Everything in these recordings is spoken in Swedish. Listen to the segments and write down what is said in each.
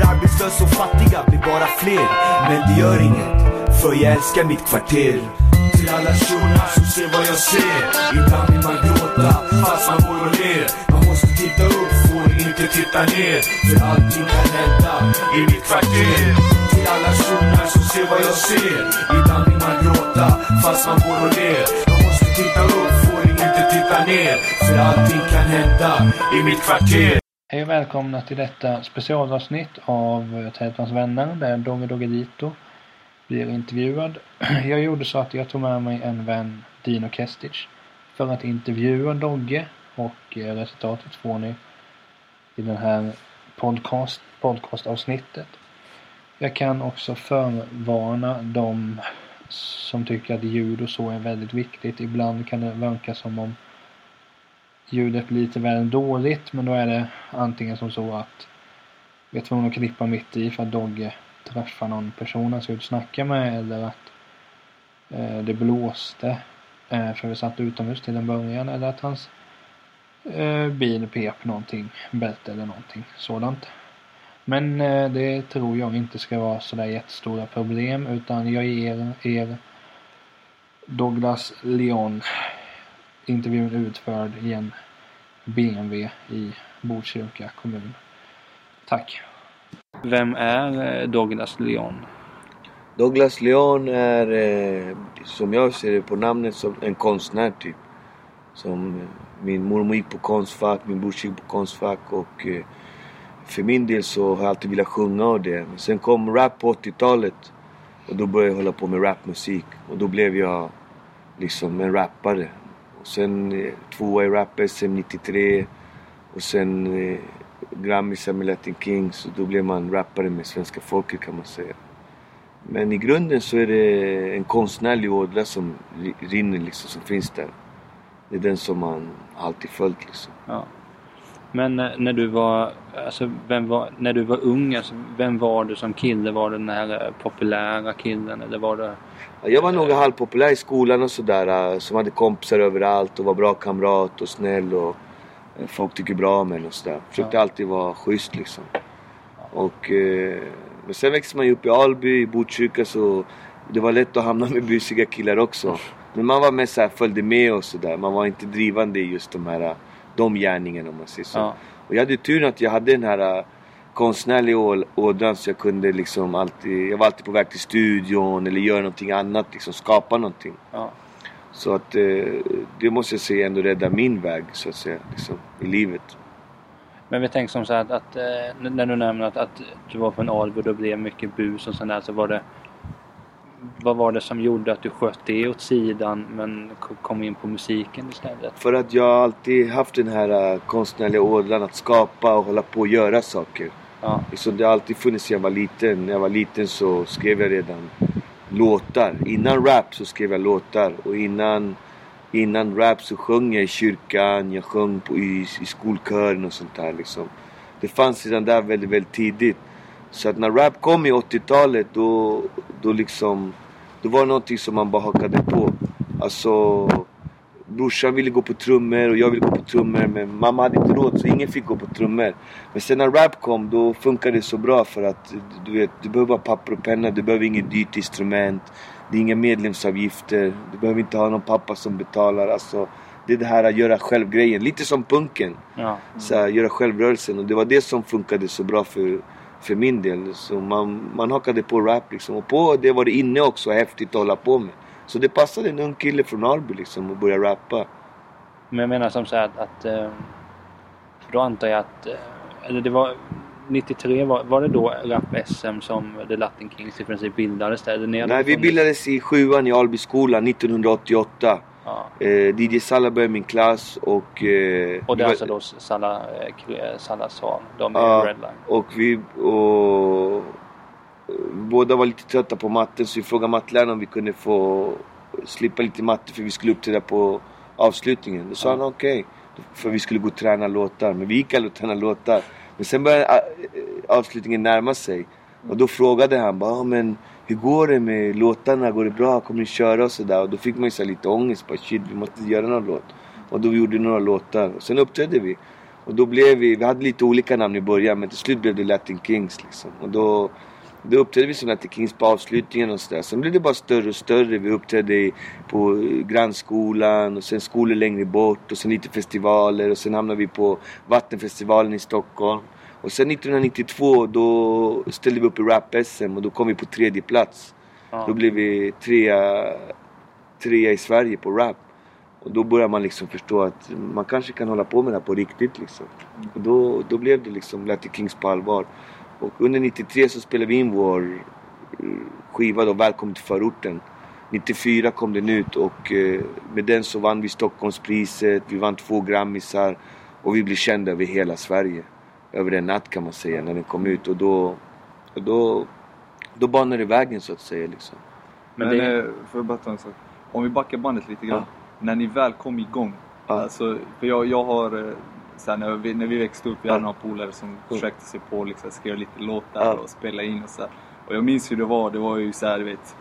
För arbetslösa och fattiga blir bara fler. Men det gör inget, för jag älskar mitt kvarter. Till alla shunar som ser vad jag ser. Ibland vill man gråta fast man går och ler. Man måste titta upp, får inte titta ner. För allting kan hända i mitt kvarter. Till alla shunar som ser vad jag ser. Ibland vill man gråta fast man går och ler. Man måste titta upp, får inte titta ner. För allting kan hända i mitt kvarter. Hej och välkomna till detta specialavsnitt av Tätans vänner där Dogge Doggelito blir intervjuad. Jag gjorde så att jag tog med mig en vän, Dino Kestic, för att intervjua Dogge och eh, resultatet får ni i den här podcast, podcastavsnittet. Jag kan också förvarna de som tycker att ljud och så är väldigt viktigt. Ibland kan det verka som om ljudet blir lite väl dåligt men då är det antingen som så att vi är tvungna att klippa mitt i för att Dogge träffar någon person han ska ut och snacka med eller att eh, det blåste eh, för vi satt utomhus till en början eller att hans eh, bil pep någonting, bälte eller någonting sådant. Men eh, det tror jag inte ska vara sådär jättestora problem utan jag ger er Douglas Leon intervjun utförd i en BMW i Botkyrka kommun. Tack! Vem är eh, Douglas Leon? Douglas Leon är, eh, som jag ser det på namnet, som en konstnär typ. Som eh, min mormor gick på Konstfack, min bror gick på Konstfack och eh, för min del så har jag alltid velat sjunga och det. Men sen kom rap på 80-talet och då började jag hålla på med rapmusik och då blev jag liksom en rappare. Och sen eh, tvåa i rap-SM 93 och sen eh, Grammisar med Latin Kings och då blev man rappare med svenska folket kan man säga. Men i grunden så är det en konstnärlig ådra som rinner liksom, som finns där. Det är den som man alltid följt liksom. Ja. Men när du var, alltså vem var, när du var ung, alltså, vem var du som kille? Var du den här eh, populära killen eller var det? Jag var nog halvpopulär i skolan och sådär. Eh, som hade kompisar överallt och var bra kamrat och snäll och folk tycker bra om en och sådär. Försökte ja. alltid vara schysst liksom. Och, eh, men sen växte man ju upp i Alby, i Botkyrka så det var lätt att hamna med busiga killar också. Men man var mest såhär, följde med och sådär. Man var inte drivande i just de här de gärningarna om man säger så. Ja. Och jag hade turen att jag hade den här uh, konstnärliga ådran så jag kunde liksom alltid, jag var alltid på väg till studion eller göra någonting annat, liksom skapa någonting. Ja. Så att eh, det måste jag säga ändå rädda min väg så att säga, liksom, i livet. Men vi tänker som så att, att eh, när du nämner att, att du var på en Alby och det blev mycket bus och sånt där så var det vad var det som gjorde att du sköt det åt sidan men kom in på musiken istället? För att jag alltid haft den här uh, konstnärliga ådran att skapa och hålla på och göra saker. Ja. Så det har alltid funnits sedan jag var liten. När jag var liten så skrev jag redan låtar. Innan rap så skrev jag låtar och innan, innan rap så sjöng jag i kyrkan, jag sjöng på, i, i skolkören och sånt där liksom. Det fanns redan där väldigt, väldigt tidigt. Så att när rap kom i 80-talet då, då liksom, då var det någonting som man bara hakade på. Alltså brorsan ville gå på trummor och jag ville gå på trummor men mamma hade inte råd så ingen fick gå på trummor. Men sen när rap kom då funkade det så bra för att du vet, du behöver bara papper och penna, du behöver inget dyrt instrument. Det är inga medlemsavgifter, du behöver inte ha någon pappa som betalar. Alltså, det är det här att göra själv-grejen, lite som punken. Ja. Mm. Så här, göra självrörelsen och det var det som funkade så bra för, för min del. Så man, man hakade på rap liksom. Och på det var det inne också, häftigt att hålla på med. Så det passade en ung kille från Alby liksom att börja rappa. Men jag menar som så att, att eh, för då antar jag att, eh, eller det var 93 var, var det då Rap-SM som The Latin Kings i princip bildades där? Nej, vi bildades i sjuan i Albyskolan 1988. Ja. Eh, DJ Salla började min klass och... Eh, och det är alltså då Salla, eh, Salla Svan, de är ja, Redline. Och vi... Och, båda var lite trötta på matten så vi frågade matteläraren om vi kunde få slippa lite matte för vi skulle uppträda på avslutningen. Då sa ja. han okej. Okay, för vi skulle gå och träna låtar. Men vi gick aldrig och träna låtar. Men sen började avslutningen närma sig. Och då frågade han bara, men hur går det med låtarna? Går det bra? Kommer ni köra och sådär? Och då fick man ju så lite ångest. Bara, Shit, vi måste göra någon låt. Och då gjorde vi några låtar. Och sen uppträdde vi. Och då blev vi, vi hade lite olika namn i början men till slut blev det Latin Kings liksom. Och då, då uppträdde vi som Latin Kings på avslutningen och sådär. Sen blev det bara större och större. Vi uppträdde på grannskolan och sen skolor längre bort och sen lite festivaler och sen hamnade vi på Vattenfestivalen i Stockholm. Och sen 1992 då ställde vi upp i Rap-SM och då kom vi på tredje plats. Ja. Då blev vi trea, trea i Sverige på rap. Och då börjar man liksom förstå att man kanske kan hålla på med det här på riktigt liksom. Och då, då blev det liksom Latin Kings på allvar. Och under 93 så spelade vi in vår eh, skiva då, Välkommen till förorten. 94 kom den ut och eh, med den så vann vi Stockholmspriset, vi vann två Grammisar och vi blev kända över hela Sverige. Över en natt kan man säga när den kom ut och då, och då, då banade det vägen så att säga liksom. Men, Men det... Eh, får jag bara ta en sak? Om vi backar bandet lite grann. Ja när ni väl kom igång. Ja. Alltså, för jag, jag har, eh, så när, vi, när vi växte upp, vi hade några polare som mm. försökte sig på liksom, skrev lite låtar ja. och spela in och så här. Och jag minns hur det var, det var ju så här, du vet.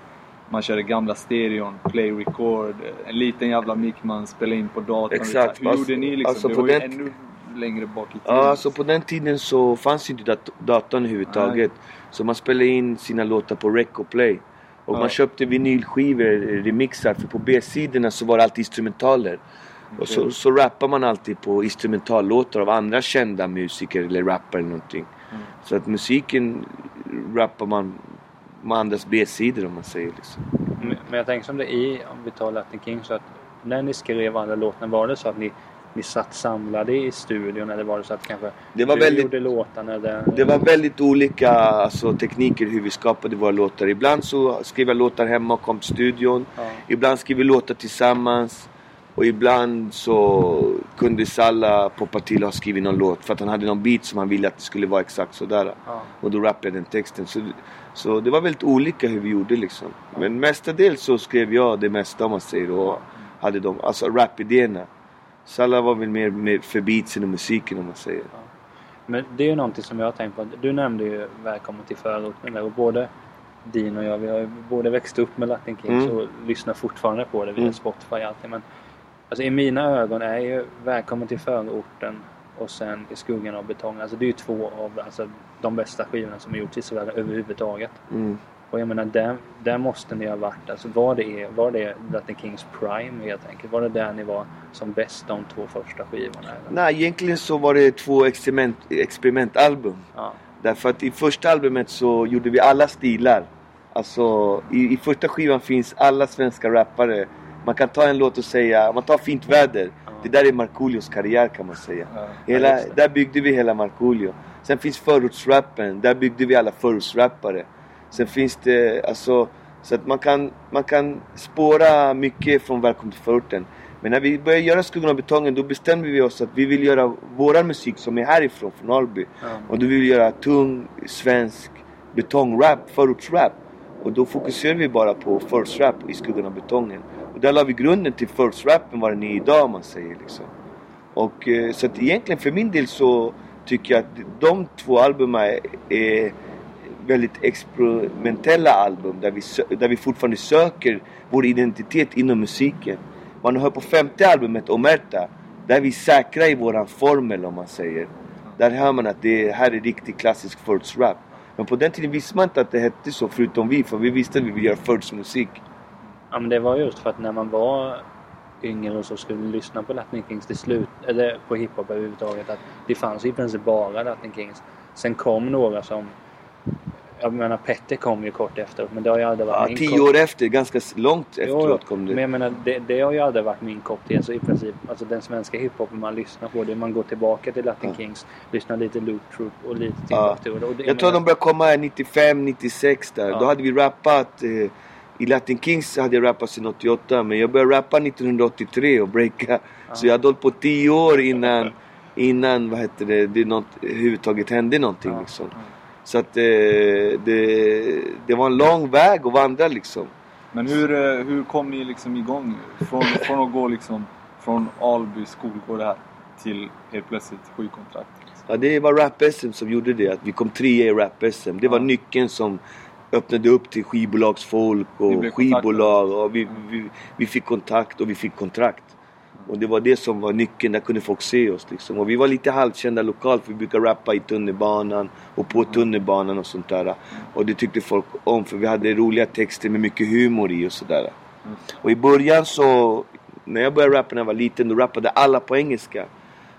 Man körde gamla stereon, play record, en liten jävla mick man spelade in på datorn. Exakt. Hur alltså, gjorde ni liksom? Alltså det var ju ännu längre bak i tiden. Ja, alltså på den tiden så fanns inte dat datorn överhuvudtaget. Nej. Så man spelade in sina låtar på rec och play. Och ja. man köpte vinylskivor, remixar, för på B-sidorna så var det alltid instrumentaler. Okay. Och så, så rappar man alltid på instrumentallåtar av andra kända musiker eller rappare eller någonting. Mm. Så att musiken rappar man med andras B-sidor om man säger liksom. Men jag tänker som det är, om vi tar Latin King, så att när ni skrev alla låtarna, var det så att ni ni satt samlade i studion eller var det så att kanske det var du väldigt, gjorde låtarna? Eller? Det var väldigt olika alltså, tekniker hur vi skapade våra låtar. Ibland så skrev jag låtar hemma och kom till studion. Ja. Ibland skrev vi låtar tillsammans. Och ibland så kunde Salla poppa till och ha skrivit någon låt för att han hade någon beat som han ville att det skulle vara exakt sådär. Ja. Och då rappade jag den texten. Så, så det var väldigt olika hur vi gjorde liksom. Men mestadels så skrev jag det mesta om man säger och hade de, alltså rapidéerna. Salla var väl mer, mer beatsen och musiken om man säger. Ja. Men det är ju någonting som jag har tänkt på. Du nämnde ju Välkommen till förorten där och både Din och jag, vi har ju både växt upp med Latin Kings mm. och lyssnar fortfarande på det via mm. Spotify och allting. Men alltså, i mina ögon är ju Välkommen till förorten och sen I skuggan av betong. Alltså det är ju två av alltså, de bästa skivorna som har gjorts i Sverige överhuvudtaget. Mm. Och jag menar, där, där måste ni ha varit. Alltså var det, var det Latin Kings Prime helt enkelt? Var det där ni var som bäst de två första skivorna? Eller? Nej, egentligen så var det två experiment, experimentalbum. Ja. Därför att i första albumet så gjorde vi alla stilar. Alltså i, i första skivan finns alla svenska rappare. Man kan ta en låt och säga, man tar Fint väder. Ja. Det där är Markoolios karriär kan man säga. Ja. Hela, där byggde vi hela Markoolio. Sen finns förortsrappen, där byggde vi alla förortsrappare. Sen finns det alltså så att man kan, man kan spåra mycket från Välkommen till förorten. Men när vi började göra Skuggan av betongen då bestämde vi oss att vi vill göra våran musik som är härifrån, från Alby. Mm. Och då vill vi göra tung, svensk betongrap, förortsrap. Och då fokuserar vi bara på first rap i Skuggan av betongen. Och där la vi grunden till first rappen vad den är idag om man säger liksom. Och eh, så att egentligen för min del så tycker jag att de två albumen är väldigt experimentella album där vi, där vi fortfarande söker vår identitet inom musiken. Man hör på femte albumet, Omerta, där är vi säkra i våran formel om man säger. Där hör man att det här är riktig klassisk rap. Men på den tiden visste man inte att det hette så förutom vi, för vi visste att vi ville göra musik. Ja men det var just för att när man var yngre och så skulle lyssna på Latin Kings till slut, eller på hiphop överhuvudtaget, att det fanns i princip bara Latin Kings. Sen kom några som jag menar Petter kom ju kort efteråt men det har ju aldrig varit ja, min tio kopp. år efter, ganska långt efteråt jo, kom det. Men jag menar det, det, har ju aldrig varit min kopp te. Så i princip, alltså den svenska hiphopen man lyssnar på, det man går tillbaka till Latin ja. Kings, lyssnar lite Loop Troop och lite Timbuktu. Ja. jag, jag tror de började komma 95, 96 där. Ja. Då hade vi rappat eh, i Latin Kings hade jag rappat sedan 88 men jag började rappa 1983 och breaka. Ja. Så jag hade hållit på 10 år innan, innan vad heter det, det något, överhuvudtaget hände någonting liksom. Så att eh, det, det var en lång väg att vandra liksom. Men hur, eh, hur kom ni liksom igång? Från, från att gå liksom från Alby skolgård här till helt plötsligt sju kontrakt? Liksom. Ja, det var Rap-SM som gjorde det. Att vi kom trea i Rap-SM. Det var nyckeln som öppnade upp till skivbolagsfolk och skivbolag. Och vi, vi, vi, fick kontakt och vi fick kontrakt. Och det var det som var nyckeln, där kunde folk se oss liksom. Och vi var lite halvkända lokalt för vi brukar rappa i tunnelbanan och på tunnelbanan och sånt där. Och det tyckte folk om för vi hade roliga texter med mycket humor i och sådär. Och i början så, när jag började rappa när jag var liten, då rappade alla på engelska.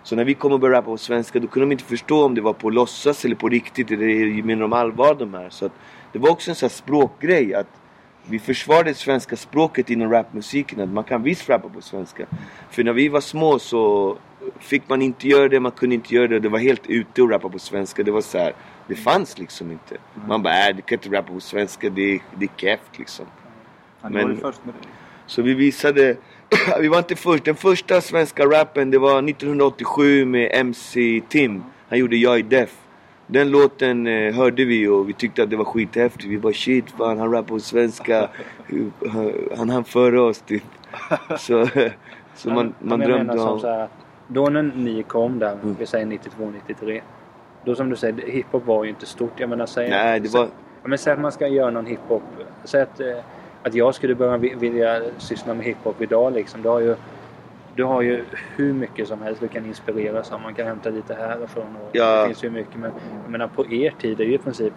Så när vi kom och började rappa på svenska då kunde de inte förstå om det var på låtsas eller på riktigt eller menar de allvar de här. Så att det var också en sån här språkgrej att vi försvarade svenska språket inom rapmusiken. Att man kan visst rappa på svenska. För när vi var små så fick man inte göra det, man kunde inte göra det. Det var helt ute att rappa på svenska. Det var så här, det fanns liksom inte. Man bara, äh, du kan inte rappa på svenska, det är, det är keft liksom. Men-. Så vi visade, vi var inte först. Den första svenska rappen det var 1987 med MC Tim. Han gjorde Jag är def. Den låten eh, hörde vi och vi tyckte att det var skithäftigt. Vi bara shit fan han rappar på svenska. Han- Han hann före oss typ. Så, så man, man drömde som om... så här att då när ni kom där, Mm. vi säger 92, 93. Då som du säger, hiphop var ju inte stort. Jag menar säg, Nej det var... Ja, men säg att man ska göra någon hiphop. Säg att, eh, att jag skulle börja vi- vilja syssla med hiphop idag liksom. Du har ju, du har ju hur mycket som helst du kan inspireras av. Man kan hämta lite härifrån och Ja. det finns ju mycket. Men jag menar på er tid är ju i princip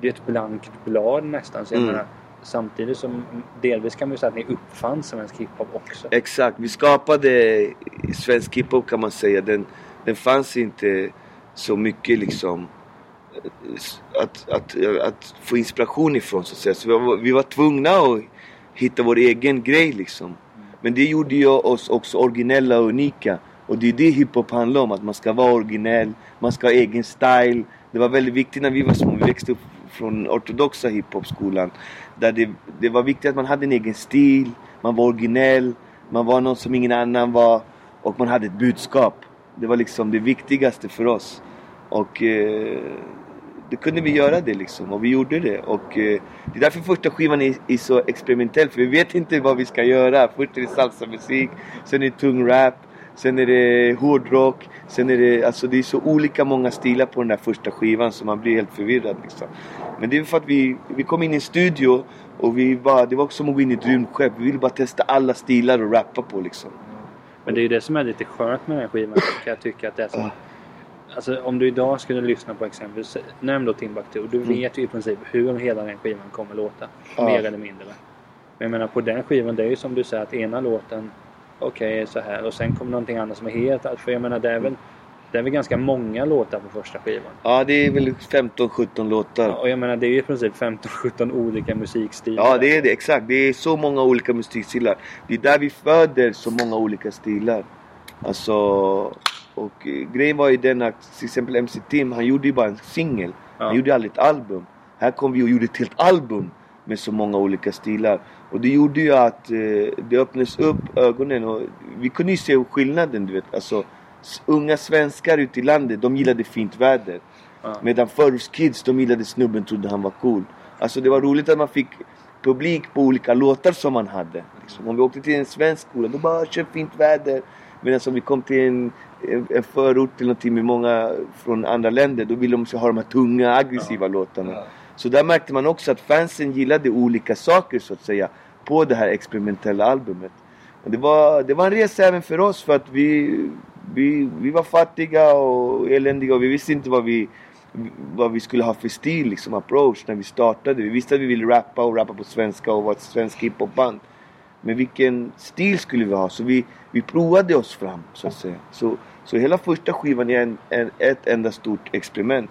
det är ett blankt blad nästan. Så jag Mm. menar, samtidigt som delvis kan man ju säga att ni uppfann svensk hiphop också. Exakt, vi skapade svensk hiphop kan man säga. Den, den fanns inte så mycket liksom eh, att, att, att få inspiration ifrån så att säga. Så vi var, vi var tvungna att hitta vår egen grej liksom. Men det gjorde ju oss också originella och unika. Och det är det hiphop handlar om, att man ska vara originell, man ska ha egen style. Det var väldigt viktigt när vi var små, vi växte upp från ortodoxa hiphopskolan. Där det, det var viktigt att man hade en egen stil, man var originell, man var någon som ingen annan var och man hade ett budskap. Det var liksom det viktigaste för oss. Och eh, då kunde vi göra det liksom och vi gjorde det. Och eh, det är därför första skivan är, är så experimentell för vi vet inte vad vi ska göra. Först är det salsa-musik, sen är det tung rap, sen är det hårdrock, sen är det, alltså det är så olika många stilar på den där första skivan så man blir helt förvirrad liksom. Men det är för att vi, vi kom in i en studio och vi bara, det var också som att gå in i ett rymdskepp. Vi ville bara testa alla stilar och rappa på liksom. Men det är ju det som är lite skönt med den här skivan. Kan jag tycka att det är så. Ja. Alltså om du idag skulle lyssna på exempelvis, nämn då Timbuktu. Du vet ju i princip hur hela den skivan kommer låta. Ja. Mer eller mindre. Men jag menar på den skivan, det är ju som du säger att ena låten, okej är så här och sen kommer någonting annat som är helt För jag menar det är väl, det är väl ganska många låtar på första skivan. Ja, det är väl 15-17 låtar. Och jag menar det är ju i princip 15-17 olika musikstilar. Ja, det är det. Exakt. Det är så många olika musikstilar. Det är där vi föder så många olika stilar. Alltså... Och eh, grejen var ju den att till exempel MC Tim, han gjorde ju bara en singel. Ja. Han gjorde aldrig ett album. Här kom vi och gjorde ett helt album med så många olika stilar. Och det gjorde ju att eh, det öppnades upp ögonen och vi kunde ju se skillnaden du vet. Alltså unga svenskar ute i landet, de gillade fint väder. Ja. Medan förorts kids, de gillade snubben, trodde han var cool. Alltså det var roligt att man fick publik på olika låtar som man hade. Liksom. Om vi åkte till en svensk skola, då bara kör fint väder. Medan om vi kom till en, en, förort eller någonting med många från andra länder, då ville de ha de här tunga, aggressiva låtarna. Så där märkte man också att fansen gillade olika saker så att säga på det här experimentella albumet. Och det, var, det var en resa även för oss för att vi, vi, vi var fattiga och eländiga och vi visste inte vad vi, vad vi skulle ha för stil, liksom approach när vi startade. Vi visste att vi ville rappa och rappa på svenska och vara ett svenskt hiphopband. Men vilken stil skulle vi ha? Så vi, vi provade oss fram så att säga. Så, så hela första skivan är en, en, ett enda stort experiment.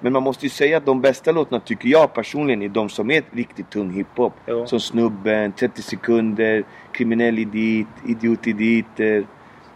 Men man måste ju säga att de bästa låtarna tycker jag personligen är de som är riktigt tung hiphop. Jo. Som Snubben, 30 sekunder, Kriminell idiot, Idiot idiot,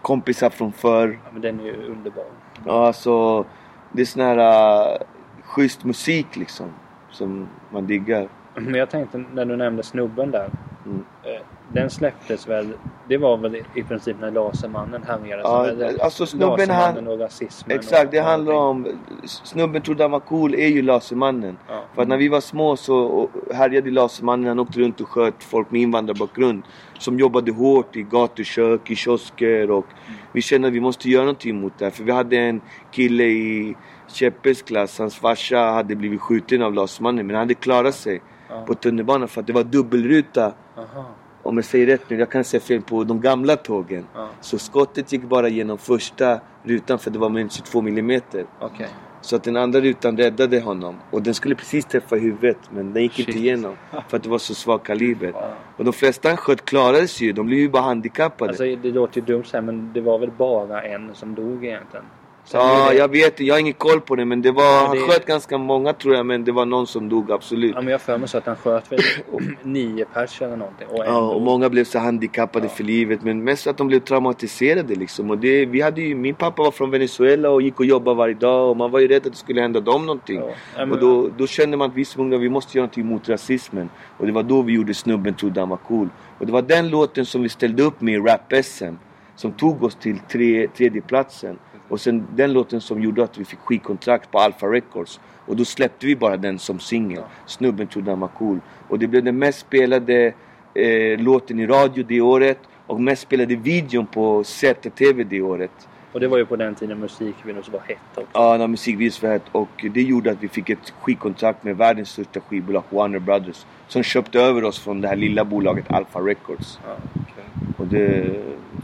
Kompisar från förr. Ja, men den är ju underbar. Ja, alltså det är sån här uh, schysst musik liksom. Som man diggar. Men jag tänkte när du nämnde snubben där. Mm. eh, Den släpptes väl, det var väl i princip när Lasermannen härjade. Ja, alltså snubben han... och rasismen. Exakt, det handlar om... Snubben trodde han var cool är ju Lasermannen. Ja. För att när vi var små så härjade Lasermannen. Han åkte runt och sköt folk med invandrarbakgrund. Som jobbade hårt i gatukök, i kiosker och vi kände att vi måste göra någonting mot det här. För vi hade en kille i Cheppes klass. Hans farsa hade blivit skjuten av Lasermannen men han hade klarat sig Ja. på tunnelbanan för att det var dubbelruta. Aha. Om jag säger rätt nu, jag kan säga fel på de gamla tågen. Ja. Så skottet gick bara genom första rutan för det var med 22 millimeter. Okej. Så att den andra rutan räddade honom. Och den skulle precis träffa huvudet men den gick Shit. inte igenom. För att det var så svag kaliber. Ja. Och de flesta han sköt klarade sig ju. De blev ju bara handikappade. Alltså det låter ju dumt så här, men det var väl bara en som dog egentligen? Ja, jag vet Jag har ingen koll på det. Men det var... Han det- sköt ganska många tror jag. Men det var någon som dog absolut. Ja, men jag för mig så att han sköt väl nio pers eller någonting. Och Ja, och många blev så handikappade för livet. Men mest att de blev traumatiserade liksom. Och det, vi hade ju, min pappa var från Venezuela och gick och jobbade varje dag. Och man var ju rädd att det skulle hända dem någonting. Ja. Ja, men- Och då, då kände man att vi som unga, vi måste göra någonting mot rasismen. Och det var då vi gjorde Snubben trodde han var cool. Och det var den låten som vi ställde upp med i Rap-SM. Som tog oss till tre, tredje platsen. Och sen den låten som gjorde att vi fick skivkontrakt på Alpha Records. Och då släppte vi bara den som singel. Snubben trodde han var cool. Och det blev den mest spelade eh, låten i radio det året. Och mest spelade videon på ZTV det året. Och det var ju på den tiden musikvideon så var hett också. Ja, när musikvideos var hett. Och det gjorde att vi fick ett skivkontrakt med världens största skivbolag Warner Brothers. Som köpte över oss från det här lilla bolaget Alpha Records. Ja. Okej. Och det,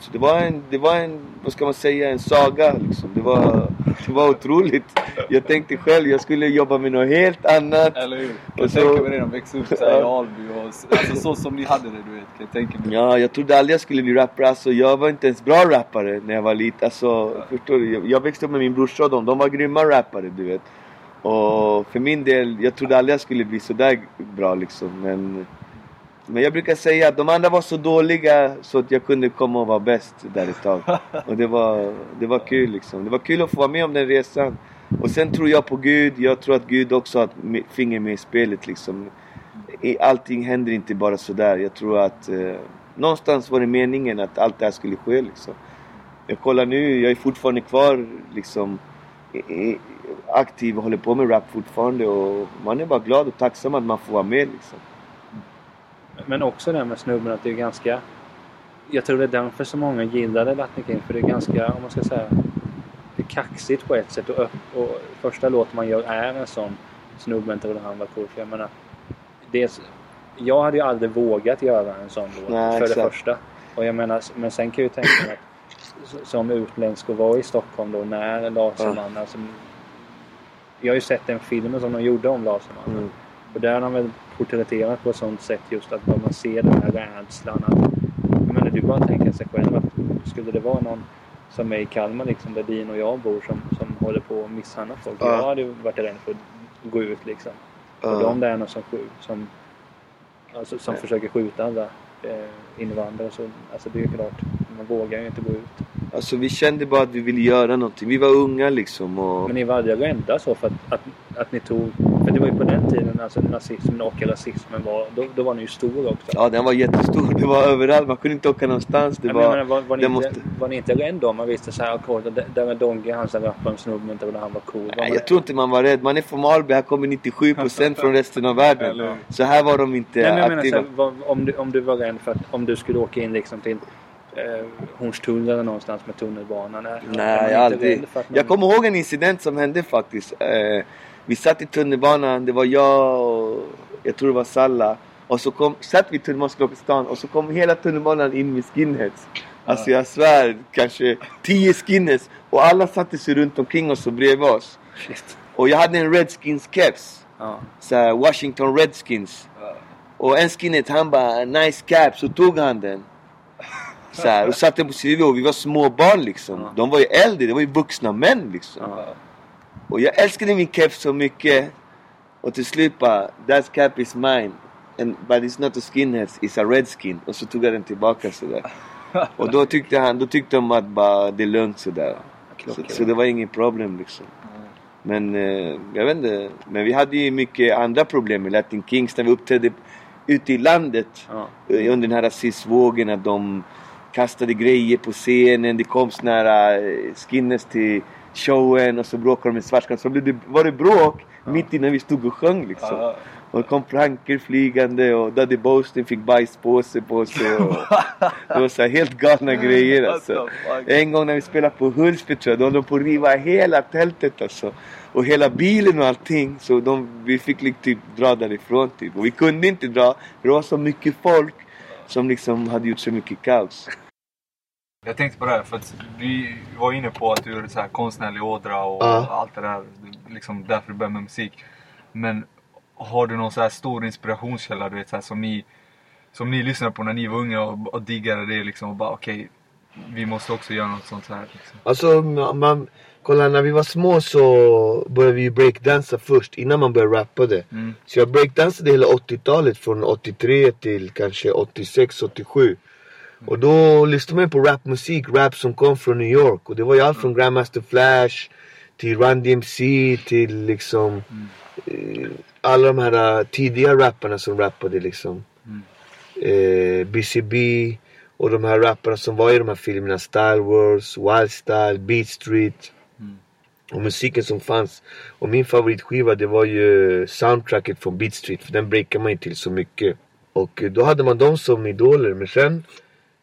så det var en, det var en, vad ska man säga, en saga liksom. Det var, det var otroligt. Jag tänkte själv, jag skulle jobba med något helt annat. Eller hur? Jag så- tänka mig det, de växte upp såhär i Ja. Alby och... Alltså så som ni hade det du vet. Kan jag tänka mig. Ja, jag trodde aldrig jag skulle bli rappare. Alltså, jag var inte ens bra rappare när jag var liten. Alltså, förstår du? Jag, jag växte upp med min brorsa och dem. De var grymma rappare, du vet. Och för min del, jag trodde aldrig jag skulle bli sådär bra liksom. Men, men jag brukar säga att de andra var så dåliga så att jag kunde komma och vara bäst där ett tag. Och det var, det var kul liksom. Det var kul att få vara med om den resan. Och sen tror jag på Gud. Jag tror att Gud också har ett finger med i spelet liksom. Allting händer inte bara sådär. Jag tror att eh, någonstans var det meningen att allt det här skulle ske liksom. Jag kollar nu, jag är fortfarande kvar liksom aktiv och håller på med rap fortfarande och man är bara glad och tacksam att man får vara med liksom. Men också det här med snubben att det är ganska... Jag tror det är därför så många gillade Latin King. För det är ganska, om man ska säga, det är kaxigt på ett sätt. Och, upp- och första låten man gör är en sån snubben trodde han var cool. För jag menar, det är, jag hade ju aldrig vågat göra en sån låt. Nej, för det exakt. första. Och jag menar, men sen kan jag ju tänka mig att som utländsk och vara i Stockholm då när Lasermannen. Alltså, jag har ju sett den filmen som de gjorde om Lasermannen. Mm. Och där har de väl porträtterat på ett sånt sätt just att man ser den här rädslan. Att, jag menar, du bara tänker sig själv att skulle det vara någon som är i Kalmar liksom, där din och jag bor som, som håller på att misshandla folk. Ja. Jag hade ju varit rädd för att gå ut liksom. Och Ja. de där som, skj- som, alltså, som Nej. försöker skjuta andra eh, invandrare så alltså det är ju klart, man vågar ju inte gå ut. Alltså vi kände bara att vi ville göra någonting. Vi var unga liksom och... Men ni var aldrig rädda så för att, att, att ni tog, för det var ju på den tiden alltså nazismen och rasismen var, då, då var ni ju stor också. Ja, den var jättestor. Det var överallt. Man kunde inte åka någonstans. Det Jag menar, var... var, var, ni det inte, måste- var ni inte rädda om man visste så här, kolla, där- är Dongy, han som rappar om snubben, där han var cool. Var Nej, jag tror inte man var rädd. Man är från Alby. Här kommer 97% från resten av världen. Eller- Så här var de inte Nej, men jag menar aktiva. så här, om, du, om du var rädd för att om du skulle åka in liksom till eh, Hornstull eller någonstans med tunnelbanan. Är man Nej, aldrig. någon- Jag kommer ihåg en incident som hände faktiskt. Eh, vi satt i tunnelbanan. Det var jag och jag tror det var Salla. Och så kom, satt vi i tunnelbanan och så kom hela tunnelbanan in med skinheads. Alltså jag svär, kanske 10 skinheads. Och alla satte sig runt omkring oss och bredvid oss. Shit. Och jag hade en Redskins keps. Ja. Så Washington Redskins. Och en skinhead han bara nice cap så tog han den. Så här, och satte den på huvud och vi var små barn liksom. Ja. De var ju äldre, det var ju vuxna män liksom. Ja. Och jag älskade min keps så mycket. Och till slut bara, that cap is mine. And, but it's not a skinhead, it's a redskin. Och så tog jag den tillbaka sådär. Och då tyckte han, då tyckte de att bara det är lugnt sådär. Så, så det var ingen problem liksom. Men eh, jag vet inte. Men vi hade ju mycket andra problem med Latin Kings när vi uppträdde ute i landet. Ja. eh, Under den här rasistvågen att de kastade grejer på scenen. Det kom såna här eh, skinnes till showen och så bråkade de med svartskallar. Så blev det, var det bråk mitt innan vi stod och sjöng liksom. Ja. Och det kom plankor flygande och Daddy Boastin fick bajspåse på sig. Och det var så här helt galna grejer alltså. En gång när vi spelade på Hultsfred tror jag, då höll de på att riva hela tältet alltså. Och hela bilen och allting. Så de, vi fick liksom typ dra därifrån typ. Och vi kunde inte dra, för det var så mycket folk. Som liksom hade gjort så mycket kaos. Jag tänkte på det här för att vi var inne på att du är så här konstnärlig ådra och Ja. allt det där. Liksom därför du började med musik. Men har du någon så här stor inspirationskälla du vet så här, som ni som ni lyssnade på när ni var unga och, och diggade det liksom och bara okej vi måste också göra något sånt här. Liksom. Alltså man, kolla när vi var små så började vi breakdansa först innan man började rappa det. Mm. Så jag breakdansade hela 80-talet från 83 till kanske 86, 87. Och då lyssnade man på rapmusik, rap som kom från New York. Och det var ju allt från Grandmaster Flash till Run DMC till liksom eh, alla de här eh, tidiga rapparna som rappade liksom. Eh, BCB och de här rapparna som var i de här filmerna. Style Wars, Wild Style, Beat Street. Och musiken som fanns. Och min favoritskiva det var ju soundtracket från Beat Street. För den breakar man ju till så mycket. Och då hade man dem som idoler. Men sen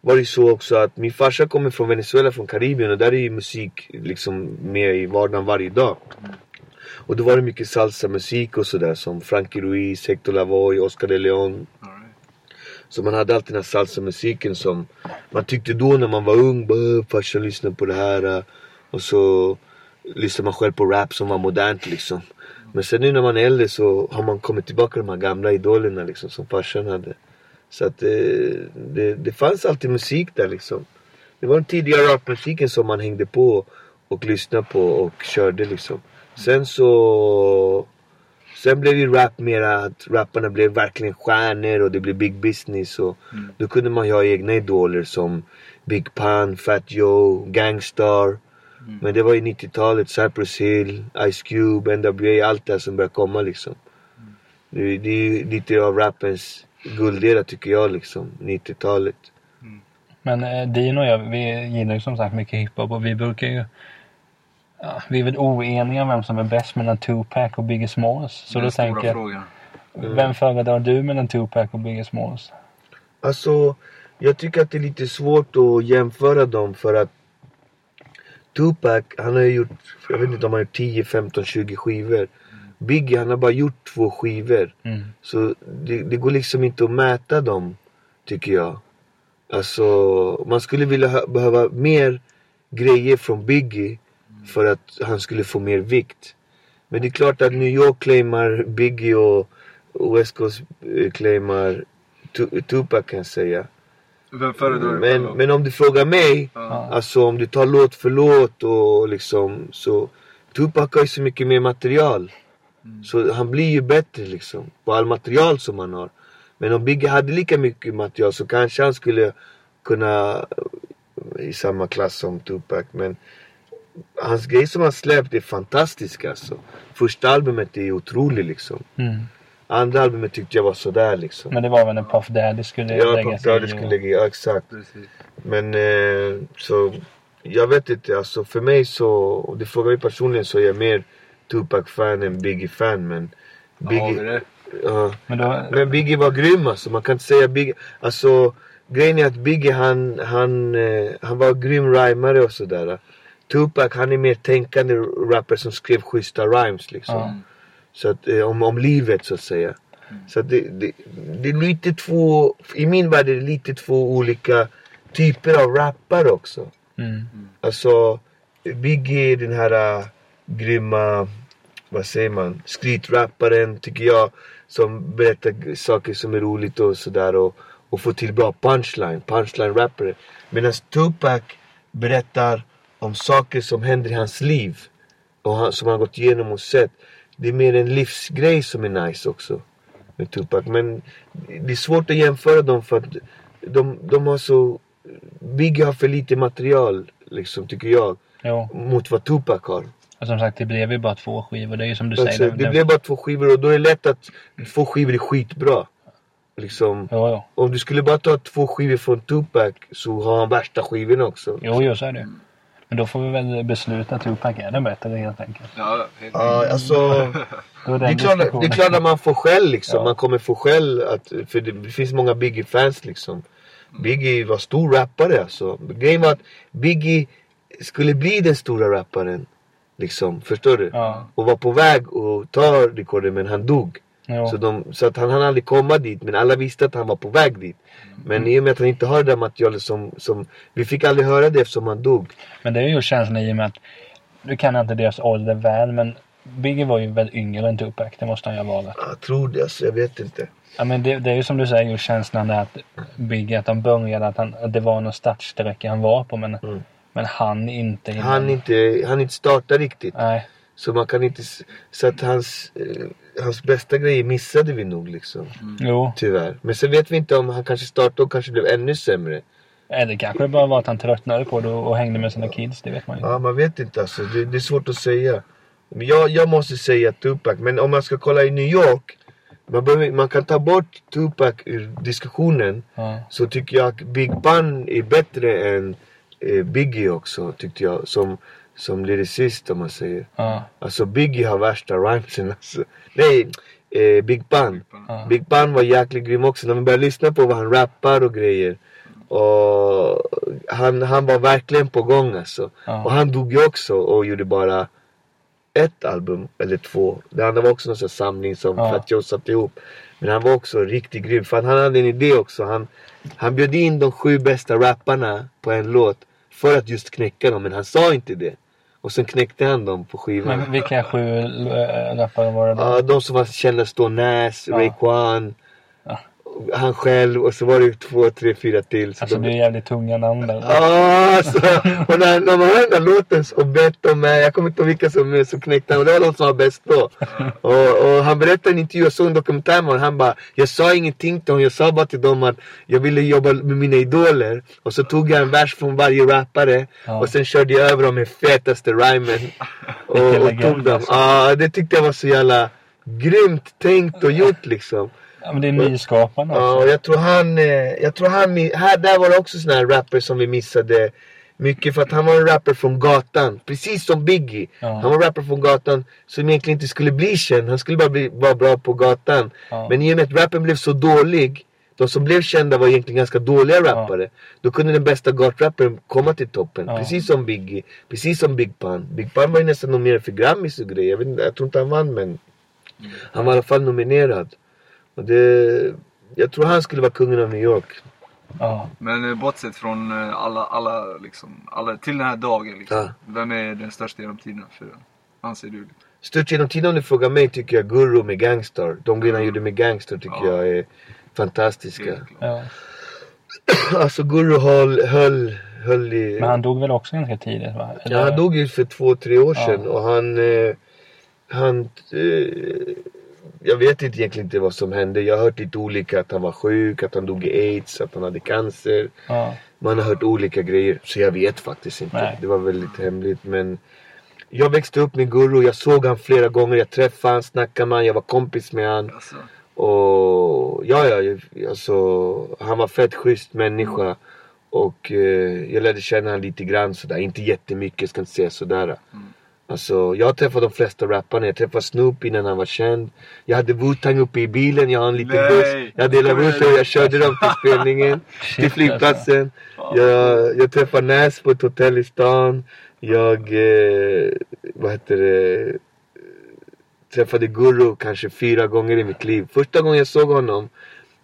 var det så också att min farsa kommer från Venezuela, från Karibien. Och där är ju musik liksom med i vardagen varje dag. Och då var det mycket salsa-musik och sådär som Frankie Ruiz, Hector Lavoe, Oscar de Leon. Så man hade alltid den här salsa-musiken som man tyckte då när man var ung. Bara, farsan lyssnade på det här. Eh. Och så lyssnade man själv på rap som var modernt liksom. Men sen nu när man är äldre så har man kommit tillbaka till de här gamla idolerna liksom som farsan hade. Så att eh, det, det fanns alltid musik där liksom. Det var den tidiga rapmusiken som man hängde på och lyssnade på och körde liksom. Sen så Sen blev ju rap mera att rapparna blev verkligen stjärnor och det blev big business och då kunde man ju ha egna idoler som Big Pun, Fat Joe, Gangstar. Men det var ju 90-talet, Cypress Hill, Ice Cube, NWA, allt det här som började komma liksom. Det, det är ju lite av rappens guldera tycker jag liksom, 90-talet. Men eh, Dino och jag, vi gillar ju som sagt mycket hiphop och vi brukar ju... Ja, vi är väl oeniga om vem som är bäst mellan Tupac och Biggie Smalls. Så Den då stora tänker jag, frågan. vem föredrar du mellan Tupac och Biggie Smalls? Alltså, jag tycker att det är lite svårt att jämföra dem för att Tupac, han har ju gjort, jag vet inte om han har gjort 10, 15, 20 skivor. Biggie, han har bara gjort två skivor. Mm. Så det, det går liksom inte att mäta dem, tycker jag. Alltså, man skulle vilja behöva mer grejer från Biggie för att han skulle få mer vikt. Men det är klart att New York claimar Biggie och, West Coast eh, claimar Tu- Tupac kan jag säga. Vem föredrar Men, men om du frågar mig, Ja. alltså om du tar låt för låt och liksom så Tupac har ju så mycket mer material. Så han blir ju bättre liksom på all material som han har. Men om Biggie hade lika mycket material så kanske han skulle kunna eh, i samma klass som Tupac. Men hans grejer som han släppt är fantastiska alltså. Första albumet är otroligt liksom. Mm. Andra albumet tyckte jag var sådär liksom. Men det var väl när Puff Daddy skulle Ja, lägga Puff Daddy skulle lägga ja, exakt. Precis. Men eh, så jag vet inte, alltså för mig så, och det frågar mig personligen så är jag mer Tupac-fan än Biggie-fan men Biggie, ja. Men då, men Biggie var grym alltså, man kan inte säga Biggie, alltså grejen är att Biggie han, han, eh, han var grym rhymare och sådär. Tupac han är mer tänkande rapper som skrev schyssta rhymes liksom. Ja. Så att, eh, om, om livet så att säga. Så att det, det, det är lite två, i min värld är det lite två olika typer av rappare också. mm. Alltså Biggie är den här äh, grymma, vad säger man, streetrapparen tycker jag. Som berättar saker som är roligt och sådär och, och får till bra punchline, punchline-rappare. Medan Tupac berättar om saker som händer i hans liv. Och han, som han gått igenom och sett. Det är mer en livsgrej som är nice också. Med Tupac. Men det är svårt att jämföra dem för att de, de har så... Biggie har för lite material liksom tycker jag. Jo. Mot vad Tupac har. Och som sagt, det blev ju bara två skivor. Det är ju som du Alltså, säger. det blev bara två skivor och då är det lätt att två skivor är skitbra. Liksom. Jo, jo. Om du skulle bara ta två skivor från Tupac så har han värsta skivorna också. Jo, jo, så är det Men då får vi väl besluta att Tupac är den bättre helt enkelt. Ja, helt Ja, alltså. Det är, klart, det är klart att man får skäll liksom. Ja. Man kommer få skäll. Att, för det, det finns många Biggie-fans liksom. Biggie var stor rappare alltså. Grejen var att Biggie skulle bli den stora rapparen. Liksom, förstår du? Ja. Och var på väg att ta rekorden men han dog. Jo. Så, de, så att han hann aldrig komma dit men alla visste att han var på väg dit. Men i och med att han inte har det där materialet som, som... Vi fick aldrig höra det eftersom han dog. Men det är ju känslan i och med att, nu kan jag inte deras ålder väl men Biggie var ju väldigt yngre än Tupac, det måste han ju ha varit. Jag tror det alltså, jag vet inte. Ja men det, det är ju som du säger just känslan där att Biggie, att han började, att, han, att det var någon startsträcka han var på men, Mm. Men han inte. innan. Han inte, han inte starta riktigt. Nej. Så man kan inte... Så att hans, eh, hans bästa grejer missade vi nog liksom. Jo. Tyvärr. Men sen vet vi inte om han kanske startade och kanske blev ännu sämre. Eller kanske det bara var att han tröttnade på det och, hängde med sina kids, det vet man ju. Ja, man vet inte alltså. Det, det är svårt att säga. Men jag, jag måste säga Tupac. Men om man ska kolla i New York. Man, behöver, man kan ta bort Tupac ur diskussionen. Ja. Så tycker jag att Big Pun är bättre än Biggie också. Tyckte jag. Som, som lyricist om man säger. Ja. Alltså Biggie har värsta rhymesen alltså. Nej, eh, Big Pun. Ja. Big Pun var jäkligt grym också. När man började lyssna på vad han rappar och grejer. Och han, han var verkligen på gång alltså. Ja. Och han dog ju också och gjorde bara ett album eller två. Det andra var också någon sån samling som Ja. Fat Joe satte ihop. Men han var också riktigt grym. För han hade en idé också. Han, han bjöd in de sju bästa rapparna på en låt. För att just knäcka dem. Men han sa inte det. Och sen knäckte han dem på skivan. Men vilka sju äh, rappare var det då? Ja, de som var kända står Nas, Ja. Raekwon. Han själv och så var det två, tre, fyra till. Så Alltså de... det är jävligt tunga namn där. Ja, alltså, och när, när man hör den låten så bett de med, jag kommer inte ihåg vilka som, som knäckte han, och det var de som var bäst då. Och, och han berättade i en intervju, jag såg en dokumentär med honom, han bara, jag sa ingenting till dem, jag sa bara till dem att jag ville jobba med mina idoler. Och så tog jag en vers från varje rappare Ja. och sen körde jag över dem med fetaste rhymen. Och, och tog dem. alltså. Ja, det tyckte jag var så jävla grymt tänkt och gjort liksom. Ja, men det är nyskapande Ja, också. och jag tror han, eh, jag tror han, här, där var det också såna här rapper som vi missade mycket för att han var en rapper från gatan. Precis som Biggie. Ja. Han var en rapper från gatan som egentligen inte skulle bli känd. Han skulle bara bli, vara bra på gatan. Ja. Men i och med att rappen blev så dålig. De som blev kända var egentligen ganska dåliga rappare. Då kunde den bästa gatrapparen komma till toppen. Ja. Precis som Biggie. Precis som Big Pun. Big Pun var ju nästan nominerad för Grammys och grejer. Jag, vet jag tror inte han vann men. Han var i alla fall nominerad. Och det, jag tror han skulle vara kungen av New York. Ja. Men eh, bortsett från eh, alla, alla, liksom, alla, till den här dagen liksom. Ja. Vem är den största genom tiderna för anser du? Störst genom tiden om du frågar mig tycker jag Guru med Gangstar. De grejerna han Mm. gjorde med Gangstar tycker Ja. jag är fantastiska. Ja. alltså Guru höll, höll, höll i... Men han dog väl också ganska tidigt va? Eller- Ja, han dog ju för två, tre år Ja. sedan och han... Eh, han eh, jag vet inte egentligen inte vad som hände. Jag har hört lite olika. Att han var sjuk, att han dog i aids, att han hade cancer. Ja. Man har hört olika grejer. Så jag vet faktiskt inte. Nej. Det var väldigt hemligt. Men jag växte upp med Guru. Jag såg han flera gånger. Jag träffade han, snackade med han. Jag var kompis med han. Alltså, Och ja, ja, jag- alltså, han var fett schysst människa. Och eh, jag lärde känna han lite grann sådär. Inte jättemycket, ska inte säga sådär. Mm. Alltså, jag har träffat de flesta rapparna. Jag träffade Snoop innan han var känd. Jag hade Wu-Tang uppe i bilen. Jag har en liten buss. Jag delade du? och jag körde dem till spelningen. till flygplatsen. Fan. Jag, jag träffade Nas på ett hotell i stan. Jag, eh, vad heter det, träffade Guru kanske fyra gånger i mitt liv. Första gången jag såg honom,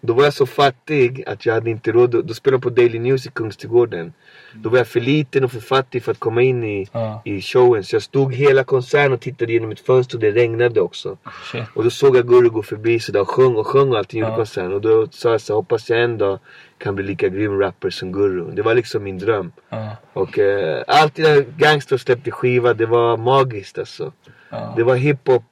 då var jag så fattig att jag hade inte råd. Då spelade de på Daily News i Kungsträdgården. Då var jag för liten och för fattig för att komma in i, Ja. i showen. Så jag stod hela konserten och tittade genom ett fönster och det regnade också. Shit. Och då såg jag Guru gå förbi så där och sjöng och sjöng och allting under Ja. konserten. Och då sa jag så hoppas jag en dag kan bli lika grym rapper som Guru. Det var liksom min dröm. Ja. Och eh, alltid när Gangster släppte skiva, det var magiskt alltså. Det var hiphop.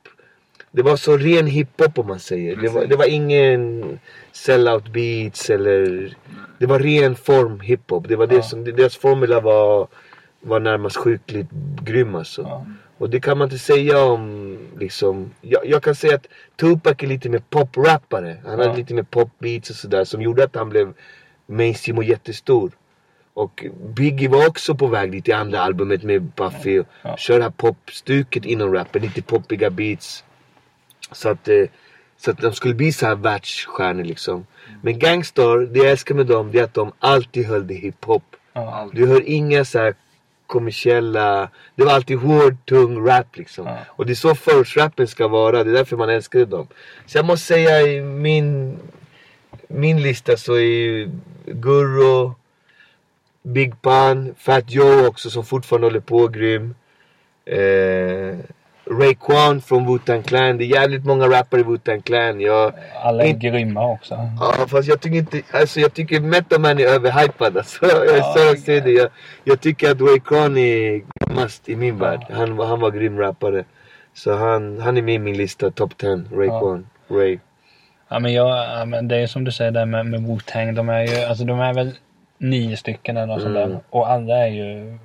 Det var så ren hiphop om man säger. Det var, det var ingen sellout beats eller... Det var ren form hiphop. Det var det Ja. som, deras formula var, var närmast sjukligt grym alltså. Ja. Och det kan man inte säga om liksom. Jag, jag kan säga att Tupac är lite mer poprappare. Han Ja. hade lite mer popbeats och sådär som gjorde att han blev mainstream och jättestor. Och Biggie var också på väg dit i andra albumet med Buffy. Och Ja. Kör det här popstuket inom rappen, lite poppiga beats. Så att, eh, så att de skulle bli så här världsstjärnor liksom. Men Gangstar, det jag älskar med dem det är att de alltid höll det hiphop. Ja. Du hör inga så här kommersiella. Det var alltid hård, tung rap liksom. Ja. Och det är så förortsrappen ska vara. Det är därför man älskade dem. Så jag måste säga i min, min lista så är ju Gurro, Big Pun, Fat Joe också som fortfarande håller på grym. Eh, Raekwon från Wu-Tang Clan. Det är jävligt många rappare i Wu-Tang Clan. Jag, Alla är In- grymma också. Ja fast jag tycker inte, alltså jag tycker Method Man är överhypad alltså. Jag Ja, att det- säga det. Jag, jag tycker att Raekwon är must i min värld. Han, han var grym rappare. Så han, han är med i min lista, top 10. Raekwon. Ray. Ja men, jag, ja, men det är som du säger där med, med Wu-Tang. De är ju, alltså de är väl nio stycken eller något sånt Mm. där. Och alla är ju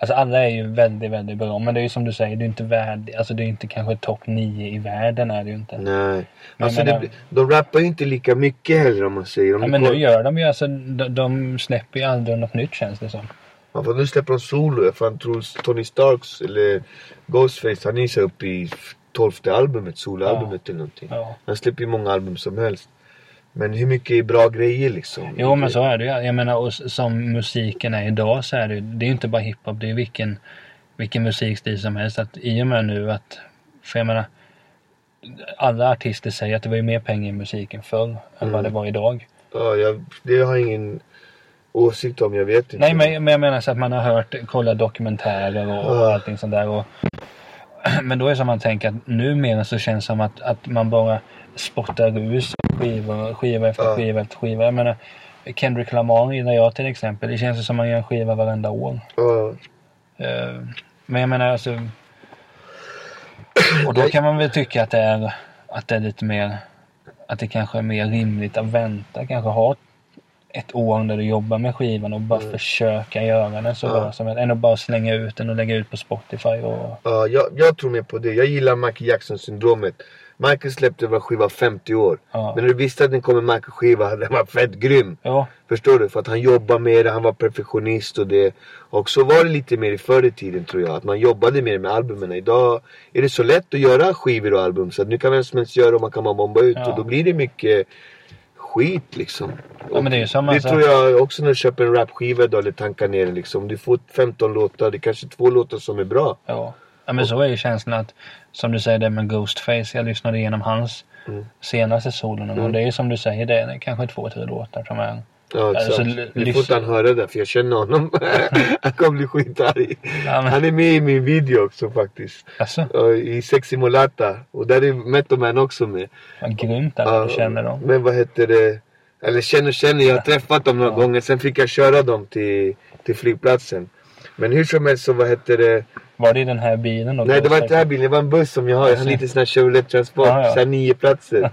Alltså alla är ju väldigt, väldigt bra. Men det är ju som du säger, det är inte värd, alltså det är inte kanske topp nio i världen är det ju inte. Nej. Men Alltså det, menar- blir- de rappar ju inte lika mycket heller om man säger. Om Ja, du men kollar- nu gör de ju alltså, de, de släpper ju aldrig något nytt känns det som. Ja, för nu släpper de solo. Jag fan tror Tony Starks eller Ghostface han är så uppe i tolfte albumet, soloalbumet eller någonting. Ja. Han släpper ju många album som helst. Men hur mycket är bra grejer liksom? Jo men så är det. Jag menar och som musiken är idag så är det det är inte bara hiphop, det är vilken, vilken musikstil som helst. Att i och med nu att, för jag menar, alla artister säger att det var ju mer pengar i musiken förr än vad det var idag. Ja, jag, det har jag ingen åsikt om, jag vet inte. Nej men, men jag menar så att man har hört, kollat dokumentärer och, och Ja. allting sånt där. Och, men då är det som man tänker att numera så känns det som att, att man bara spottar ur skiva, skiva efter skiva efter skiva. Jag menar Kendrick Lamar gillar jag till exempel. Det känns som man gör en skiva varenda år. Eh, Men jag menar alltså. Och då kan man väl tycka att det är, att det är lite mer, att det kanske är mer rimligt att vänta. Kanske ha ett år där du jobbar med skivan och bara försöka göra den så Mm. Ja. bra som möjligt. Än att bara slänga ut den och lägga ut på Spotify. Och, ja jag, jag tror mer på det. Jag gillar Michael Jackson-syndromet. Michael släppte var skiva 50 år. ja. Men när du visste att den kommer Michael-skiva, den var fett grym. ja, Förstår du? För att han jobbar med det, han var perfektionist och det. Och så var det lite mer i förr i tiden tror jag. Att man jobbade mer med albumen. Idag är det så lätt att göra skivor och album. Så att nu kan vem som helst göra och man kan bara bomba ut. Ja. Och då blir det mycket skit liksom. Ja, det det tror jag också när du köper en rapskiva idag eller tankar ner den liksom. Du får 15 låtar, det är kanske två låtar som är bra. ja. ja men så är ju känslan att, som du säger det med Ghostface. Jag lyssnade igenom hans Mm. senaste solon. Och Mm. det är som du säger, det är kanske två, tre låtar som är Ja exakt. Alltså, nu får inte han höra det för jag känner honom. han kommer bli skitarg. Ja, Han är med i min video också faktiskt. Alltså, I Sexy Molata. Och där är Method Man också med. vad grymt att du känner dem. Men vad heter det? Eller känner känner, jag har träffat dem några Ja. gånger. Sen fick jag köra dem till, till flygplatsen. Men hur som helst så vad heter det? Var det den här bilen då? Nej det var inte den här bilen, det var en buss som jag har. Jag har lite sån här Chevrolet Transport. Ja, ja. Så här nio platser.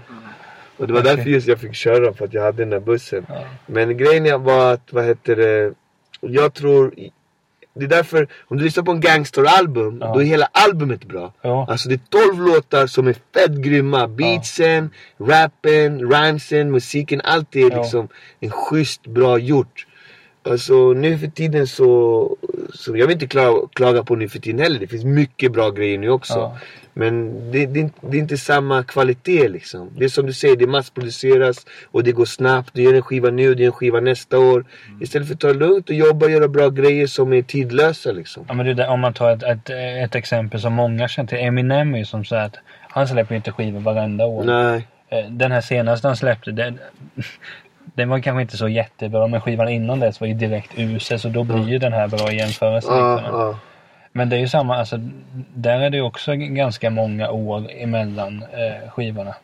Och det var därför just jag fick köra för att jag hade den där bussen. Ja. Men grejen var att, vad heter det? Jag tror... Det är därför, om du lyssnar på en gangsteralbum, Ja. då är hela albumet bra. Ja. Alltså det är 12 låtar som är fett grymma. Beatsen, rappen, rhymesen, musiken. Allt är Ja. liksom en schysst bra gjort. Alltså nu för tiden så, så jag vill inte klaga, klaga på nu för tiden heller. Det finns mycket bra grejer nu också. Ja. Men det, det, är inte- det är inte samma kvalitet liksom. Det är som du säger, det massproduceras och det går snabbt. Du gör en skiva nu, du gör en skiva nästa år. Istället för att ta det lugnt och jobba och göra bra grejer som är tidlösa liksom. Ja, men det om man tar ett, ett, ett exempel som många känner till. Eminem är som så att han släpper inte skivor varenda år. Nej. Eh, Den här senaste han släppte, den, den var kanske inte så jättebra. Men skivan innan dess var ju direkt usel. Så då blir ju den här bra i jämförelse. Liksom. Men det är ju samma, alltså, där är det också ganska många år emellan eh, skivorna.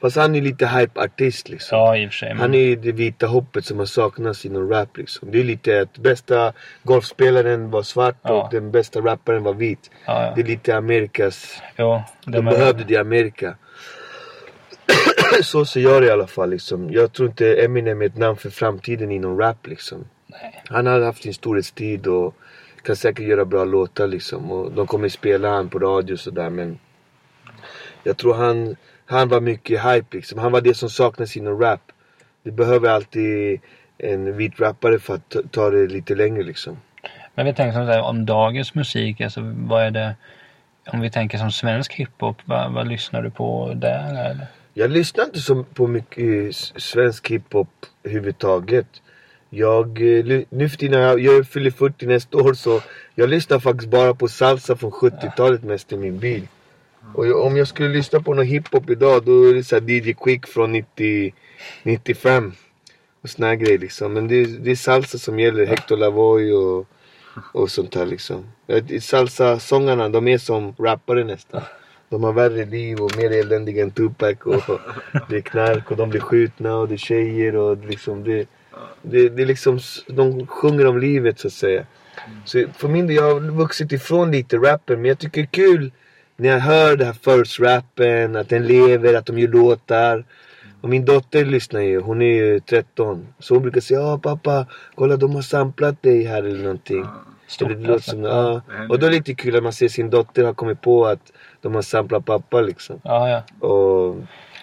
Fast han är lite hype-artist liksom. Ja, i och för sig. Men, Han är det vita hoppet som har saknats inom rap liksom. Det är lite att bästa golfspelaren var svart Ja. och den bästa rapparen var vit. ja, ja. Det är lite Amerikas... Jo, De de behövde det i Amerika. Så ser jag det i alla fall liksom. Jag tror inte Eminem är ett namn för framtiden inom rap liksom. Nej. Han har haft sin storhetstid och kan säkert göra bra låtar liksom. Och de kommer spela han på radio och sådär men jag tror han, han var mycket hype liksom. Han var det som saknas inom rap. Det behöver alltid en vit rappare för att ta- ta det lite längre liksom. Men vi tänker som så här, om dagens musik, alltså vad är det? Om vi tänker som svensk hiphop, vad, vad lyssnar du på där? Eller? Jag lyssnar inte så på mycket svensk hiphop överhuvudtaget. Jag, eh, nu för tiden, jag, jag fyller 40 nästa år så jag lyssnar faktiskt bara på salsa från 70-talet mest i min bil. Och jag, om jag skulle lyssna på någon hiphop idag då är det såhär DJ Quick från 90, 95. Och såna här grejer liksom. Men det, det är salsa som gäller. Hector Lavoy och, och sånt här liksom. Salsa-sångarna de är som rappare nästan. De har värre liv och mer eländiga än Tupac. Och det är knark och de blir skjutna och det är tjejer och liksom det, det, det är liksom, liksom de sjunger om livet så att säga. Så för min del, jag har vuxit ifrån lite rappen men jag tycker det är kul när jag hör det här first rappen, att den lever, att de gör låtar. Och min dotter lyssnar ju, hon är ju 13. Så hon brukar säga ja pappa, kolla de har samplat dig här eller någonting. Stort, det låter som, ja. Och då är det lite kul att man ser sin dotter har kommit på att de har samplat pappa liksom. Ja, ja. Och,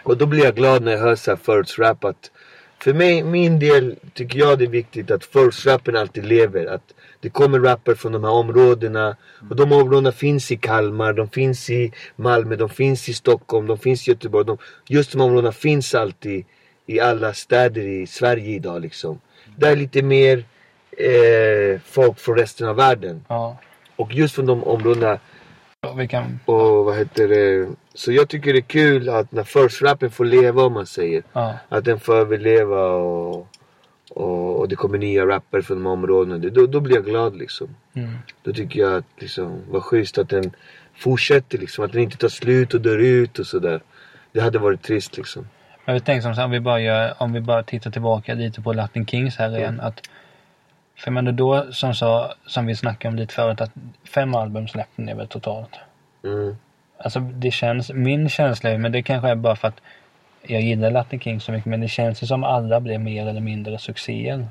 och då blir jag glad när jag hör så här first rap att för mig, min del tycker jag det är viktigt att first rappen alltid lever. Att det kommer rappare från de här områdena. Och de områdena finns i Kalmar, de finns i Malmö, de finns i Stockholm, de finns i Göteborg. De, just de områdena finns alltid i alla städer i Sverige idag liksom. Det är lite mer eh, folk från resten av världen. ja. Och just från de områdena Vi kan... och vad heter det. Så jag tycker det är kul att när first rappen får leva om man säger. Ja. Att den får överleva och, och, och det kommer nya rappare från de områdena. Det- Då, då blir jag glad liksom. Mm. Då tycker jag att liksom, vad schysst att den fortsätter liksom. Att den inte tar slut och dör ut och sådär. Det hade varit trist liksom. Men vi tänker som så här, om vi bara gör, om vi bara tittar tillbaka lite på Latin Kings här igen. Att, för menar då, som, sa, som vi snackade om lite förut, att fem album släppte ni väl totalt? Mm. Alltså det känns, min känsla är, men det kanske är bara för att jag gillar Latin Kings så mycket, men det känns ju som alla blev mer eller mindre succéer.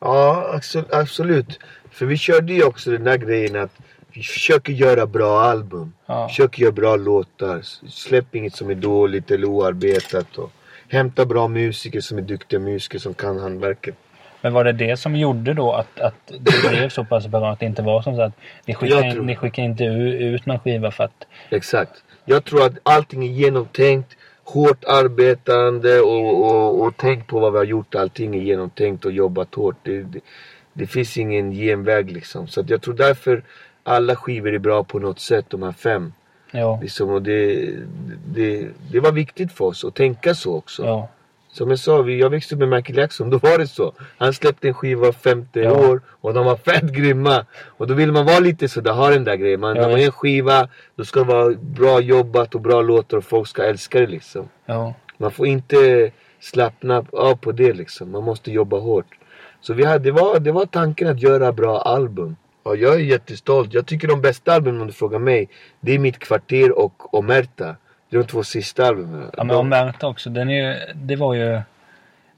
Ja, absolut, absolut. För vi körde ju också den där grejen att vi försöker göra bra album. Ja. Försöker göra bra låtar. Släpp inget som är dåligt eller oarbetat. Och hämta bra musiker som är duktiga musiker som kan handverket. Men var det det som gjorde då att, att det blev så pass bra att det inte var som så att ni Jag skickade, tror- ni skickade inte ut någon skiva för att... Exakt. Jag tror att allting är genomtänkt. Hårt arbetande och, och, och tänk på vad vi har gjort. Allting är genomtänkt och jobbat hårt. Det, det, det finns ingen genväg liksom. Så att jag tror därför alla skivor är bra på något sätt, de här fem. Ja, Liksom, och det, det, det var viktigt för oss att tänka så också. ja, Som jag sa, vi- jag växte upp med Michael Jackson. Då var det så. Han släppte en skiva var femte Ja. år och de var fett grymma. Och då vill man vara lite sådär, ha den där grejen. Man, Ja, när man gör en skiva, då ska det vara bra jobbat och bra låtar och folk ska älska det liksom. ja. Man får inte slappna av på det liksom. Man måste jobba hårt. Så vi hade, det, var, det var tanken att göra bra album. Ja, jag är jättestolt. Jag tycker de bästa albumen om du frågar mig, det är Mitt Kvarter och Omerta. De två sista albumen. Ja men om Märta också, den är ju, det var ju...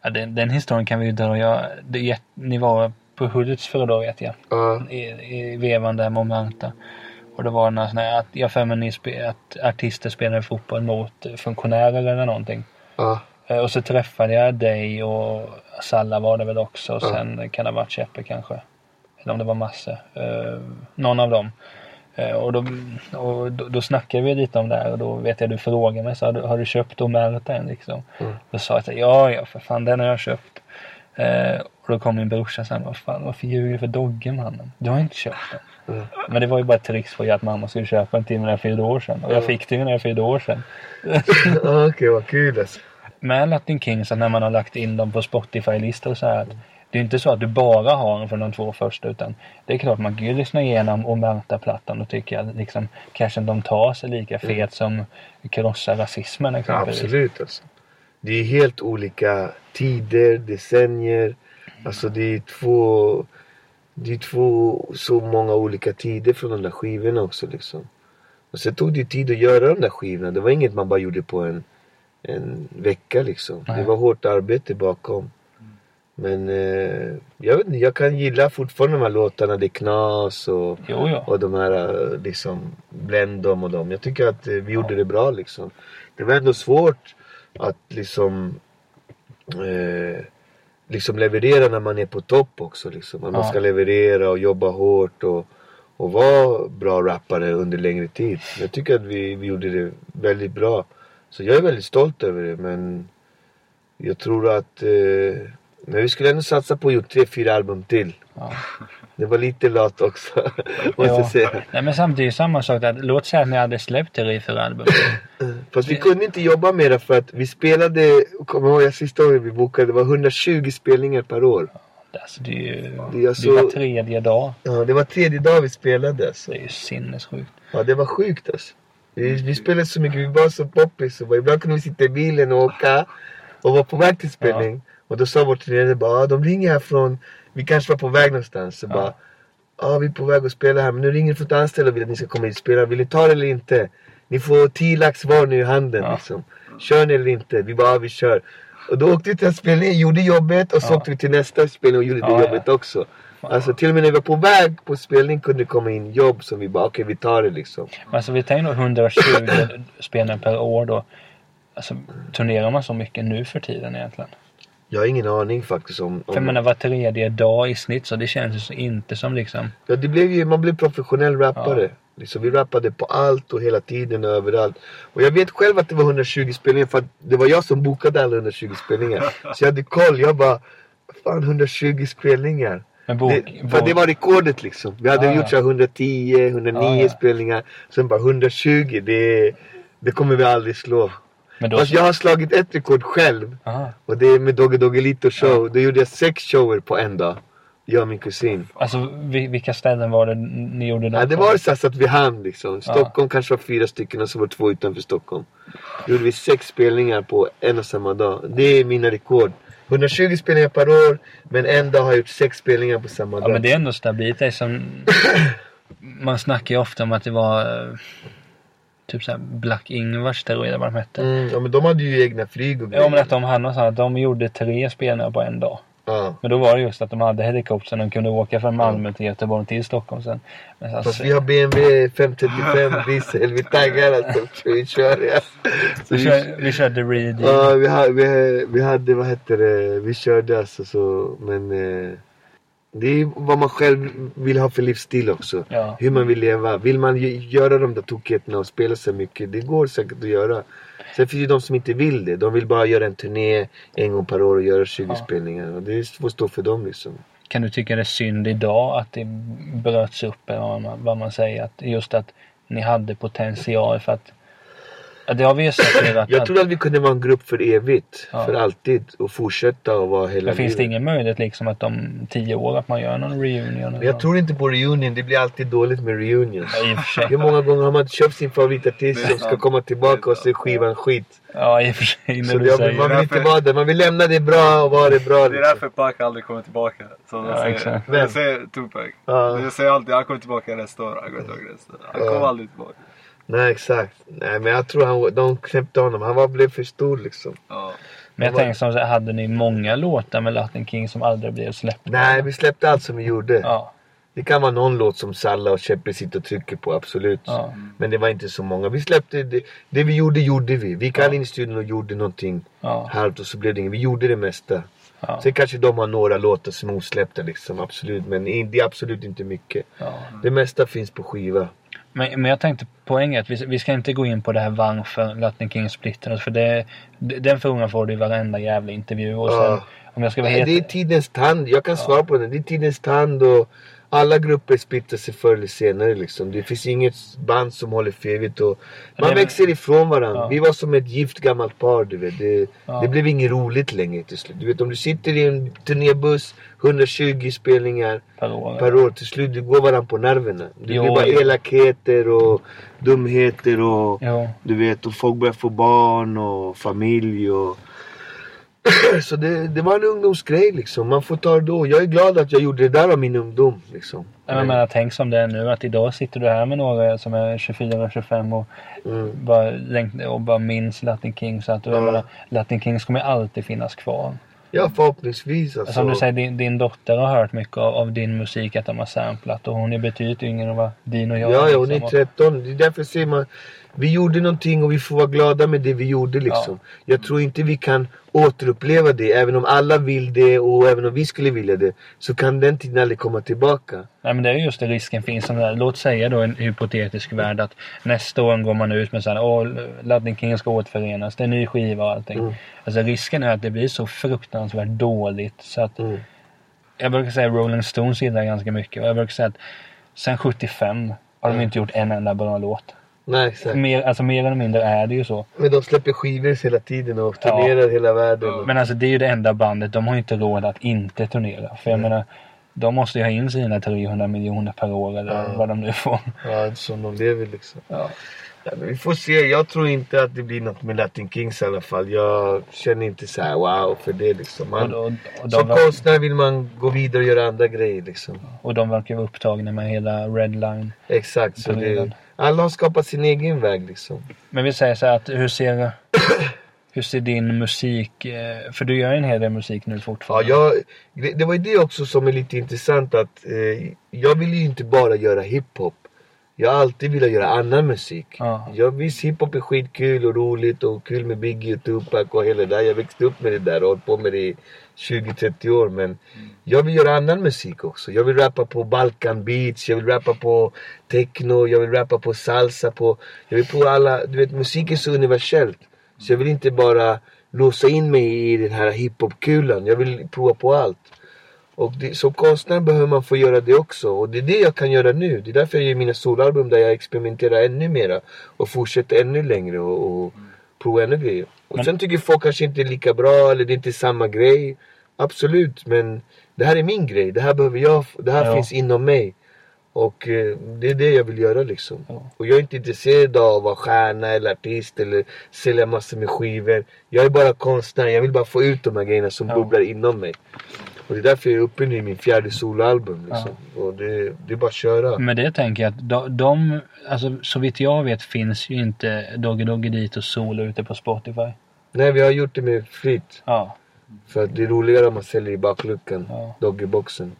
Ja, den, den historien kan vi ju dra. Jag, det, ni var på förra dagen vet jag. Ja, I, i vevan där med Märta. Och det var några såna här, att jag för mig att artister spelade fotboll mot funktionärer eller någonting. Eh, Och så träffade jag dig och Salla var det väl också. Och sen kan det ha varit Cheppe kanske. Eller om det var Masse. Eh, någon av dem. Eh, och då, och då, då snackade vi lite om det här och då vet jag du frågade mig så har du, har du köpt Omerta än liksom? Mm. Då sa jag så här, ja ja för fan den har jag köpt. Eh, och då kom min brorsa sen, vad fan varför ljuger du för Dogge mannen? Du har inte köpt den. Mm. Men det var ju bara ett trix för att mamma skulle köpa en till när jag fyllde år sedan. Och jag Mm. fick den när jag fyllde år sedan. Okej, vad kul alltså. med Latin Kings när man har lagt in dem på Spotify-listor och så här. att Det är inte så att du bara har dem från de två första utan det är klart man kan ju lyssna igenom Omerta-plattan och tycka att liksom kanske de tar sig lika fet som Krossa rasismen exempelvis. absolut alltså. Det är helt olika tider, decennier. Alltså det är två... Det är två så många olika tider från de där skivorna också liksom. Och sen tog det tid att göra de där skivorna. Det var inget man bara gjorde på en, en vecka liksom. Nej. Det var hårt arbete bakom. Men eh, jag vet inte, jag kan gilla fortfarande de här låtarna. Det är Knas och, Jo, ja. och de här eh, liksom Blendom och dem. Jag tycker att eh, vi gjorde det bra liksom. Det var ändå svårt att liksom eh, liksom leverera när man är på topp också liksom. Att man Ja. ska leverera och jobba hårt och, och vara bra rappare under längre tid. Jag tycker att vi, vi gjorde det väldigt bra. Så jag är väldigt stolt över det men jag tror att eh, Men vi skulle ändå satsa på att gjort tre, fyra album till. Ja. Det var lite lat också. måste jag säga. Nej, men samtidigt samma sak. Att, låt säga att ni hade släppt tre, fyra album. Fast vi kunde inte jobba med det för att vi spelade, kommer ihåg jag sista året vi bokade, det var 120 spelningar per år. Alltså, det är ju Det är det alltså- är var tredje dag. Ja, det var tredje dag vi spelade alltså. Det är ju sinnessjukt. Ja, det var sjukt alltså. Vi, vi spelade så mycket, vi var så poppis. Ibland kunde vi sitta i bilen och åka och vara på väg till spelning. Och då sa vår tränare bara, ah, de ringer här från, vi kanske var på väg någonstans. Så Ja. bara, ja ah, vi är på väg att spela här men nu ringer det från ett anställd och vill att ni ska komma hit och spela. Vill ni ta det eller inte? Ni får 10 lax var nu i handen Ja. liksom. Kör ni eller inte? Vi bara, ah, vi kör. Och då åkte vi till en spelning, gjorde jobbet och så Ja. åkte vi till nästa spelning och gjorde Ja, det ja. jobbet också. Alltså till och med när vi var på väg på spelning kunde det komma in jobb som vi bara, okej vi tar det liksom. Men Alltså vi tänker nog 120 spelningar per år då. Alltså turnerar man så mycket nu för tiden egentligen? Jag har ingen aning faktiskt om... För om menar var tredje dag i snitt så det känns inte som liksom... ja, det blev ju, man blev professionell rappare. Ja. Liksom, vi rappade på allt och hela tiden och överallt. Och jag vet själv att det var 120 spelningar för att det var jag som bokade alla 120 spelningar. Så jag hade koll. Jag bara, fan 120 spelningar. Bok, Det, för det var rekordet liksom. Vi hade Ah, gjort så här 110, 109 Ah, ja. spelningar. Sen bara 120, det, det kommer vi aldrig slå. Men. Fast jag har slagit ett rekord själv. Aha. Och det är med Dogge Doggelito show. Då gjorde jag sex shower på en dag. Jag och min kusin. Alltså vi- vilka ställen var det ni gjorde Ja, det var så, att vi hann liksom. Ja. Stockholm kanske var fyra stycken och så var det två utanför Stockholm. Då gjorde vi sex spelningar på en och samma dag. Det är mina rekord. 120 spelningar per år, men en dag har jag gjort sex spelningar på samma Ja dag. men det är ändå stabilt. Det är som... Man snackar ju ofta om att det var... Typ såhär Black Ingvars tror jag vad de hette. Mm, ja, men de hade ju egna flyg och Ja men att de hade så att de gjorde tre spelningar på en dag. Ja. Men då var det just att de hade helikopter så de kunde åka från Malmö till Göteborg till Stockholm sen. Men alltså, Fast vi har BMW 535 diesel. Vi taggar alltså. Så vi kör ja. Så vi, kör, vi körde Reed ja, vi, vi, vi hade, vad hette det, vi körde alltså så. Men eh, det är vad man själv vill ha för livsstil också. Ja. Hur man vill leva. Vill man göra de där tokigheterna och spela så mycket, det går säkert att göra. Sen finns det de som inte vill det. De vill bara göra en turné en gång per år och göra 20 Ja. spelningar. Och det får stå för dem liksom. Kan du tycka det är synd idag att det bröts upp eller vad man, vad man säger? Att just att ni hade potential för att... Ja, det har vi ju sett att... Jag trodde att vi kunde vara en grupp för evigt. Ja. För alltid. Och fortsätta och vara hela men finns det livet. ingen möjlighet liksom att om tio år att man gör någon reunion? eller Jag så? tror inte på reunion. Det blir alltid dåligt med reunions. Ja. Hur många gånger har man köpt sin favoritartist Det som ska komma tillbaka och så är skivan skit. Ja, i och för sig. Så När du det, säger man vill inte vara där. Man vill lämna det bra och vara det bra. Det är Liksom. därför Pac aldrig kommer tillbaka. Som Ja, jag säger. exakt. Vem? Jag säger Tupac. Ja. Jag säger alltid han kommer tillbaka nästa år. Han kommer tillbaka nästa år. Han kommer aldrig tillbaka. Nej exakt. Nej men jag tror han, de knäppte honom. Han var, blev för stor liksom. Ja. Men jag Vad- tänker som så hade ni många låtar med Latin King som aldrig blev släppta? Nej vi släppte allt som vi gjorde. Ja, Det kan vara någon låt som Salla och Cheppe sitter och trycker på, absolut. ja. Men det var inte så många. Vi släppte, det, det vi gjorde, gjorde vi. Vi alla in i studion och gjorde någonting Ja, halvt och så blev det inget. Vi gjorde det mesta. ja, Sen kanske de har några låtar som är osläppta liksom, absolut. Men det är absolut inte mycket. ja. Det mesta finns på skiva. Men, men jag tänkte poängen att vi, vi ska inte gå in på det här varför Latin King splittrades. För det, det- den frågan får du i varenda jävla intervju. Och sen, Ja. om jag ska vara helt... det är tidens tand. Jag kan svara på den. Det är tidens tand och alla grupper splittrar sig förr eller senare liksom. Det finns inget band som håller för evigt och man det- växer ifrån varandra. Ja. Vi var som ett gift gammalt par du vet. Det, Ja. det blev inget roligt längre till slut. Du vet om du sitter i en turnébuss, 120 spelningar per år. per år. Till slut det går varandra på nerverna. Det Jo, blir bara jo. elakheter och dumheter och Jo. du vet och folk börjar få barn och familj och Så det, det var en ungdomsgrej liksom. Man får ta det då. Jag är glad att jag gjorde det där av min ungdom liksom. Ja, men menar, tänk som det är nu att idag sitter du här med några som är 24-25 och Mm. bara, och bara minns Latin King. Så att Ja. menar, Latin Kings kommer alltid finnas kvar. Ja förhoppningsvis alltså. Som du säger, din, din dotter har hört mycket av, av din musik att de har samplat och hon är betydligt yngre än vad din och jag Ja, ja hon är liksom. 13. Det är därför säger man vi gjorde någonting och vi får vara glada med det vi gjorde liksom. Jag tror inte vi kan återuppleva det. Även om alla vill det och även om vi skulle vilja det. Så kan den tiden aldrig komma tillbaka. Nej men det är just det risken finns. Som. Låt säga då en hypotetisk värld att nästa år går man ut med såhär, åh Ladding King ska återförenas, det är en ny skiva och allting. Mm. Alltså risken är att det blir så fruktansvärt dåligt så att mm. Jag brukar säga Rolling Stones gillar ganska mycket och jag brukar säga att sen 75 har de inte gjort en enda bra låt. Nej, exakt. Mer, alltså mer eller mindre är det ju så. Men de släpper skivor hela tiden och turnerar ja. hela världen. Men alltså det är ju det enda bandet. De har ju inte råd att inte turnera. För jag mm. menar, de måste ju ha in sina 300 miljoner per år eller ja. vad de nu får. Ja, som de lever liksom. Ja. Ja, vi får se. Jag tror inte att det blir något med Latin Kings i alla fall. Jag känner inte så här wow för det liksom. Man, och, och, och som konstnär vill man gå vidare och göra andra grejer liksom. Och de verkar vara upptagna med hela Redline. Exakt. Så det, alla har skapat sin egen väg liksom. Men vi säger så här att hur ser, hur ser din musik, eh, för du gör en hel del musik nu fortfarande. Ja, jag, det var ju det också som är lite intressant att eh, jag vill ju inte bara göra hiphop. Jag har alltid velat göra annan musik. Ja. Jag, visst, hiphop är skitkul och roligt och kul med Biggie och Tupac och hela det där. Jag växte upp med det där och hållit på med det i 20-30 år. Men jag vill göra annan musik också. Jag vill rappa på Balkan beats, jag vill rappa på techno, jag vill rappa på salsa. På, jag vill på alla, du vet musik är så universellt. Så jag vill inte bara låsa in mig i den här hiphop-kulan. Jag vill prova på allt. Och det, som konstnär behöver man få göra det också. Och det är det jag kan göra nu. Det är därför jag gör mina solalbum där jag experimenterar ännu mera. Och fortsätter ännu längre och, och provar ännu grejer. Och men... sen tycker folk kanske inte är lika bra eller det är inte samma grej. Absolut, men det här är min grej. Det här behöver jag. Det här ja. finns inom mig. Och eh, det är det jag vill göra liksom. Ja. Och jag är inte intresserad av att vara stjärna eller artist eller sälja massor med skivor. Jag är bara konstnär. Jag vill bara få ut de här grejerna som ja. bubblar inom mig. Och det är därför jag är uppe nu i min fjärde soloalbum. Liksom. Ja. Och det, det, är bara att köra. Men det tänker jag att de, de, alltså så vitt jag vet finns ju inte Doggy Doggy dit och solo ute på Spotify. Nej, vi har gjort det med flit. Ja. För att det är roligare om man säljer i bakluckan. Ja. Doggyboxen.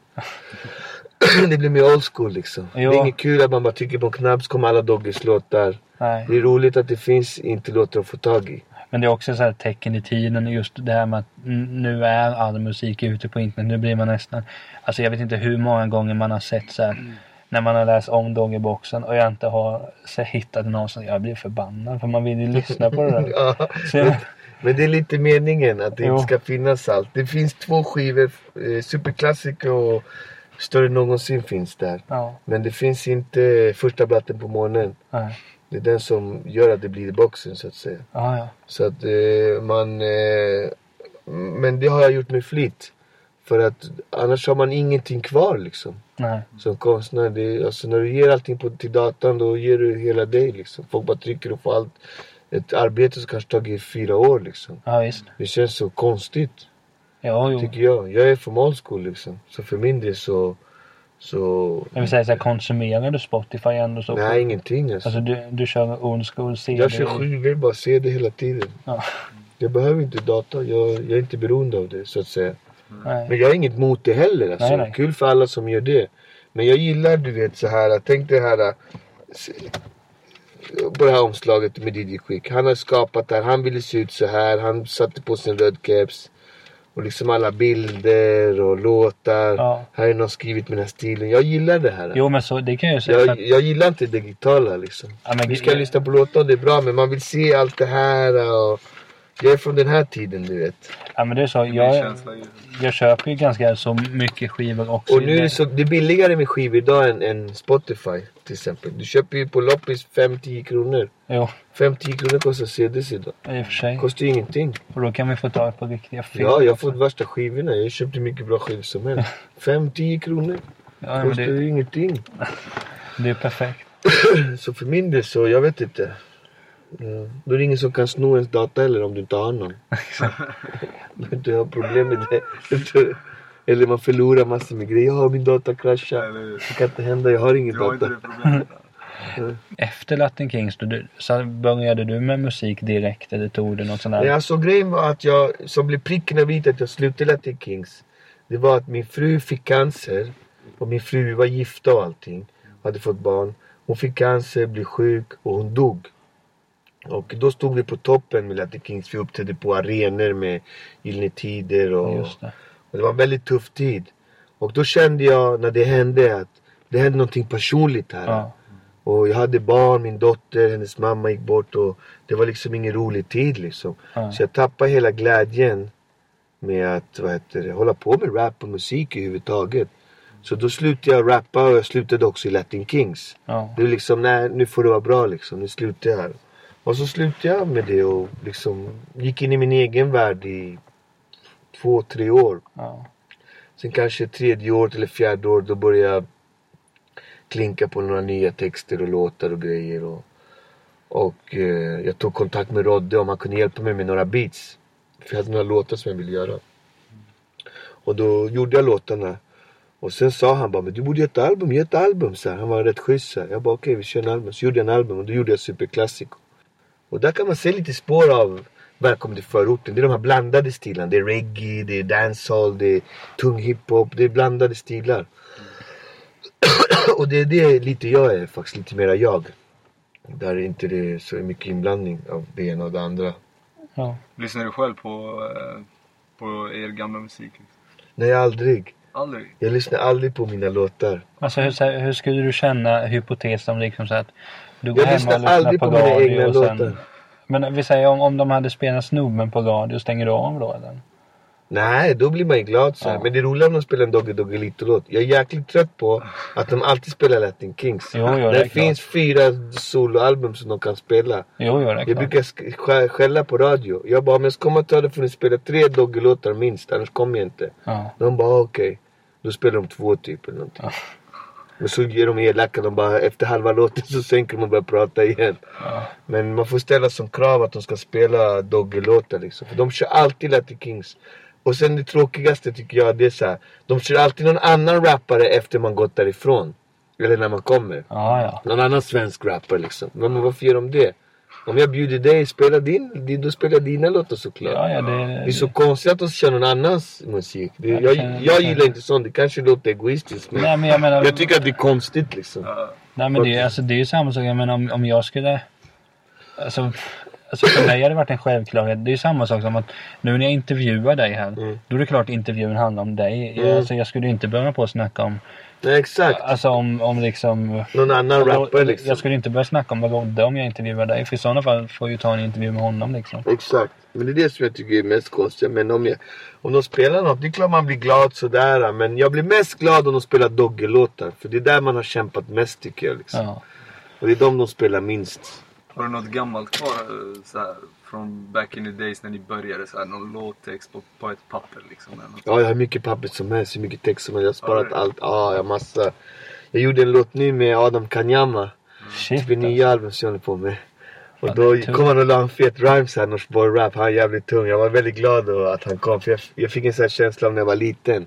det blir mer old school liksom. Jo. Det är inget kul att man bara trycker på en knapp så kommer alla Doggys låtar. Nej. Det är roligt att det finns inte låtar att få tag i. Men det är också så här tecken i tiden just det här med att nu är all musik ute på internet. Nu blir man nästan, alltså jag vet inte hur många gånger man har sett så här, mm. när man har läst om Doggyboxen och jag inte har så hittat någon som jag blir förbannad för man vill ju lyssna på det där. ja, men, men, det är lite meningen att det jo. inte ska finnas allt. Det finns två skivor, eh, Superklassiker och Större någonsin finns där. Ja. Men det finns inte första blatten på månen. Nej. Det är den som gör att det blir boxen så att säga. Ah, ja. Så att eh, man... Eh, men det har jag gjort med flit. För att annars har man ingenting kvar liksom. Nej. Som konstnär. Det, alltså när du ger allting på, till datan då ger du hela dig liksom. Folk bara trycker och får allt. Ett arbete som kanske tagit fyra år liksom. Ja, visst. Det känns så konstigt. Ja, jo. Tycker jag. Jag är från old school liksom. Så för min del så så... Jag vill säga så här, konsumerar du Spotify ändå så? Nej, ingenting alltså. alltså du, du kör old school CD? Jag kör skivor, bara CD hela tiden. Ja. Jag behöver inte data, jag, jag är inte beroende av det så att säga. Nej. Men jag har inget mot det heller alltså. Nej, nej. Kul för alla som gör det. Men jag gillar du vet så här, tänk det här på det här omslaget med Diddy Quick. Han har skapat det här, han ville se ut så här, han satte på sin röd keps. Och liksom alla bilder och låtar. Ja. Här är någon skrivit här stilen. Jag gillar det här. Jo men så det kan jag säga. Jag, att... jag gillar inte det digitala liksom. Ja, men... Vi ska lyssna på låtar det är bra men man vill se allt det här. Och... Jag är från den här tiden du vet. Ja men det är så. Jag, jag köper ju ganska så mycket skivor också. Och nu är det så, det är billigare med skivor idag än, än Spotify till exempel. Du köper ju på loppis 5-10 kronor. Jo. 5-10 kronor kostar CDs idag. I och för sig. Kostar ju ingenting. Och då kan vi få tag på riktiga filmer. Ja, jag har fått värsta skivorna. Jag köpte mycket bra skivor som helst. 5-10 kronor. Ja, kostar det... ju ingenting. Det är perfekt. så för min del så, jag vet inte. Ja. Då är det ingen som kan sno ens data eller om du inte har någon. du har problem med det. Eller man förlorar massor med grejer. Jag har min data kraschat. Det kan inte hända, jag har ingen du data. Har Efter Latin Kings du, så började du med musik direkt eller tog du något sånt där? Ja, alltså grejen var att jag, som blev pricken över i att jag slutade Latin Kings. Det var att min fru fick cancer. Och min fru var gifta och allting. Hade fått barn. Hon fick cancer, blev sjuk och hon dog. Och då stod vi på toppen med Latin Kings. Vi uppträdde på arenor med Gyllene Tider. Och, det. och det var en väldigt tuff tid. Och då kände jag när det hände att det hände någonting personligt här. Ja. Och jag hade barn, min dotter, hennes mamma gick bort och det var liksom ingen rolig tid liksom. Ja. Så jag tappade hela glädjen med att vad heter det, hålla på med rap och musik överhuvudtaget. Så då slutade jag rappa och jag slutade också i Latin Kings. Ja. Det är liksom, nej nu får det vara bra liksom, nu slutar jag här. Och så slutade jag med det och liksom gick in i min egen värld i två, tre år. Ja. Sen kanske tredje året eller fjärde år då började jag klinka på några nya texter och låtar och grejer. Och, och eh, jag tog kontakt med Rodde om han kunde hjälpa mig med några beats. För jag hade några låtar som jag ville göra. Och då gjorde jag låtarna. Och sen sa han bara, men du borde göra ett album, gör ett album. Så här. Han var rätt schysst. så här. Jag bara, okej vi kör en album. Så gjorde jag en album och då gjorde jag Superklassico. Och där kan man se lite spår av Välkommen till förorten. Det är de här blandade stilarna. Det är reggae, det är dancehall, det är tung hiphop. Det är blandade stilar. och det är det lite jag är faktiskt. Lite mera jag. Där inte det är så mycket inblandning av det ena och det andra. Ja. Lyssnar du själv på, eh, på er gamla musik? Nej, aldrig. Aldrig? Jag lyssnar aldrig på mina låtar. Alltså hur, så här, hur skulle du känna hypotes om liksom så att du går Jag hem och lyssnar aldrig på, på mina egna och sen... låtar. Men vi säger om, om de hade spelat Snubben på radio, stänger du av då eller? Nej, då blir man ju glad så. Ja. Men det är roligare om de spelar en Doggy Doggelito-låt. Jag är jäkligt trött på att de alltid spelar Latin Kings. Jo, jo, det är det klart. finns fyra soloalbum som de kan spela. Jo, jo, det är Jag klart. brukar sk- skä- skälla på radio. Jag bara, om jag ska komma till radio får ni spela tre Doggy-låtar minst, annars kommer jag inte. Ja. De bara, okej. Då spelar de två typ eller någonting. Ja. Men så ger de elaka, de bara efter halva låten så sänker de och börjar prata igen. Ja. Men man får ställa som krav att de ska spela Doggy-låtar liksom. För de kör alltid Latin Kings. Och sen det tråkigaste tycker jag det är så här. De kör alltid någon annan rappare efter man gått därifrån. Eller när man kommer. Ja, ja. Någon annan svensk rappare liksom. Men varför gör de det? Om jag bjuder dig, spela din, din då spelar dina låtar såklart. Ja, ja, det, Det är så konstigt att de kör någon annans musik. Det, Jag jag, jag gillar inte sånt. Det kanske låter egoistiskt men Nej, men jag menar... jag tycker att det är konstigt liksom. Nej men det, alltså, det är ju samma sak. Jag menar om, om jag skulle... Alltså, alltså för mig hade det varit en självklarhet. Det är ju samma sak som att nu när jag intervjuar dig här. Mm. Då är det klart intervjun handlar om dig. Mm. alltså, jag skulle inte börja på att snacka om... Nej exakt. Alltså om, om liksom... Någon annan rappare liksom. Jag skulle inte börja snacka om Rodde om jag intervjuar dig. För i sådana fall får jag ju ta en intervju med honom liksom. Exakt. Men det är det som jag tycker är mest konstigt. Men om, jag, om de spelar något, det är klart man blir glad sådär. Men jag blir mest glad om de spelar Dogge-låtar. För det är där man har kämpat mest tycker jag. Liksom. Ja. Och det är de de spelar minst. Har du något gammalt kvar eh, så här, från back in the days när ni började? Så här, någon låttext på, på ett papper liksom? Eller något? Ja, jag har mycket papper som helst. Hur mycket text som helst. Jag har sparat allt. Ja, jag har massa. Jag gjorde en låt nu med Adam Kanyama. Shit För nya album som jag håller på med. Och då kom han och la en fet rhymes här, Norsborg Rap. Han är jävligt tung. Jag var väldigt glad då att han kom. För jag, jag fick en sån här känsla av när jag var liten.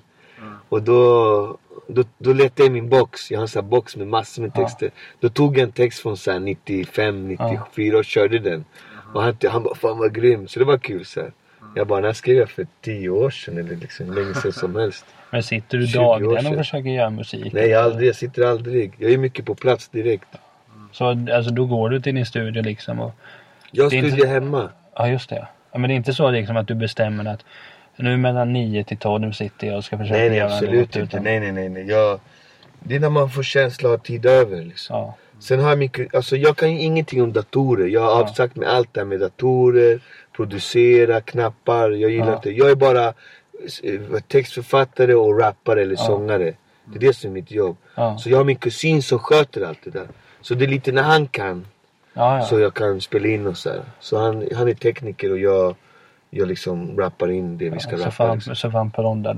Och då, då, då letade jag i min box. Jag har en box med massor med texter. Då tog jag en text från så här 95, 94 och körde den. Och han, han bara, fan vad grym. Så det var kul så här. Jag bara, den här skrev jag för 10 år sedan eller liksom länge sedan som helst. Men sitter du 20 år dagligen och försöker göra musik? Nej, jag, aldrig, jag sitter aldrig. Jag är mycket på plats direkt. Så alltså då går du till din studio liksom och... Jag är inte- hemma. Ja just det. Ja, men det är inte så liksom att du bestämmer att nu mellan 9 till 12 sitter jag och ska försöka Nej, nej göra absolut inte. Nej, nej, nej. nej. Jag, det är när man får känsla av tid över. Liksom. Ja. Sen har jag mycket, alltså jag kan ju ingenting om datorer. Jag har Ja. avsagt med allt det här med datorer, producera, knappar. Jag gillar Ja. inte. Jag är bara eh, textförfattare och rappare eller Ja. sångare. Det är det som är mitt jobb. Ja. Så jag har min kusin som sköter allt det där. Så det är lite när han kan Ja, ja. så jag kan spela in och så här. Så han, han är tekniker och jag, jag liksom rappar in det vi ska så rappa. Liksom.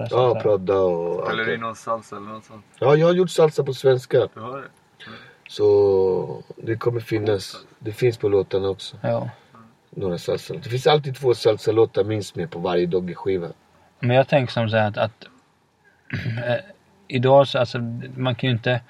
att Ja, prodda och Spelar du in någon salsa eller något sånt? Ja, jag har gjort salsa på svenska. Du har det? Så det kommer finnas. Det finns på låtarna också. Ja. Några salsa. Det finns alltid två salsa-låtar minst med på varje Dogge-skiva. Men jag tänker som så här att, att eh, idag så alltså man kan ju inte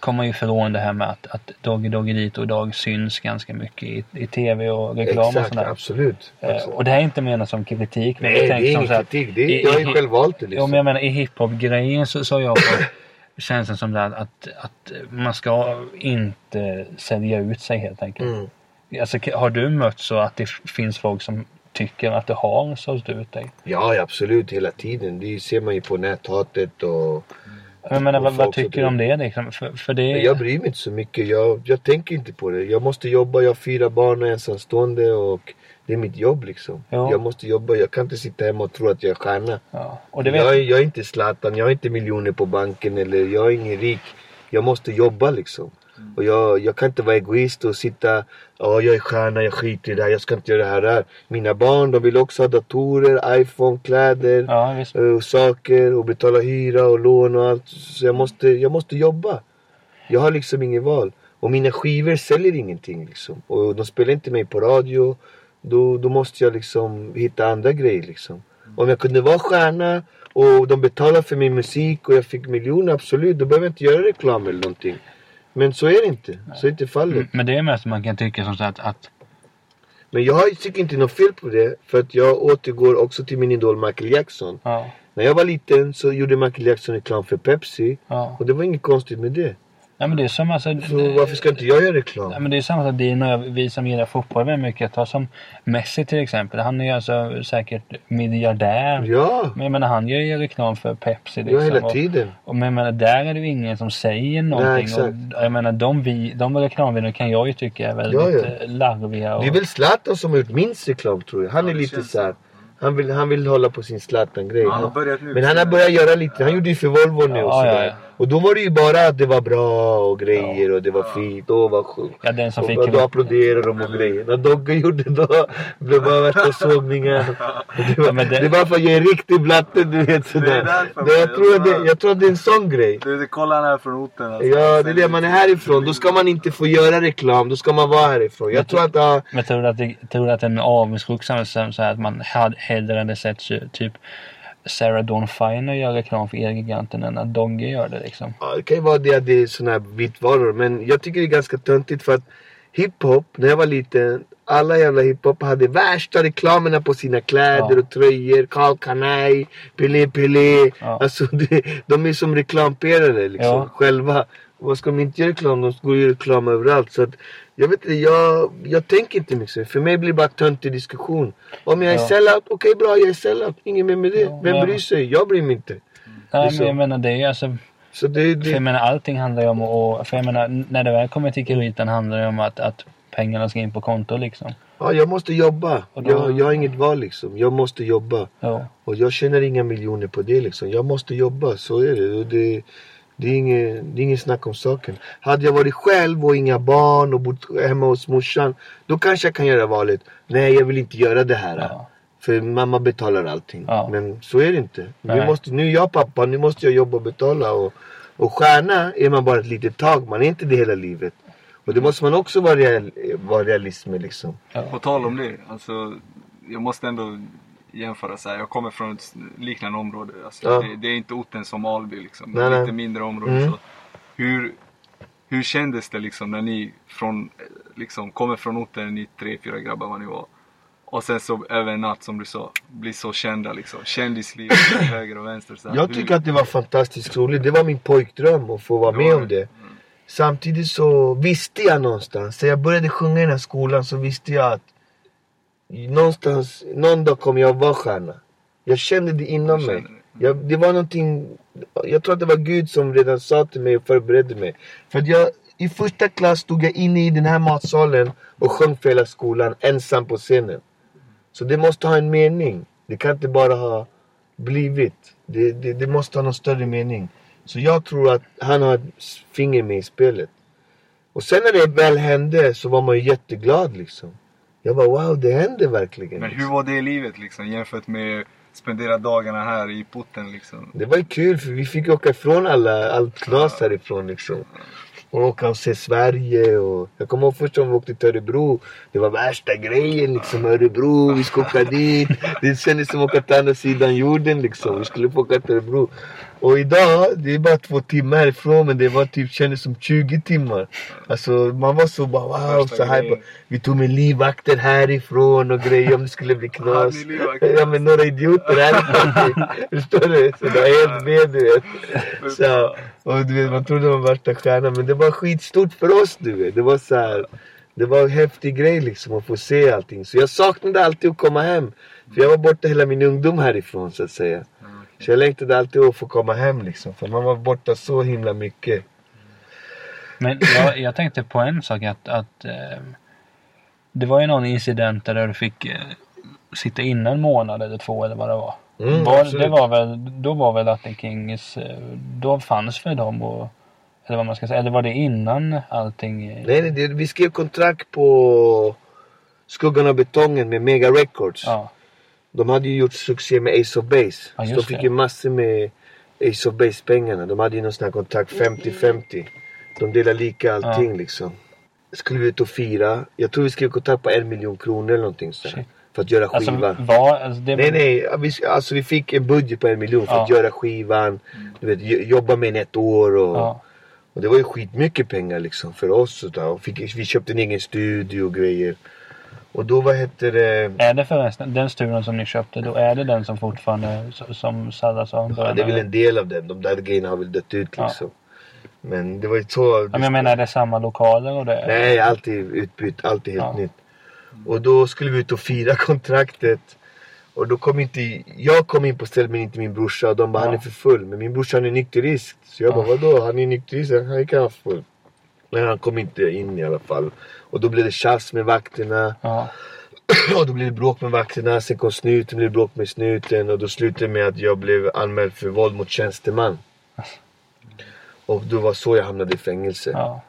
komma ifrån det här med att, att Doggy Doggy dit och idag syns ganska mycket i, i tv och reklam och Exakt, sådär. absolut. Eh, absolut. och det här är inte menat som kritik. men Nej, jag det är ingen kritik. Det är, i- jag har ju själv valt det liksom. men jag menar i hiphop-grejen så, så har jag fått känslan som det här att, att man ska inte sälja ut sig helt enkelt. Mm. Alltså, har du mött så att det finns folk som tycker att du har sålt ut dig? Ja, ja, absolut. Hela tiden. Det ser man ju på näthatet och Jag menar, vad, vad tycker du om det liksom? För, för det... Men jag bryr mig inte så mycket. Jag, jag tänker inte på det. Jag måste jobba. Jag har fyra barn och ensamstående och det är mitt jobb liksom. Ja. Jag måste jobba. Jag kan inte sitta hemma och tro att jag är stjärna. Ja. Och det vet... Jag, jag är inte Zlatan. Jag har inte miljoner på banken eller jag är ingen rik. Jag måste jobba liksom. Mm. Och jag, jag kan inte vara egoist och sitta Ja, jag är stjärna, jag skiter i det här, jag ska inte göra det här. det här. Mina barn, de vill också ha datorer, iPhone, kläder, Ja, eh, saker och betala hyra och lån och allt. Så jag måste, jag måste jobba. Jag har liksom inget val. Och mina skivor säljer ingenting liksom. Och de spelar inte mig på radio. Då, då måste jag liksom hitta andra grejer liksom. Om jag kunde vara stjärna och de betalar för min musik och jag fick miljoner, absolut. Då behöver jag inte göra reklam eller någonting. Men så är det inte. Så är inte fallet. Men det är mest man kan tycka som så att, att Men jag har- tycker inte något fel på det. För att jag återgår också till min idol Michael Jackson. ja, När jag var liten så gjorde Michael Jackson reklam för Pepsi. ja. Och det var inget konstigt med det. Nej men det är som alltså... Så varför ska inte jag göra reklam? Ja, men det är samma sak, och jag, vi som gillar fotboll väldigt mycket. Ta som Messi till exempel. Han är ju alltså säkert miljardär. Ja, Men jag menar han gör ju reklam för Pepsi ja liksom. hela och, tiden. och men jag menar där är det ju ingen som säger någonting. exakt. och jag menar de, vi, de reklamvideorna kan jag ju tycka är väldigt Ja, ja. larviga. Och, Det är väl Zlatan som har gjort minst reklam tror jag. Han Ja, är det lite känns såhär. Han vill, han vill hålla på sin Zlatan-grej. Ja, han. Men han har börjat göra lite. Han gjorde ju för Volvo nu och Ja, ja, sådär. Ja. Och då var det ju bara att det var bra och grejer och det var fint. Åh vad sjukt. Ja, den som Och fick... då applåderade de och grejer. När Dogge gjorde då blev det bara värsta sågningar. Det var, Ja, men det- det var för att jag är riktig blatte du vet Det är sådär. därför, Det, jag, men tror det, jag tror att det är en sån grej. Du, vet, kolla han är från orten alltså. Ja, det är det. Man är härifrån. Då ska man inte få göra reklam. Då ska man vara härifrån. Jag tror att... ja, Men tror du att det, tror du att det en avundsjuk så här att man hellre hade sett typ Sarah Dawn Finer göra reklam för Elgiganten än att Dogge gör det liksom? Ja, det kan ju vara det att det är såna här vitvaror. Men jag tycker det är ganska töntigt för att hiphop, när jag var liten, alla jävla hiphop hade värsta reklamerna på sina kläder Ja. och tröjor. Carl Kanai, Pelé Pelé. Ja. Alltså det, de är som reklamperare liksom, Ja. själva. Vad ska de inte göra reklam? De går ju reklam överallt. Så att, jag vet inte, jag, jag tänker inte mycket. För mig blir det bara töntig diskussion. Om jag är Ja. sellout, okej bra jag är sellout. Ingen mer med det. Ja, Vem men- bryr sig? Jag bryr mig inte. Nej, så. men jag menar det är ju alltså... Så det, För det, jag menar allting handlar ju om att... För jag menar när det väl kommer till kritan handlar det om att, att pengarna ska in på konto liksom. Ja, jag måste jobba. Då- Jag, jag har inget val liksom. Jag måste jobba. Ja. Och jag tjänar inga miljoner på det liksom. Jag måste jobba, så är det. Och det, det, är inget, det är inget snack om saken. Hade jag varit själv och inga barn och bott hemma hos morsan. Då kanske jag kan göra valet. Nej, jag vill inte göra det här. Ja. För mamma betalar allting. Ja. Men så är det inte. Vi Nej. måste, nu är jag pappa, nu måste jag jobba och betala. Och, och stjärna är man bara ett litet tag. Man är inte det hela livet. Och det måste man också vara, real, vara realist med liksom. På tal om det, alltså jag måste ändå jämföra så här. Jag kommer från ett liknande område. Alltså, Ja. det, det är inte orten som Alby liksom. Nej, nej. lite mindre område. Mm. Så. Hur, hur kändes det liksom när ni från, liksom, kommer från orten, ni tre, fyra grabbar vad ni var. Och sen så över en natt som du sa, blir så kända liksom. Kändisliv höger och vänster. Så här. Jag tycker att det var fantastiskt roligt. Det var min pojkdröm att få vara med om det. det. Samtidigt så visste jag någonstans, när jag började sjunga i den här skolan så visste jag att någonstans, någon dag kommer jag vara stjärna. Jag kände det inom Du mig. kände det. Jag, det var någonting, jag tror att det var Gud som redan sa till mig och förberedde mig. För att jag, i första klass stod jag inne i den här matsalen och sjöng för hela skolan ensam på scenen. Så det måste ha en mening. Det kan inte bara ha blivit. Det, det, det måste ha någon större mening. Så jag tror att han har ett finger med i spelet. Och sen när det väl hände så var man ju jätteglad liksom. Jag var wow, det hände verkligen. Men hur liksom. var det i livet liksom jämfört med spendera dagarna här i porten liksom? Det var kul för vi fick åka ifrån alla, allt knas härifrån liksom. Och åka och se Sverige och jag kommer ihåg första gången vi åkte till Örebro. Det var värsta grejen liksom. Örebro, vi ska åka dit. Det kändes som att åka till andra sidan jorden liksom. Vi skulle få åka till Örebro. Och idag, det är bara två timmar härifrån men det var typ, kändes som 20 timmar. Alltså man var så bara wow, så grejen. Vi tog med livvakter härifrån och grejer om det skulle bli knas. Ja men några idioter härifrån. Förstår du? Så det var helt med du vet. Så, och du vet, man trodde man var värsta stjärnan. Men det var skitstort för oss du vet. Det var så här, Det var en häftig grej liksom att få se allting. Så jag saknade alltid att komma hem. För jag var borta hela min ungdom härifrån så att säga. Så jag längtade alltid att få komma hem liksom. För man var borta så himla mycket. Men jag, jag tänkte på en sak att, att eh, det var ju någon incident där du fick eh, sitta inne en månad eller två eller vad det var. Mm, var det var väl, då var väl Latin Kings, eh, då fanns för dem och, eller vad man ska säga, eller var det innan allting? eh, Nej, nej, det, vi skrev kontrakt på Skuggan av betongen med Mega Records. Ja, De hade ju gjort succé med Ace of Base. Ja, så de fick det. ju massor med Ace of Base pengarna. De hade ju någon sån här kontrakt 50-50. De delade lika allting liksom. Skulle vi ut och fira. Jag tror vi skrev kontrakt på en miljon kronor eller någonting så här, Shit. För att göra alltså skivan. var, alltså det Nej nej, ja, vi, alltså vi fick en budget på en miljon för att Ja. göra skivan. Du vet, jo- jobba med den ett år och, Ja, och det var ju skitmycket pengar liksom för oss. Och fick, vi köpte en egen studio och grejer. Och då vad hette det? är det förresten, den studion som ni köpte då, är det den som fortfarande, som Salazar Ja, det är väl en del av den. De där grejerna har väl dött ut Ja. liksom. Men det var ju så. Ja, men jag menar, är det samma lokaler och det? Nej, alltid utbytt. Alltid helt Ja. nytt. Och då skulle vi ut och fira kontraktet. Och då kom inte, jag kom in på stället men inte min brorsa. Och de bara, Ja. han är för full. Men min brorsa han är nykterist. Så jag Ja. bara, vadå? Han är nykterist? Han kan vara full. Men han kom inte in i alla fall. Och då blev det tjafs med vakterna. Ja, Och då blev det bråk med vakterna. Sen kom snuten, blev det bråk med snuten. Och då slutade det med att jag blev anmäld för våld mot tjänsteman. Och då var så jag hamnade i fängelse. ja.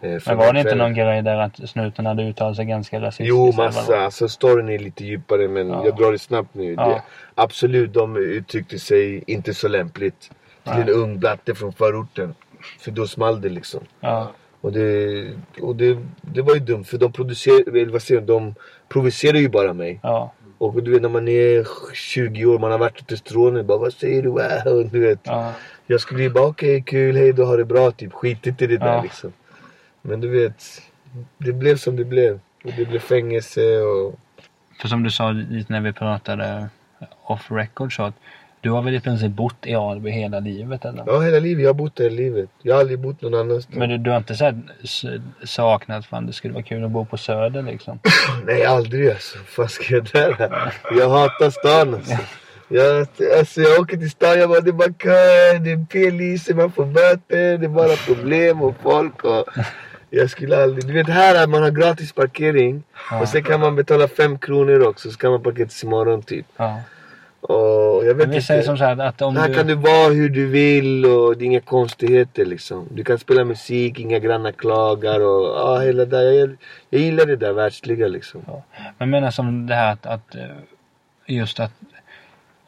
Eh, Men var det inte någon grej där att snuten hade uttalat sig ganska rasistiskt? Jo, massa. Alltså storyn är lite djupare men Ja. jag drar det snabbt nu. Ja. Det, absolut, de uttryckte sig inte så lämpligt. Till Nej. en ung blatte från förorten. För då small det liksom. Ja, Och det, och det, det var ju dumt för de producerar, eller vad säger de provocerar ju bara mig. ja, Och du vet när man är 20 år, man har varit i Testosteronen, bara vad säger du? Wow, du vet. ja. Jag skulle ju bara okej, kul, hej då, ha det bra, typ. Skit inte i det där Ja. liksom. Men du vet, det blev som det blev. Och det blev fängelse och... För som du sa lite när vi pratade off record så att du har väl i princip bott i Alby hela livet eller? Ja, hela livet. Jag har bott hela livet. Jag har aldrig bott någon annanstans. Men du, du har inte så här saknat fan det skulle vara kul att bo på Söder liksom? Nej, aldrig alltså. Vad ska jag där? Jag hatar stan alltså. Jag, alltså jag åker till stan, jag bara, det är bara kö, det är p-lyse, man får böter, det är bara problem och folk och... Jag skulle aldrig... Du vet här att man har gratis parkering och sen kan man betala fem kronor också så kan man parkera tills imorgon typ. Ja. Och jag vet Men vi säger som så här att om Här du... kan du vara hur du vill och det är inga konstigheter liksom. Du kan spela musik, inga grannar klagar och ja, hela det där. Jag, jag gillar det där världsliga liksom. Men jag menar som det här att, att eh, just att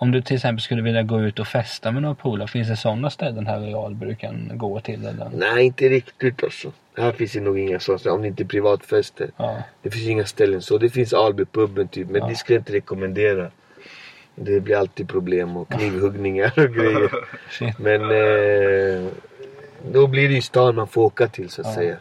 om du till exempel skulle vilja gå ut och festa med några polare, finns det sådana ställen här i Alby du kan gå till? Eller? Nej, inte riktigt alltså. Här finns det nog inga sådana, om det inte är privatfester. Ja, Det finns inga ställen så. Det finns Albypuben typ, men Ja. det skulle jag inte rekommendera. Det blir alltid problem och knivhuggningar och grejer. Men eh, då blir det ju stan man får åka till så att säga.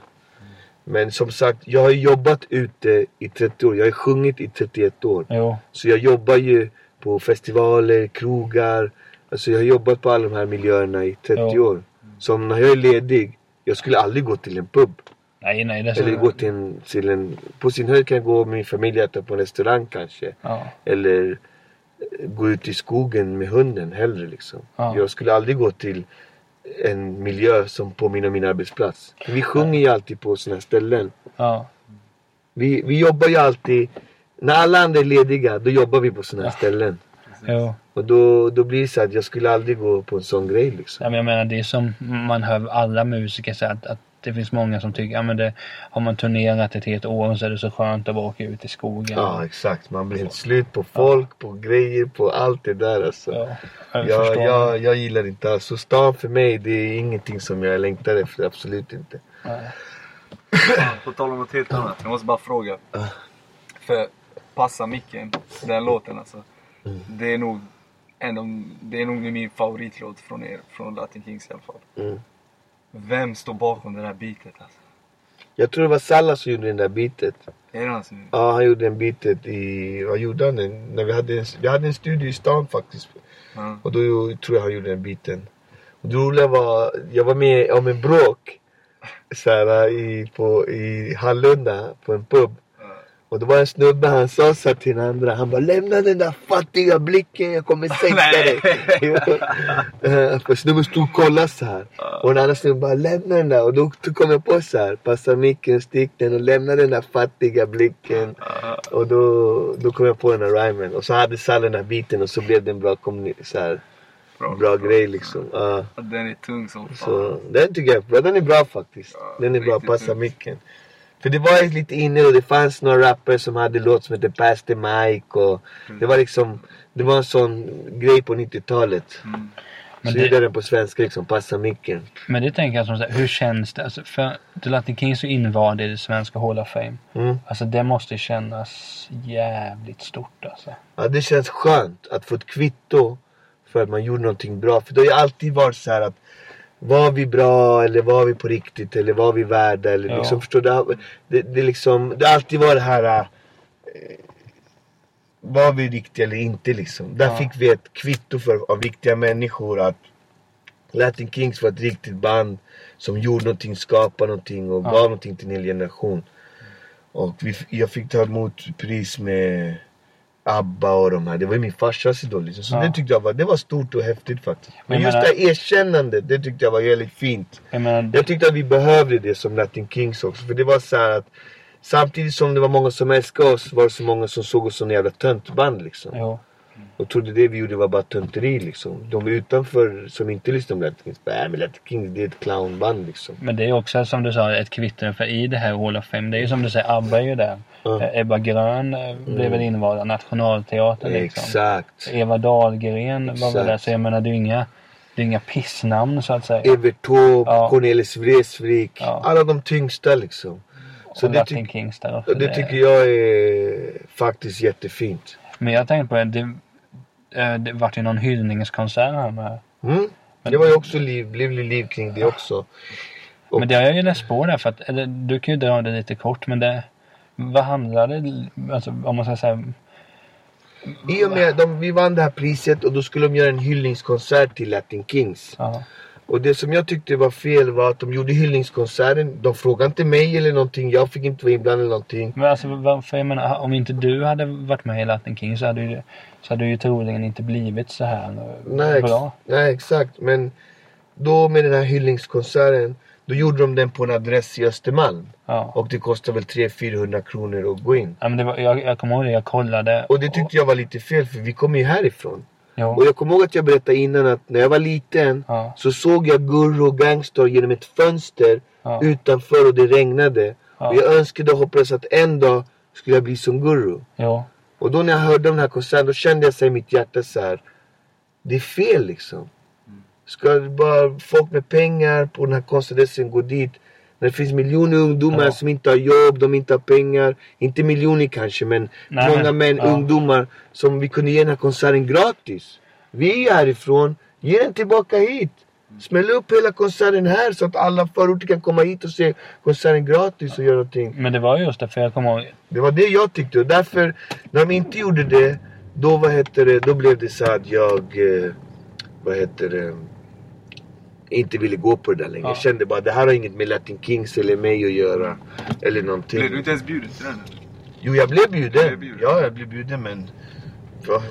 Men som sagt, jag har jobbat ute i 30 år. Jag har sjungit i 31 år. Jo, Så jag jobbar ju på festivaler, krogar. Alltså jag har jobbat på alla de här miljöerna i 30 Ja. år. Så när jag är ledig, jag skulle aldrig gå till en pub. nej nej det. Eller gå till en, till en... På sin höjd kan jag gå med min familj och äta på en restaurang kanske. Ja, Eller gå ut i skogen med hunden hellre liksom. Ja. Jag skulle aldrig gå till en miljö som påminner om min arbetsplats. Vi sjunger ju alltid på här ställen. ja, Vi, vi jobbar ju alltid... När alla andra är lediga, då jobbar vi på såna här ställen. jo. Och då, då blir det så att jag skulle aldrig gå på en sån grej liksom. Ja, men jag menar det är som man hör alla musiker säga att, att det finns många som tycker, ja men det, har man turnerat ett helt år så är det så skönt att bara åka ut i skogen. Ja, exakt. Man blir helt slut på folk, på grejer, på allt det där alltså. Ja, jag Jag, jag, jag gillar inte alls. Så stan för mig, det är ingenting som jag längtar efter. Absolut inte. Nej. På tal om något helt annat. Jag måste bara fråga. För Passa micken, den låten alltså. Det är nog en av, det är nog min favoritlåt från er, från Latin Kings i alla fall. Mm. Vem står bakom det där beatet alltså? Jag tror det var Salla som gjorde den där bitet. Är det hans nu? Ja, han gjorde den bitet i... Vad gjorde han? den? När vi, hade en, vi hade en studio i stan faktiskt. Ja. Och då tror jag han gjorde den biten. Och det roliga var, jag var med om en bråk. Så här, i, på, i Hallunda på en pub. Och det var en snubbe, han sa så till den andra. Han bara lämna den där fattiga blicken, jag kommer sänka dig. För snubben stod och kollade så här. Och den andra snubben bara lämna den där. Och då, kom jag på så här. Passa micken, stick den och lämna den där fattiga blicken. Och då, då kom jag på den här rhymen. Och så hade Sall den här biten och så blev det en bra, så här, Bra, bra grej liksom. Ja. Den är tung som fan. Så den tycker jag är bra. Den är bra faktiskt. Den är bra. Passa micken. För det var ju lite inne och det fanns några rappare som hade låt som hette Pass the Mic och Mm. det var liksom Det var en sån grej på 90-talet. Mm. Men så det- gjorde den på svenska liksom, Passa micken. Men det tänker jag som så här, hur känns det? Alltså för The Latin Kings är invald i det svenska Hall of Fame. Mm. Alltså det måste kännas jävligt stort alltså. Ja, det känns skönt att få ett kvitto för att man gjorde någonting bra. För det har ju alltid varit så här att var vi bra eller var vi på riktigt eller var vi värda eller Ja. liksom förstår du? Det, det, liksom, det har alltid varit det här äh, var vi riktiga eller inte liksom. Där Ja. fick vi ett kvitto för, av riktiga människor att Latin Kings var ett riktigt band som gjorde någonting, skapade någonting och Ja. gav någonting till en hel generation. Och vi, jag fick ta emot pris med ABBA och de här. Det var ju min farsas idol liksom. Så Ja. det tyckte jag var, det var stort och häftigt faktiskt. Men Men just jag det här erkännandet, det tyckte jag var väldigt fint. Jag menar, Jag tyckte att vi behövde det som Latin Kings också. För det var så här att samtidigt som det var många som älskade oss var det så många som såg oss som en jävla töntband liksom. jo. Och trodde det vi gjorde var bara tönteri liksom. De utanför som inte lyssnade på Latin Kings bara, äh, men Latin Kings det är ett clownband liksom. Men det är också som du sa ett kvitto för i det här Hall of Fame. Det är ju som du säger, ABBA är ju där. Eh, Ebba Grön eh, blev väl invald av Nationalteatern liksom. Exakt. Eva Dahlgren var väl där. Så jag menar det är ju inga, det är inga pissnamn så att säga. Evert Taube, Ja. Cornelis Vreeswijk. Ja. Alla de tyngsta liksom. Så och det, där också. det tycker jag är faktiskt jättefint. Men jag tänkte på det, det, eh, det vart ju någon hyllningskonsert här med. Mm. Det var ju också liv, ju liv kring det också. Och- Men det har jag ju läst på där för att, eller du kan ju dra det lite kort men det, vad handlade det, alltså om man ska säga, I och med att vi vann det här priset och då skulle de göra en hyllningskonsert till Latin Kings. ja. Och det som jag tyckte var fel var att de gjorde hyllningskonserten. De frågade inte mig eller någonting. Jag fick inte vara inblandad i någonting. Men alltså varför, jag menar, om inte du hade varit med i Latin King så hade ju, så hade ju troligen inte blivit så här eh, Nej, ex- bra. nej exakt. Men då med den här hyllningskonserten. Då gjorde de den på en adress i Östermalm. Ja. Och det kostar väl 300-400 kronor att gå in. ja men var, jag, jag kommer ihåg det, jag kollade. Och det tyckte jag var lite fel för vi kommer ju härifrån. Och jag kommer ihåg att jag berättade innan att när jag var liten Ja. så såg jag Gurro och Gangstar genom ett fönster Ja. utanför och det regnade. Och jag önskade och hoppades att en dag skulle jag bli som Gurro. Och då när jag hörde om den här konserten då kände jag här i mitt hjärta så här. Det är fel liksom. Ska bara folk med pengar på den här konstadressen gå dit? När det finns miljoner ungdomar Ja. som inte har jobb, de inte har pengar. Inte miljoner kanske men Nej, många män, ja. ungdomar som vi kunde ge den här konserten gratis. Vi är härifrån, ge den tillbaka hit. Smäll upp hela konserten här så att alla förorter kan komma hit och se konserten gratis och göra någonting. Men det var just det, för jag kommer ihåg. Det var det jag tyckte och därför när de inte gjorde det då vad heter det, då blev det så att jag eh, vad heter det inte ville gå på det där längre. Ja. Jag kände bara det här har inget med Latin Kings eller mig att göra. Eller någonting. Blev du inte ens bjuden till den? Jo jag blev bjuden. blev bjuden. Ja jag blev bjuden men Ja,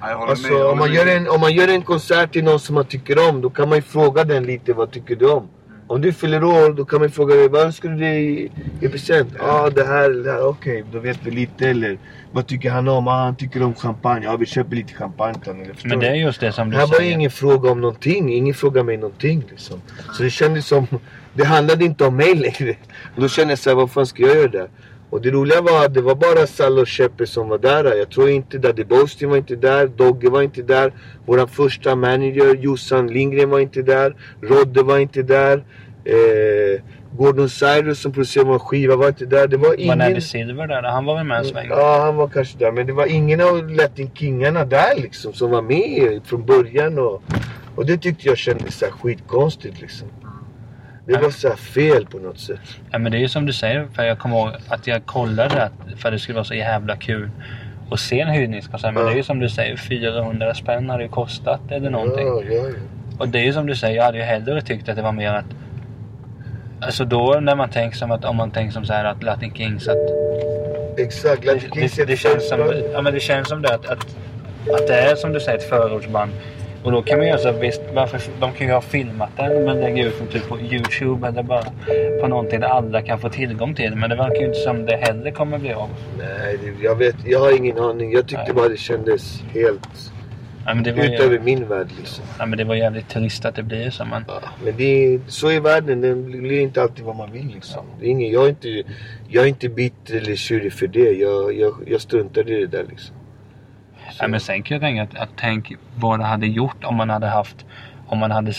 jag med, Alltså jag om man, med gör en, om man gör en konsert till någon som man tycker om då kan man ju fråga den lite vad tycker du om? Om du fyller år då kan man fråga dig vad önskar du dig i, i present? Ja ah, det här eller det här, okej då vet vi lite eller vad tycker han om? Ah, han tycker om champagne, ja vi köper lite champagne till honom. Men det är just det som du här var ju säger. ingen fråga om någonting, ingen frågade mig någonting liksom. Så det kändes som, det handlade inte om mig längre. Och då kände jag såhär, vad fan ska jag göra där? Och det roliga var att det var bara Sall och Sheppe som var där. Jag tror inte Daddy Boastin var inte där, Dogge var inte där. Våran första manager Jossan Lindgren var inte där. Rodde var inte där. Eh, Gordon Cyrus som producerade vår skiva var inte där. Det var Var ingen... Neddy Silver där? Han var väl med en sväng? Ja, han var kanske där. Men det var ingen av Latin Kingarna där liksom som var med från början. Och, och det tyckte jag kändes så här skitkonstigt liksom. Det var så fel på något sätt. Ja men det är ju som du säger, för jag kommer ihåg att jag kollade att för det skulle vara så jävla kul att se en hyllningskonsert. Men Ja. det är ju som du säger, 400 spänn hade det kostat eller någonting. Ja, ja. Och det är ju som du säger, jag hade ju hellre tyckt att det var mer att... Alltså då när man tänker som att, om man tänker som så här att Latin Kings att... Exakt, Latin Det, Kings det, är det, känns som, ja, men det känns som det att, att, att det är som du säger ett förortsband. Och då kan man göra så visst, varför, de kan ju ha filmat den men lägga ut den typ på Youtube eller bara på någonting där alla kan få tillgång till. Men det verkar ju inte som det heller kommer bli av. Nej, jag vet. Jag har ingen aning. Jag tyckte Nej. bara det kändes helt Ja, men det, var utöver ju, min värld liksom. ja, men det var jävligt trist att det blir så. Men, Ja, men det är, så är världen. Den blir inte alltid vad man vill liksom. Det är ingen, jag, är inte, jag är inte bitter eller tjurig för det. Jag, jag, jag struntar i det där liksom. ja, men sen kan jag tänka att, att tänk vad det hade gjort om man hade haft om man hade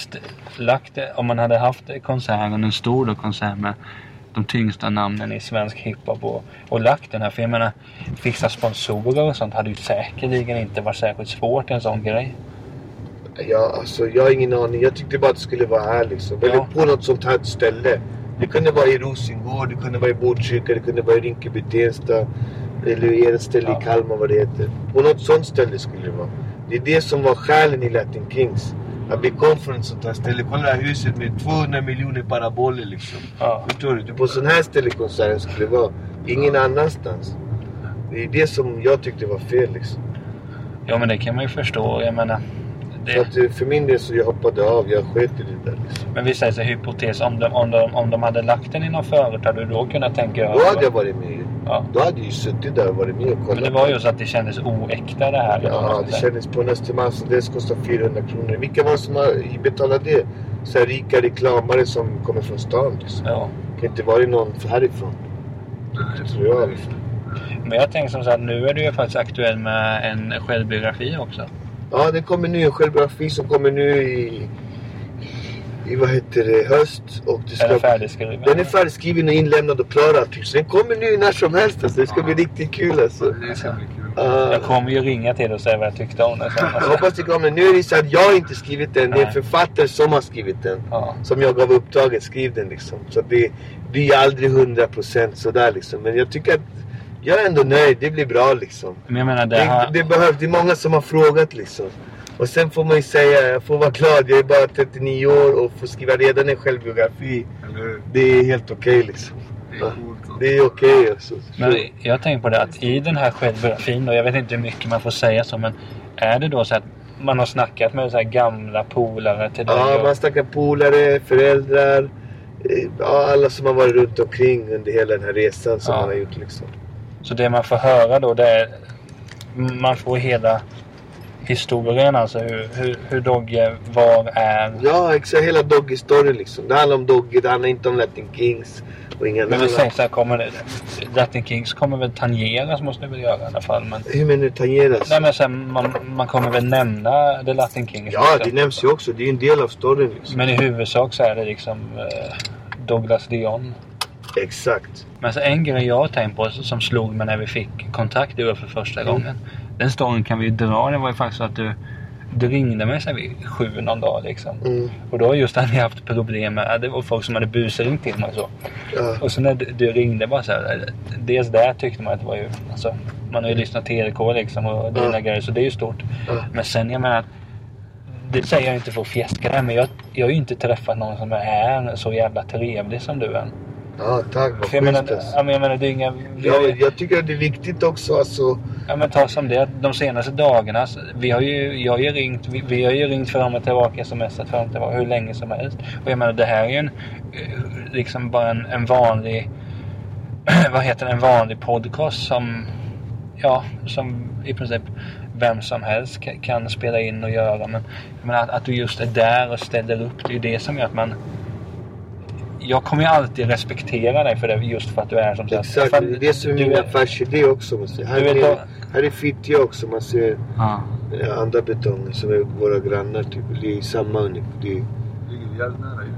lagt det, om man hade haft konserten, en stor då konsert med de tyngsta namnen i svensk hiphop och, och lagt den här. För jag menar, fixa sponsorer och sånt hade ju säkerligen inte varit särskilt svårt en sån grej. Ja, alltså, jag har ingen aning. Jag tyckte bara att det skulle vara här liksom. Eller Ja. på något sånt här ställe. Det kunde vara i Rosengård, det kunde vara i Botkyrka, det kunde vara i Rinkeby, Tensta. Eller ett ställe Ja. i Kalmar vad det heter. På något sånt ställe skulle det vara. Det är det som var själen i Latin Kings. Att vi kom från ett sånt här ställe. Kolla det här huset med 200 miljoner paraboler liksom. Ja. Förstår du? Du, På sån här ställe konserten skulle vara. Ingen annanstans. Det är det som jag tyckte var fel liksom. ja, men det kan man ju förstå. Jag menar, det, att för min del så jag hoppade av. Jag sket i det där liksom. men vi säger så hypotes. Om de, om, de, om de hade lagt den i någon förut, hade du då kunnat tänka Då hade jag varit med. Ja. Då hade jag ju suttit där och varit med och kollat. Men det var ju så att det kändes oäkta det här. Ja, det säga. kändes på en Östermalm som det kostar 400 kronor. Vilka var det som har betalat det? Så här rika reklamare som kommer från stan liksom. Ja. Det kan inte vara någon härifrån. Det tror jag liksom. Men jag tänker som så här, nu är du ju faktiskt aktuell med en självbiografi också. Ja, det kommer nu en självbiografi som kommer nu i... I vad heter det? Höst. Och det Är den ska... färdigskriven? Den är färdigskriven och inlämnad och klar allting. Så den kommer nu när som helst alltså. Det ska bli riktigt kul alltså. Det ska bli kul. Ah. Jag kommer ju ringa till dig och säga vad jag tyckte om den sen. Jag hoppas det kommer. Nu är det så att jag har inte skrivit den. Det är en författare som har skrivit den. Ja. Som jag gav uppdraget. Skriv den liksom. Så det blir aldrig 100% sådär liksom. Men jag tycker att jag är ändå nöjd. Det blir bra liksom. Men jag menar, det Det, har... det behövs. Det är många som har frågat liksom. Och sen får man ju säga, jag får vara glad. Jag är bara 39 år och får skriva redan en självbiografi. Eller? Det är helt okej liksom. Det är coolt. Det är okej alltså. Men jag tänker på det att i den här självbiografin, och jag vet inte hur mycket man får säga så, men är det då så att man har snackat med så här gamla polare till dig? Ja, och- man snackar polare, föräldrar. eh, Ja, alla som har varit runt omkring under hela den här resan som Ja. man har gjort liksom. Så det man får höra då, det är... Man får hela historien alltså. Hur, hur, hur Dogge var, är. Ja, exakt. Hela Doggy story liksom. Det handlar om Doggy, det handlar inte om Latin Kings. Och inga Men vi säger så här, kommer det, Latin Kings kommer väl tangeras måste det väl göra i alla fall. Men, Hur menar du tangeras? nej, men så här, man, man kommer väl nämna The Latin Kings. Ja, också. det nämns ju också. Det är ju en del av storyn liksom. Men i huvudsak så är det liksom eh, Douglas Dion. Exakt. Men så en grej jag har tänkt på som slog mig när vi fick kontakt du för första Mm. gången. Den storyn kan vi ju dra. Det var ju faktiskt så att du, du ringde mig här vid sju någon dag liksom. Mm. Och då just hade jag haft problem med, det var folk som hade busringt till mig och så. Ja. Och så när du, du ringde bara så här, dels där tyckte man att det var ju, alltså, man har ju lyssnat TLK liksom och dina Ja. grejer så det är ju stort. Ja. Men sen jag menar, det säger jag inte för att fjäska men jag, jag har ju inte träffat någon som är så jävla trevlig som du är. Ja, tack. Vad jag menar, alltså. ja, men jag menar det är inga... Ja, men jag tycker att det är viktigt också alltså. ja, men ta som det de senaste dagarna, så- vi har ju, jag har ju ringt, vi, vi har ju ringt fram och tillbaka, smsat fram och tillbaka hur länge som helst. Och jag menar det här är ju en, eh, liksom bara en, en vanlig, vad heter det, en vanlig podcast som, ja, som i princip vem som helst ka- kan spela in och göra. Men menar att, att du just är där och ställer upp, det är ju det som gör att man jag kommer ju alltid respektera dig för det just för att du är som sagt. Exakt. För Det är som du min är- affärsidé också. Man ser. Här, Du vet är, här är Fittja också. Man ser Ja. eh, andra betonger som är våra grannar. Typ. Det är samma ungefär. Det är,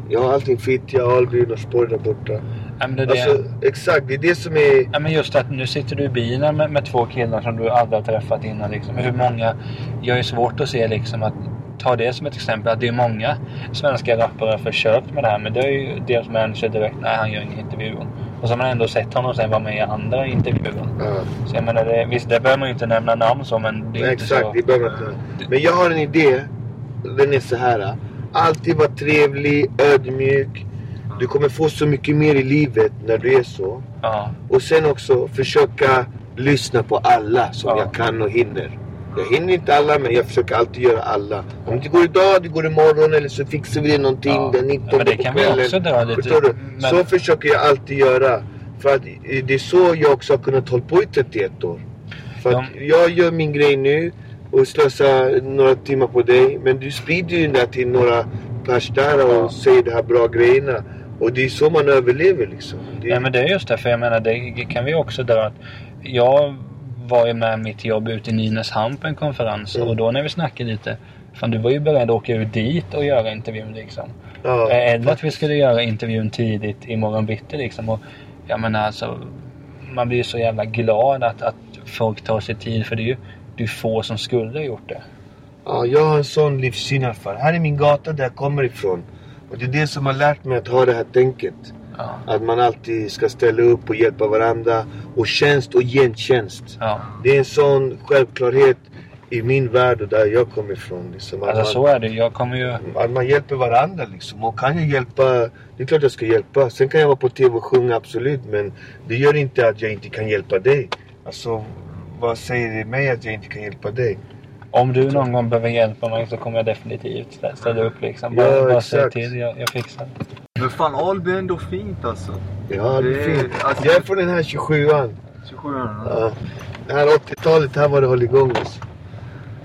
ja, allting Fittja, Alby, Norsborg där borta. Ja, det är det. Alltså, exakt. Det är det som är... Ja, men just att nu sitter du i bilen med, med två killar som du aldrig har träffat innan. Liksom. Hur många... Jag är svårt att se liksom att... Ta det som ett exempel att det är många svenska rappare har försökt med det här men det är ju deras manager direkt, nej han gör ingen intervju. Och så har man ändå sett honom sen vara med i andra intervjuer. Ja. Så jag menar, det, visst det behöver man ju inte nämna namn så men det är Nej, inte exakt, så... det behöver man inte. Men jag har en idé. Den är så här. Alltid vara trevlig, ödmjuk. Du kommer få så mycket mer i livet när du är så. Ja. Och sen också försöka lyssna på alla som Ja. jag kan och hinner. Jag hinner inte alla men jag försöker alltid göra alla. Om det går idag, det går imorgon eller så fixar vi det någonting Ja. den 19 Ja, men det kan vi kvällen. också dra lite. Förstår du? Men- Så försöker jag alltid göra. För att eh, det är så jag också har kunnat hålla på i 31 år. För att jag gör min grej nu och slösar några timmar på dig. Men du sprider ju där till några pers där och Ja. säger de här bra grejerna. Och det är så man överlever liksom. Det, Nej men det är just det, för jag menar det kan vi också dra att jag var ju med mitt jobb ute i Nynäshamn på en konferens Mm. och då när vi snackade lite Fan du var ju beredd att åka ut dit och göra intervjun liksom. ja. Eh, Eller att vi skulle göra intervjun tidigt imorgon bitti liksom. Och jag menar alltså Man blir ju så jävla glad att, att folk tar sig tid för det är ju det är få som skulle ha gjort det. Ja, jag har en sån livssyn i alla fall. Här är min gata där jag kommer ifrån. Och det är det som har lärt mig att ha det här tänket. Ja. Att man alltid ska ställa upp och hjälpa varandra. Och tjänst och gentjänst. ja. Det är en sån självklarhet i min värld och där jag kommer ifrån. Liksom, Alltså man, så är det Jag kommer ju... att man hjälper varandra liksom. Och kan jag hjälpa, det är klart jag ska hjälpa. Sen kan jag vara på TV och sjunga absolut. Men det gör inte att jag inte kan hjälpa dig. Alltså, vad säger det mig att jag inte kan hjälpa dig? Om du någon gång behöver hjälpa mig så kommer jag definitivt stä- ställa upp liksom. Bara, Ja, bara säg till, jag, jag fixar. Men fan Alby är ändå fint alltså. Ja, det är fint. alltså- Jag är från den här 27an. 27 år. Ja. Det här 80-talet, här var det hållit igång. Alltså.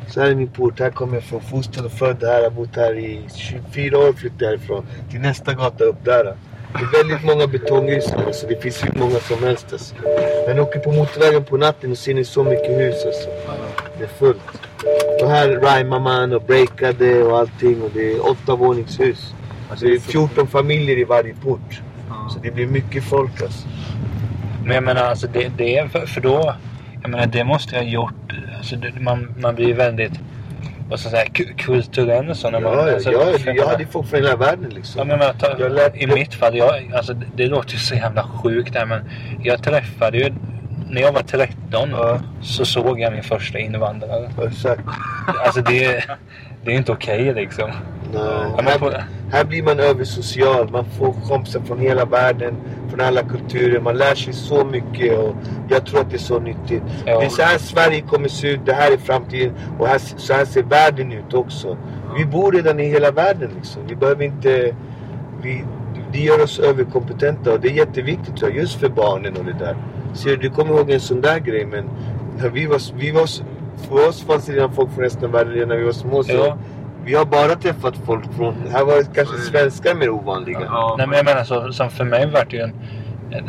Så här är min port. Här kommer jag från. Fostrad och född här. Jag har bott här i 24 år. Flyttade härifrån. Till nästa gata upp där. Det är väldigt många betonghus här. Så det finns hur många som helst. Alltså. Men jag åker på motorvägen på natten och ser ni så mycket hus. Alltså. Det är fullt. Och här rhymar man och breakade och allting. Och det är åtta våningshus. Alltså det är 14 familjer i varje port. Så det blir mycket folk alltså. Men jag menar alltså det, det är för, för då... Jag menar det måste jag ha gjort. Alltså det, man, man blir väldigt... Vad ska jag säga? ku- Kulturell och så när man... Ja, ja, alltså, ja, jag jag hade folk från hela världen Ja, liksom. men jag tar, Jag lät- I mitt fall, jag, alltså, det, det låter ju så jävla sjukt där men jag träffade ju... När jag var 13 Ja. så såg jag min första invandrare. Exakt. Alltså det, det är inte okej liksom. Nej. Ja, men Här, på- här blir man översocial. Man får kompisar från hela världen. Från alla kulturer. Man lär sig så mycket och jag tror att det är så nyttigt. Ja. Det är så här Sverige kommer se ut. Det här är framtiden. Och här, så här ser världen ut också. Vi bor redan i hela världen liksom. Vi behöver inte... Vi, det gör oss överkompetenta och det är jätteviktigt jag, just för barnen och det där. Ser du, du kommer ihåg en sån där grej men när vi var, vi var, för oss fanns det redan folk från resten av världen när vi var små. Så Ja. Vi har bara träffat folk från... Här var kanske Så det. svenskar mer ovanliga. Ja, Nej men jag menar så, som för mig vart det ju en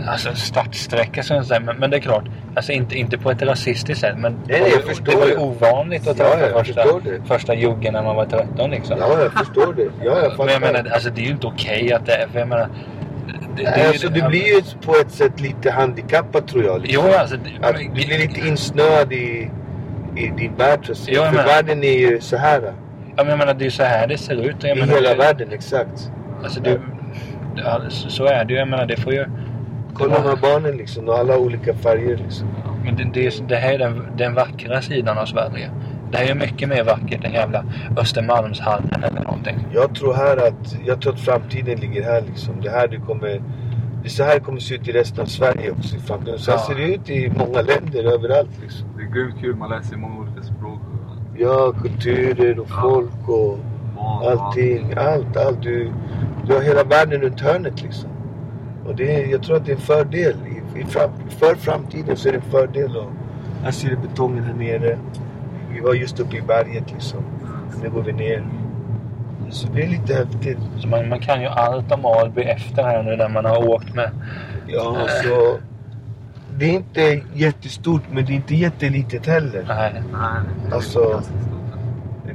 alltså en startsträcka så att säga. Men, men det är klart, alltså inte, inte på ett rasistiskt sätt men Nej, det, var jag det var ju det. ovanligt att träffa ja, jag första, det. första juggen när man var 13 liksom. Ja, jag förstår det. Ja, jag men jag menar, alltså det är ju inte okej att det är, för jag menar... Det, Nej, alltså, du blir ju på ett sätt lite handikappad tror jag. Jo Liksom. alltså... Det, Att du blir lite insnöad i, i din värld så. Jo, jag För menar- världen är ju så här. Ja, men jag menar det är ju så här det ser ut. Jag I menar, hela det, världen, exakt. Alltså det, ja, så så är det ju. Jag menar det får ju... Kolla de här barnen liksom. Och alla olika färger liksom. Men det, det, det här är den, den vackra sidan av Sverige. Det här är mycket mer vackert än jävla Östermalmshallen eller någonting. Jag tror här att, jag tror att framtiden ligger här liksom. Det här du kommer... Det är så här det kommer se ut i resten av Sverige också i framtiden. Så här Ja. ser det ut i många länder överallt liksom. Det är grymt kul, man läser många olika språk. Ja, kulturer och Ja. folk och och allting. Allt, allt. Du, du har hela världen runt hörnet liksom. Och det är, jag tror att det är en fördel. I, i fram, för framtiden så är det en fördel. Och här ser du betongen här nere. Vi var just uppe i berget liksom. Nu går vi ner. Så det är lite häftigt. Så man, man kan ju allt om Alby efter här nu när man har åkt med. Ja, så... Det är inte jättestort men det är inte jättelitet heller. Nej. Nej. Alltså-.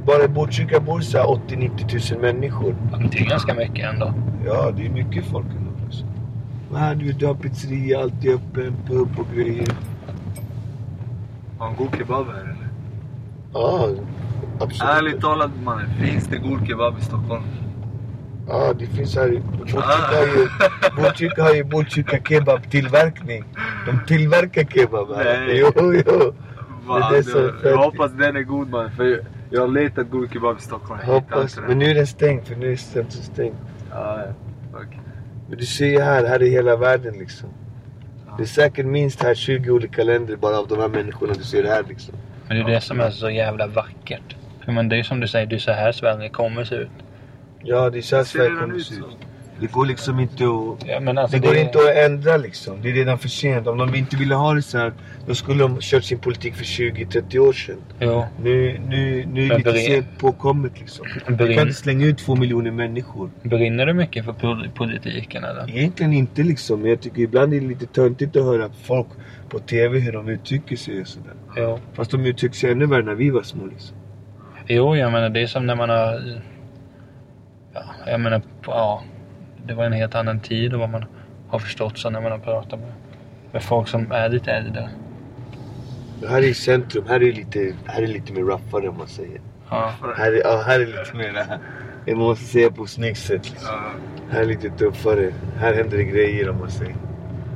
Bara i Botkyrka bor så här 80-90 000 människor. Men Det är ganska mycket ändå. Ja, det är mycket folk här du, du har pizzeria, alltid öppen, pub och grejer. Har en god kebab här eller? Ja, absolut. Ärligt talat mannen, finns det god kebab i Stockholm? Ja, det finns här. i- Botkyrka har ju, Botkyrka ju kebab-tillverkning. De tillverkar kebab här. Nej. Jo, jo. Va, det är så jag hoppas den är god man, för jag har letat god kebab i Stockholm. Hoppas. den. Men nu är den stängd för nu är centrum stängt. Ja. Fuck. Men du ser ju här, här är hela världen liksom. Det är säkert minst här 20 olika länder bara av de här människorna du ser här liksom. Men det är det som är så jävla vackert. Men det är som du säger, det är så här Sverige kommer se ut. Ja, det är så här Ser Sverige kommer se ut. Det går liksom inte att... Ja, alltså Det går inte att ändra liksom. Det är redan för sent. Om de inte ville ha det så här, då skulle de kört sin politik för 20-30 år sedan. Jo, Nu, nu, nu är det lite sent påkommet liksom. Du kan Berin, inte slänga ut två miljoner människor. brinner du mycket för pol- politiken eller? Egentligen inte liksom. Men jag tycker ibland är det lite töntigt att höra folk på TV hur de uttrycker sig och sådär. Jo. Fast de uttrycker sig ännu värre när vi var små liksom. Jo, jag menar det är som när man har... Ja, jag menar, ja. Det var en helt annan tid och vad man har förstått så när man har pratat med, med folk som är lite äldre. Här är centrum. Här är lite, här är lite mer rougare om man säger. Ja. Här är, ja, här är lite mer... Jag måste säga på snyggt sätt. Liksom. Ja, Här är lite tuffare. Här händer det grejer om man säger.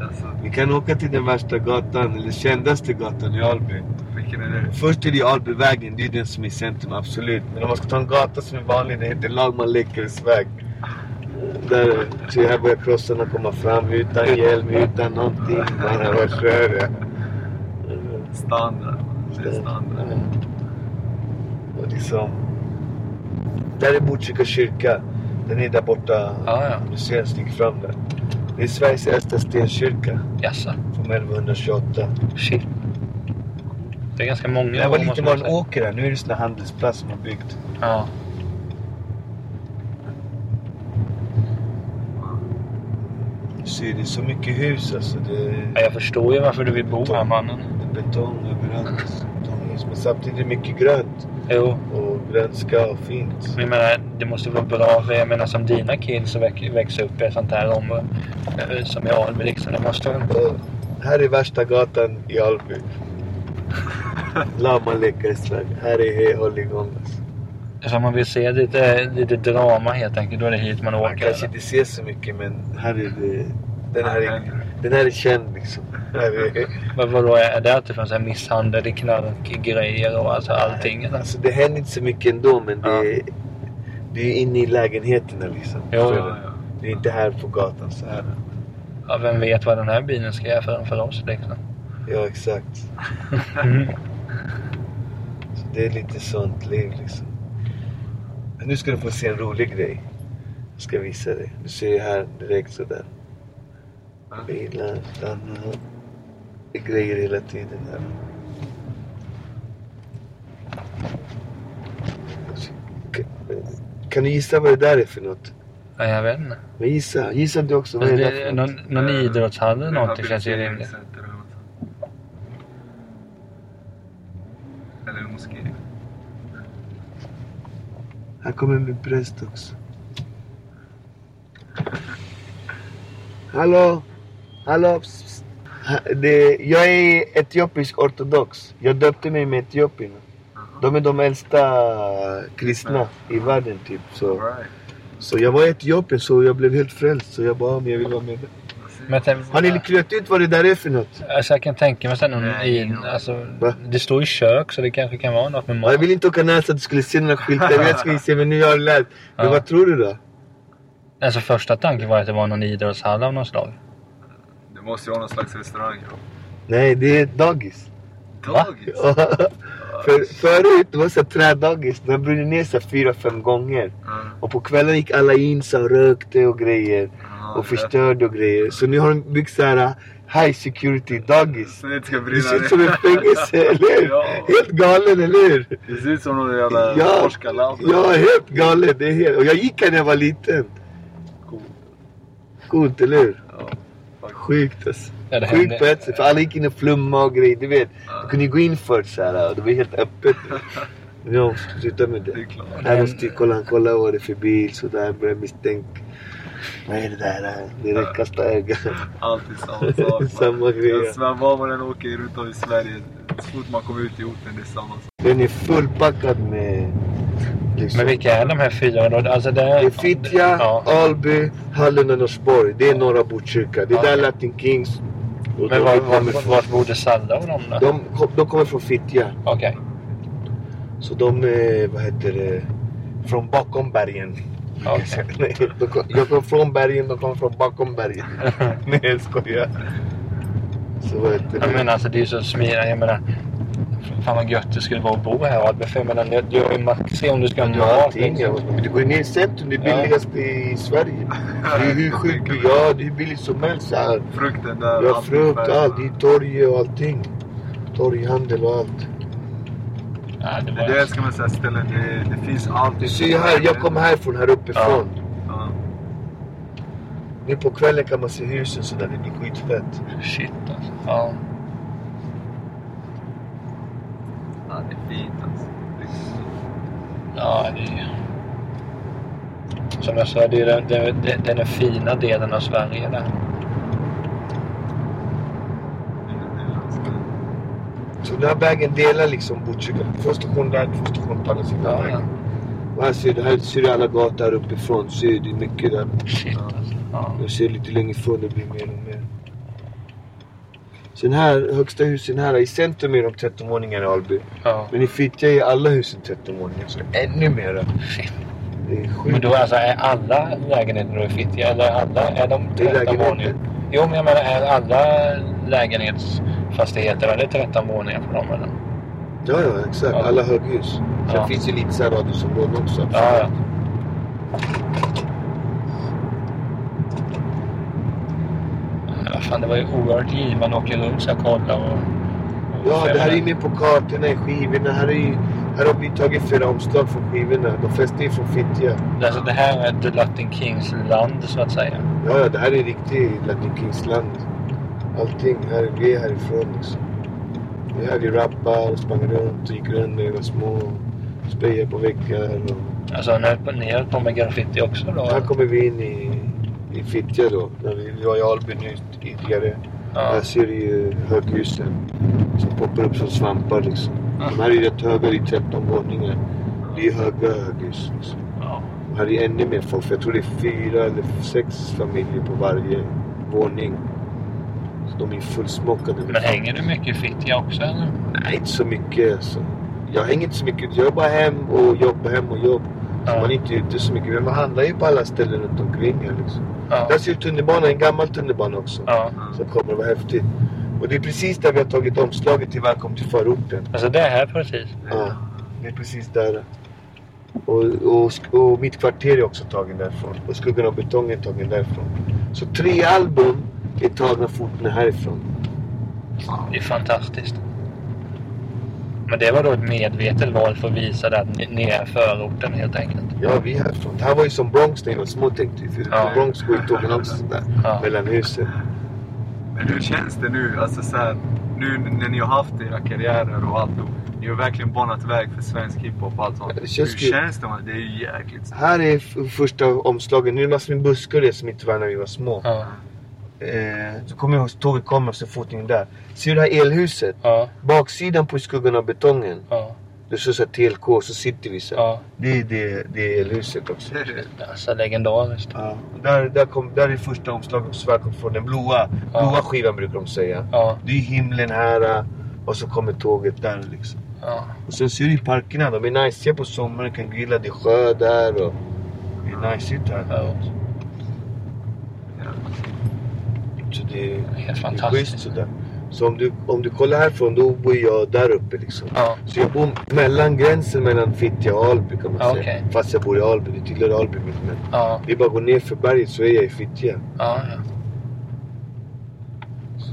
alltså, Vi kan åka till den värsta gatan, eller kändaste gatan i Alby. vilken är det? Först är det Albyvägen, det är den som är i centrum, absolut. Men om man ska ta en gata som är vanlig, det heter Lagman Läckares väg. Där, så här börjar krossarna komma fram utan hjälm, utan någonting. Har varit kör Standard. Det är standard. Och liksom... Där är Botkyrka kyrka. Den är där borta. Ja, ja. Du ser den sticker fram där. Det är Sveriges äldsta stenkyrka Jaså? från 1128. Shit. Det är ganska många Det var lite bara man en åker här. Nu är det sån handelsplats som har byggt. Ja. Du ser, det är så mycket hus alltså. Det ja. Jag förstår ju varför du vill bo här mannen. det är betong överallt. Betonghus. Men samtidigt är det mycket grönt. Jo. Och grönska och fint. Men jag menar, det måste vara bra för jag menar som dina kids som väx, växer upp i ett sånt här område. eh, Som i Alby liksom. Det måste vara... Och här är värsta gatan i Alby. Lama Läckares väg. Här är he- hålligång. Alltså. Så om man vill se lite, lite drama helt enkelt, då är det hit man Man åker. kanske eller? inte ser så mycket men här är det... Den här är, den här är känd liksom. Men vadå, är det alltid från så här misshandel, knarkgrejer och alltså allting eller? Alltså det händer inte så mycket ändå men det, Ja. är, det är inne i lägenheterna liksom. Jo, Så jo. är det. Är inte här på gatan så här. Ja, vem vet vad den här bilen ska göra för, för oss liksom. Ja exakt. Så det är lite sånt liv liksom. Men nu ska du få se en rolig grej. Jag ska visa dig. Du ser här direkt sådär. Bilar, stannar. Det är grejer hela tiden här. Kan- du gissa vad det där är för något? Ja, jag vet inte. Men gissa, gissa du också. Vad är det det, för någon, någon idrottshall eller någonting känns ju rimligt. Eller moské. Här kommer min präst också. Hallå? Hallå? Psst. Ha- Det, jag är etiopisk ortodox. Jag döpte mig med etiopierna. De är de äldsta kristna i världen typ. Så, så jag var i Etiopien så jag blev helt frälst. Så jag bara, men jag vill vara med. Men tänk- Har ni klurat ut vad det där är för något? Alltså jag kan tänka mig sen i, alltså, Va? det står ju kök så det kanske kan vara något med mat. Jag vill inte åka nära så att du skulle se några skyltar. Jag skulle se men nu har jag lärt. Men Ja. vad tror du då? Alltså första tanken var att det var någon idrottshall av något slag. Det måste ju vara någon slags restaurang. Ja. Nej, det är dagis. Va? Dagis? För, förut, det var här trädagis. De har brunnit ner här fyra, fem gånger. Ja. Och på kvällen gick alla in och rökte och grejer. Ja, Och det- förstörde och grejer. Så nu har de byggt så här uh, high security dagis. Så det ska Det ser ut som ett fängelse, eller? Ja. Helt galen, eller hur? Det ser ut som någon jävla Ja, forskarlabb. ja, helt galet. Det är helt... Och jag gick här när jag var liten. Coolt. Coolt, eller hur? Sjukt alltså. Ja, det Sjukt på ett sätt. För alla gick in och flummade och grejer. Du vet. Du kunde ju gå in först så här och det var helt öppet. Men jag måste sluta med Det är det. klart. Här måste jag kolla, kolla vad det är för bil sådär. Börja misstänka. Vad är det där? Direkt kasta ögat. Alltid samma sak. Samma grej. Jag svär, var man än åker runt om i Sverige, så fort man kommer ut i orten, det är samma sak. Den är fullpackad med... Liksom. Men vilka är de här fyra då? Alltså det Det är Fittja, Ja. Alby, Hallen och Norsborg. Det är norra Botkyrka. Det är Ja. där Latin Kings och Men de var, var, vart bodde Salla och de då? De, de kommer från Fittja. Okej. Så de är, vad heter det, från bakom bergen. Nej, de kom, jag kom från bergen, de kom från bakom bergen. Nej, jag skojar. Så vad heter Jag det? menar alltså det är ju så smidigt. Jag menar. Fan vad gött det skulle vara att bo här. För jag menar du har ju Maxi om du ska ha allting. liksom. ja. Men Du går ner i centrum, det är Ja. billigast i Sverige. Det är hur sjukt, ja det är billigt som helst här. Frukten där. Ja, frukt, allt. Det är torg och allting. Torghandel och allt. Ja, det Det var... är det jag älskar med så här ställen. Det, det finns allt. Du ser här, jag kommer härifrån, här uppifrån. Ja. Nu på kvällen kan man se husen sådär, det blir skitfett. Shit alltså. Ja. Fint alltså. Ja, det är... Som jag sa, det är den, den, den, den fina delen av Sverige där. Så den här vägen delar liksom Botkyrka. Två stationer där, två stationer på andra sidan Ja, vägen. Och här ser du, här ser du alla gator uppifrån. Ser du, mycket där. Shit alltså. Ja. Jag ser lite längre ifrån, det blir mer och mer. Sen här, högsta husen här, i centrum är de 13 våningar i Alby. ja. Men i Fittja är alla husen 13 våningar, så ännu mera. Shit. Det är sjukt. Men då alltså är alla lägenheter då i Fittja eller alla, är de Det är 13 lägenheter. våningar? Jo men jag menar är alla lägenhetsfastigheter, är det 13 våningar på dem eller? Ja, ja, exakt. Ja. Alla höghus. Sen Ja. finns det lite så här radhusområden också. Ja. Ja, fan, det var ju oerhört givande att åka runt så och kolla och... och Ja, det här är med på kartorna i skivorna. Här, är ju, här har vi tagit flera omslag från skivorna. De flesta är från Fittja. Alltså det här är The Latin Kings land så att säga. Ja, ja, det här är riktigt Latin Kings land. Allting här, vi är härifrån liksom. Det är här vi rappar, sprang runt och gick runt när vi var små. Sprayade på väggar och... Alltså ni höll på med graffiti också då? Här kommer vi in i, i Fittja då. När vi, var i Alby nu tidigare. Ja. Här ser du ju höghusen som poppar upp som svampar liksom. De här är rätt höga, det är 13 våningar. Det är höga höghus liksom. ja. Och här är ännu mer folk, för jag tror det är fyra eller sex familjer på varje våning. Så de är fullsmockade. Men hänger du mycket i Fittja också eller? Nej, inte så mycket alltså. Jag hänger inte så mycket. Jag bara hem och jobb, hem och jobb. Så Ja. man är inte ute så mycket. Men man handlar ju på alla ställen runt omkring här liksom. Ja. Där ser du tunnelbanan, en gammal tunnelbana också. ja. Som kommer, vad häftigt. Och det är precis där vi har tagit omslaget till Välkommen till förorten. Alltså det är här precis. Ja, det är precis där. Och, och, och mitt kvarter är också tagen därifrån. Och Skuggan och betongen är tagen därifrån. Så tre album är tagna foton härifrån. Det är fantastiskt. Men det var då ett medvetet val för att visa det att ni, är förorten helt enkelt. Ja, vi är härifrån. Det här var ju som Bronx när vi var små tänkte vi. För Ja. Bronx går ju tågen också sådär. Ja. Mellan husen. Men hur känns det nu? Alltså så här, nu när ni har haft era karriärer och allt. Ni har verkligen banat väg för svensk hiphop och allt sånt. Ja, det känns hur kul. känns det? man? Det är ju jäkligt Här är första omslaget. Nu är det massor med buskar och det som inte var när vi var små. Ja. Eh, så kommer jag ihåg tåget kommer så fotningen där. Ser du det här elhuset? Ja. Baksidan på skuggan av betongen. Ja. Det står så här TLK så sitter vi så. Ja. Det är det, det är elhuset också. Alltså legendariskt. Ja. Där, där, kom, där är första omslaget på från den blåa, Ja. blåa skivan brukar de säga. Ja. Det är himlen här äh, och så kommer tåget där liksom. Ja. Och sen ser du ju parkerna, de är nice på sommaren, kan grilla, det är sjö där och det är nice här. Ja. Så det är, Helt fantastiskt. schysst sådär. Så om du, om du kollar härifrån då bor jag där uppe liksom. Ja. Så jag bor mellan gränsen mellan Fittja och Alby kan man Ja, säga. okej. Fast jag bor i Alby, det tillhör Alby men Ja. det är bara att gå ner för berget så är jag i Fittja. Ja. ja. Så,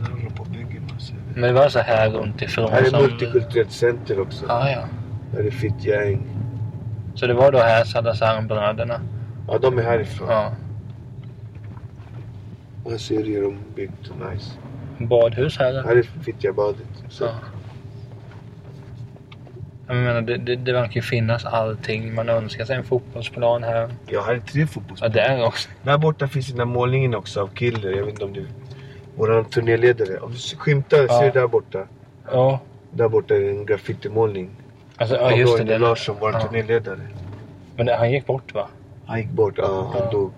där håller de på och bygger massa. Men det var så här runt ifrån Här är som... multikulturellt center också. Ja, ja. Här är Fittja äng. Så det var då här Salazar-bröderna? Ja, de är härifrån. Ja. Här ser hur de byggt nice. Badhus här eller? Här är Fittjabadet. Så. Ja. Jag menar, det, det, det verkar ju finnas allting man önskar sig. En fotbollsplan här. Ja, här är tre Ja, fotbollsspelare. där också. Där borta finns den där målningen också av Killer. Jag vet inte om du... Våran turnéledare. Om du skymtar, Ja. ser du där borta? Ja. Där borta är en graffitimålning. Alltså, ja just det. Larsson, vår ja. turnéledare. Men han gick bort va? Han gick bort, ja, han Ja. dog.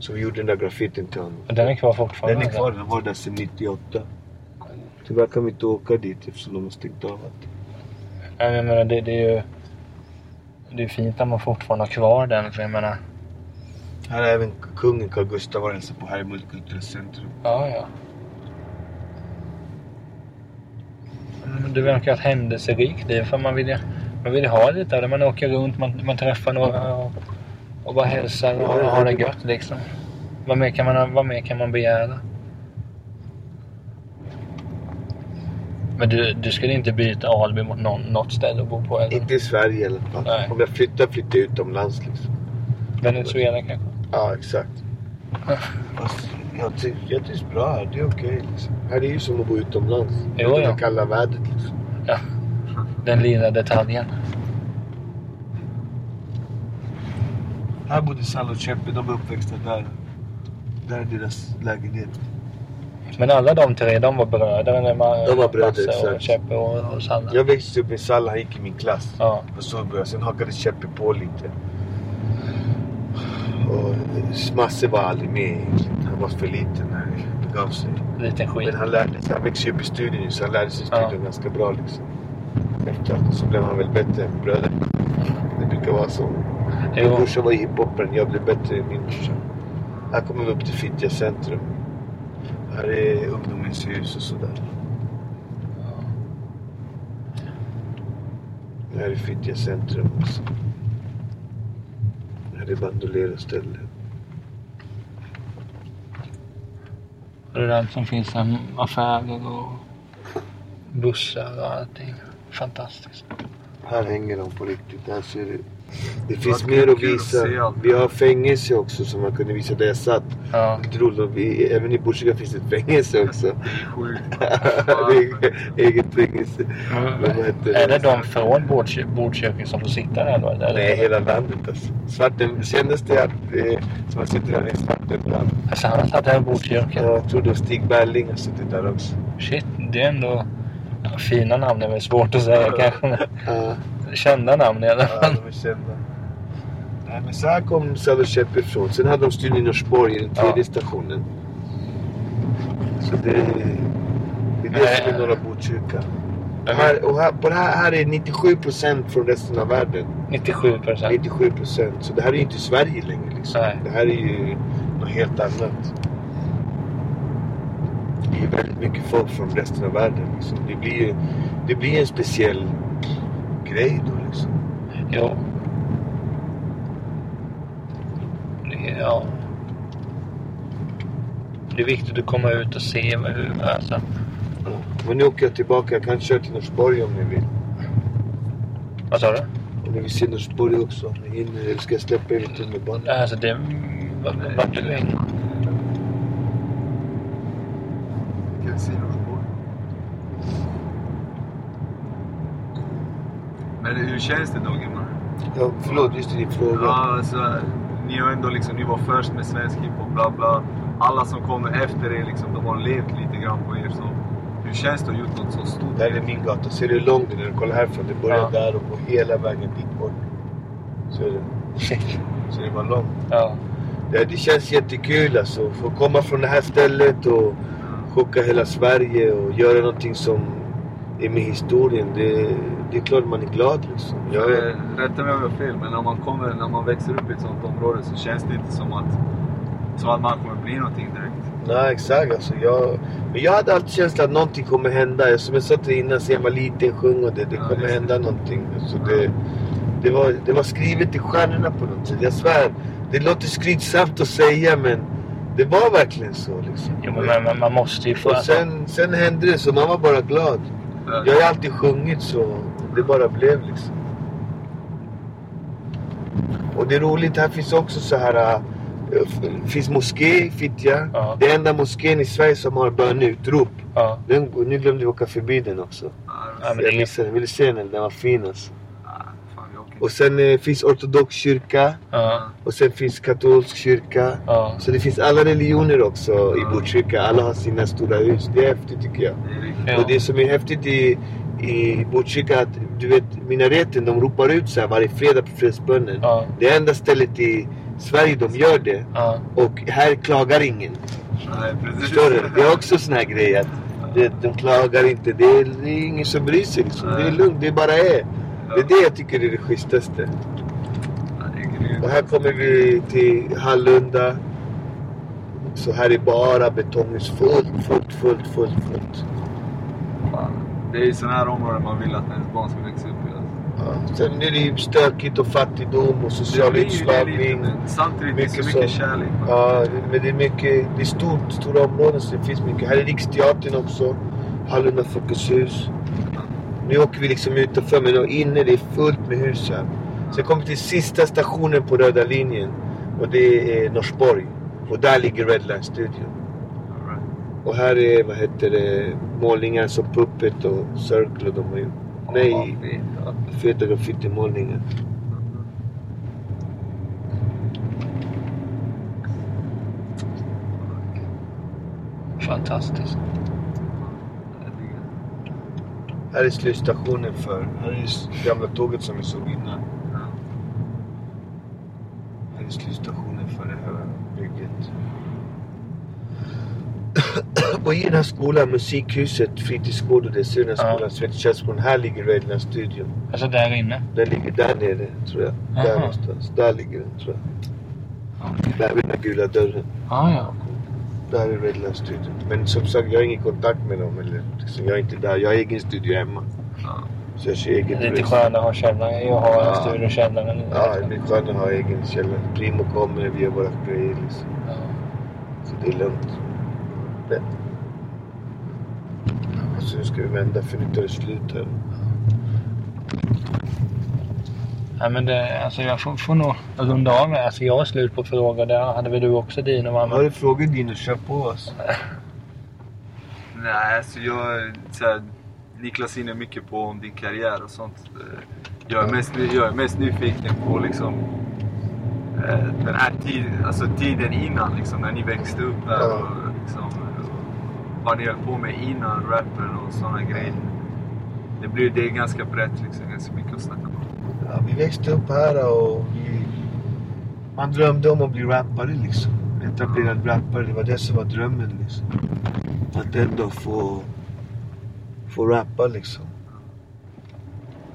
Så vi gjorde den där graffitin till honom. Den är kvar fortfarande? Den är kvar, den var där sedan 98. Tyvärr kan vi inte åka dit eftersom de har stängt av allt. Nej, men jag menar, det, det är ju... det är fint att man fortfarande har kvar den för jag menar. Här har även kungen Carl Gustaf varit hälsat på här i Multikulturellt centrum. Ja, ja. Men Det verkar ett händelserikt liv för man vill ju, man vill ha lite av det. Man åker runt, man, man träffar några och, och bara hälsar och, har det gött liksom. Vad mer kan man, vad mer kan man begära? Men du, du skulle inte byta Alby mot någon, något ställe att bo på? Eller? Inte i Sverige i alla fall. Nej. Om jag flyttar, flyttar jag utomlands liksom. Venezuela kanske? Ja, exakt. Jag, ty- jag trivs bra här. Det är okej liksom. Här är ju som att bo utomlands. Jo, ja. det kalla vädret liksom. Ja. Den lilla detaljen. Här bodde Salla och Cheppe. De var uppväxta där. Där är deras lägenhet. Men alla de tre, de var bröder? De var bröder, exakt. Cheppe och, och Sanna? Jag växte upp med Salla. Han gick i min klass. Ja. Och så började Sen hakade Cheppe på lite. Och Masse var aldrig med egentligen. Han var för liten när det begav sig. Liten skit. Men han lärde sig. Han växte upp i studion så han lärde sig Ja. studion ganska bra liksom. Efteråt så blev han väl bättre än bröderna. Det brukar vara så. Min Jo. brorsa var hiphopparen. Jag blev bättre än min brorsa. Här kommer vi upp till Fittja centrum. Här är ungdomens hus och sådär. Här är Fittja centrum också. Här är Bandolero-stället. Och det där som finns här, affärer och bussar och allting. Fantastiskt. Här hänger de på riktigt. Här ser det. Det finns mer att att visa. allt. Vi har fängelse också som man kunde visa där jag satt. Ja. Lite roligt. Vi, även i Botkyrka finns det ett fängelse också. Sjukt. det är eget fängelse. Heter Är det de från Botkyrka som får sitta där då? Nej, hela landet alltså. Svarten, det senaste är att eh, som suttit där är Svartenbrand. Alltså han har satt här i Botkyrka? Jag tror det Stig Berling har suttit där också. Shit, det är ändå... Ja, fina namn är väl svårt att säga kanske. Ja, Kända namn i alla ja, fall. de är kända. Nej, men så här kom Chepp ifrån. Sen hade de studion i Norsborg den tredje Ja. stationen. Så det, det är det som är norra Botkyrka. Och här, och här, på det här, här är 97% från resten av världen. 97 procent. 97%. Så det här är ju inte Sverige längre liksom. Nej. Det här är ju något helt annat. Det är väldigt mycket folk från resten av världen. Liksom. Det blir det blir en speciell grej då liksom. Jo. Det, ja. Det är viktigt att komma ut och se hur... Alltså, Ja. Men nu åker jag tillbaka. Jag kan köra till Norsborg om ni vill. vad sa du? Om ni vill se Norsborg också. Om ni hinner. Eller ska jag släppa er vid tunnelbanan? Alltså det... Vart du vill. Vilket Men hur känns det då Gimman? Ja, förlåt, just din fråga. Ja, alltså, ni har ändå liksom, ni var först med svensk hiphop, bla bla. Alla som kommer efter er, liksom, de har levt lite grann på er. Så hur känns det att ha gjort något så stort? Det här är min gata. Ser du hur lång den är? Kolla härifrån. Det börjar Ja. där och går hela vägen dit bort. Så är det. Så det var långt. Ja. Det, det känns jättekul alltså. Få komma från det här stället och chocka hela Sverige och göra någonting som är med historien. Det, det är klart man är glad liksom. Jag, Jag, rätta mig om jag har fel, men när man, kommer, när man växer upp i ett sånt område så känns det inte som att, som att man kommer bli någonting direkt. nej exakt alltså. Jag, men jag hade alltid känslan att någonting kommer hända. Som jag sa till innan sen jag var liten sjöng och det. Det Ja, kommer det. hända någonting. Alltså det, det, var, det var skrivet i stjärnorna på något sätt. Jag svär. Det låter skrytsamt att säga men det var verkligen så liksom. Jo, men man, man måste ju få... Och sen, sen hände det så man var bara glad. Jag har alltid sjungit så det bara blev liksom. Och det är roligt, här finns också så här... äh, f- finns moské i Fittja. Ja. Det är enda moskén i Sverige som har bönutrop. Ja. Den, nu glömde vi åka förbi den också. Ja, det Jag är missade den. Ville se den, den var fin alltså. Och sen eh, finns ortodox kyrka. Ja. Och sen finns katolsk kyrka. Ja. Så det finns alla religioner också i Botkyrka. Alla har sina stora hus. Det är häftigt tycker jag. Det. Och det som är häftigt i, i Botkyrka att du vet minareten de ropar ut så här varje fredag på fredsbönen. Ja. Det är enda stället i Sverige de gör det. Ja. Och här klagar ingen. Nej, precis. Förstår du? Det är också sån här grej att det, de klagar inte. Det är, det är ingen som bryr sig liksom. Det är lugnt, det bara är. Det är det jag tycker är det schysstaste. Och här kommer vi till Hallunda. Så här är bara betonghus. Fullt, fullt, fullt, fullt, fullt. Det är i sådana här områden man vill att ens barn ska växa upp i. Alltså. Ja. Sen är det ju stökigt och fattigdom och social ju utslagning. samtidigt det är så Mycket mycket kärlek. Ja, men det är mycket, det är stort, stora områden så det finns mycket. Här är Riksteatern också. Hallunda Folkets hus. Nu åker vi liksom utanför men inne det är fullt med hus här. Sen kommer vi till sista stationen på röda linjen. Och det är Norsborg. Och där ligger Redline-studion. All right. Och här är, vad heter det, målningar som Puppet och Circle de har gjort. Nej, Ja, feta graffitimålningar. Fantastiskt. Här är slutstationen för, här är det gamla tåget som vi såg innan. Här är slutstationen för det här bygget. Och i den här skolan, musikhuset, fritidsgården, det ser den här Ja. skolan, Svenska Här ligger Redline-studion. Alltså där inne. Den ligger där nere, tror jag. Där Aha. någonstans. Där ligger den, tror jag. Där vid den gula dörren. Ah, ja. Där är Redline studion. Men som sagt, jag har ingen kontakt med dem. Eller, liksom, jag är inte där. Jag har egen studio hemma. Ja. Så jag kör eget Det är lite skönare att ha källare. Jag har en Ja. studio i källaren. Ja, det är skönt att ha egen källare. Primo kommer, vi gör våra grejer liksom. Ja. Så det är lugnt. Det. Så nu ska vi vända för nu tar det slut här. Ja, men det, alltså jag får, får nog runda av med. Alltså jag har slut på frågor. Det hade väl du också Dino? va? Har du frågor Dino? Kör på oss. Nej, alltså jag... Så här, Niklas är inne mycket på om din karriär och sånt. Jag är mest, jag är mest nyfiken på liksom... eh, Den här tiden, alltså tiden innan liksom, när ni växte upp där och ni höll på med innan rappen och sådana grejer. Det blir det är ganska brett liksom, ganska mycket att snacka om. Ja, vi växte upp här och vi... Man drömde om att bli rappare liksom. Etablerad rappare. Det var det som var drömmen liksom. Att ändå få... Få rappa liksom.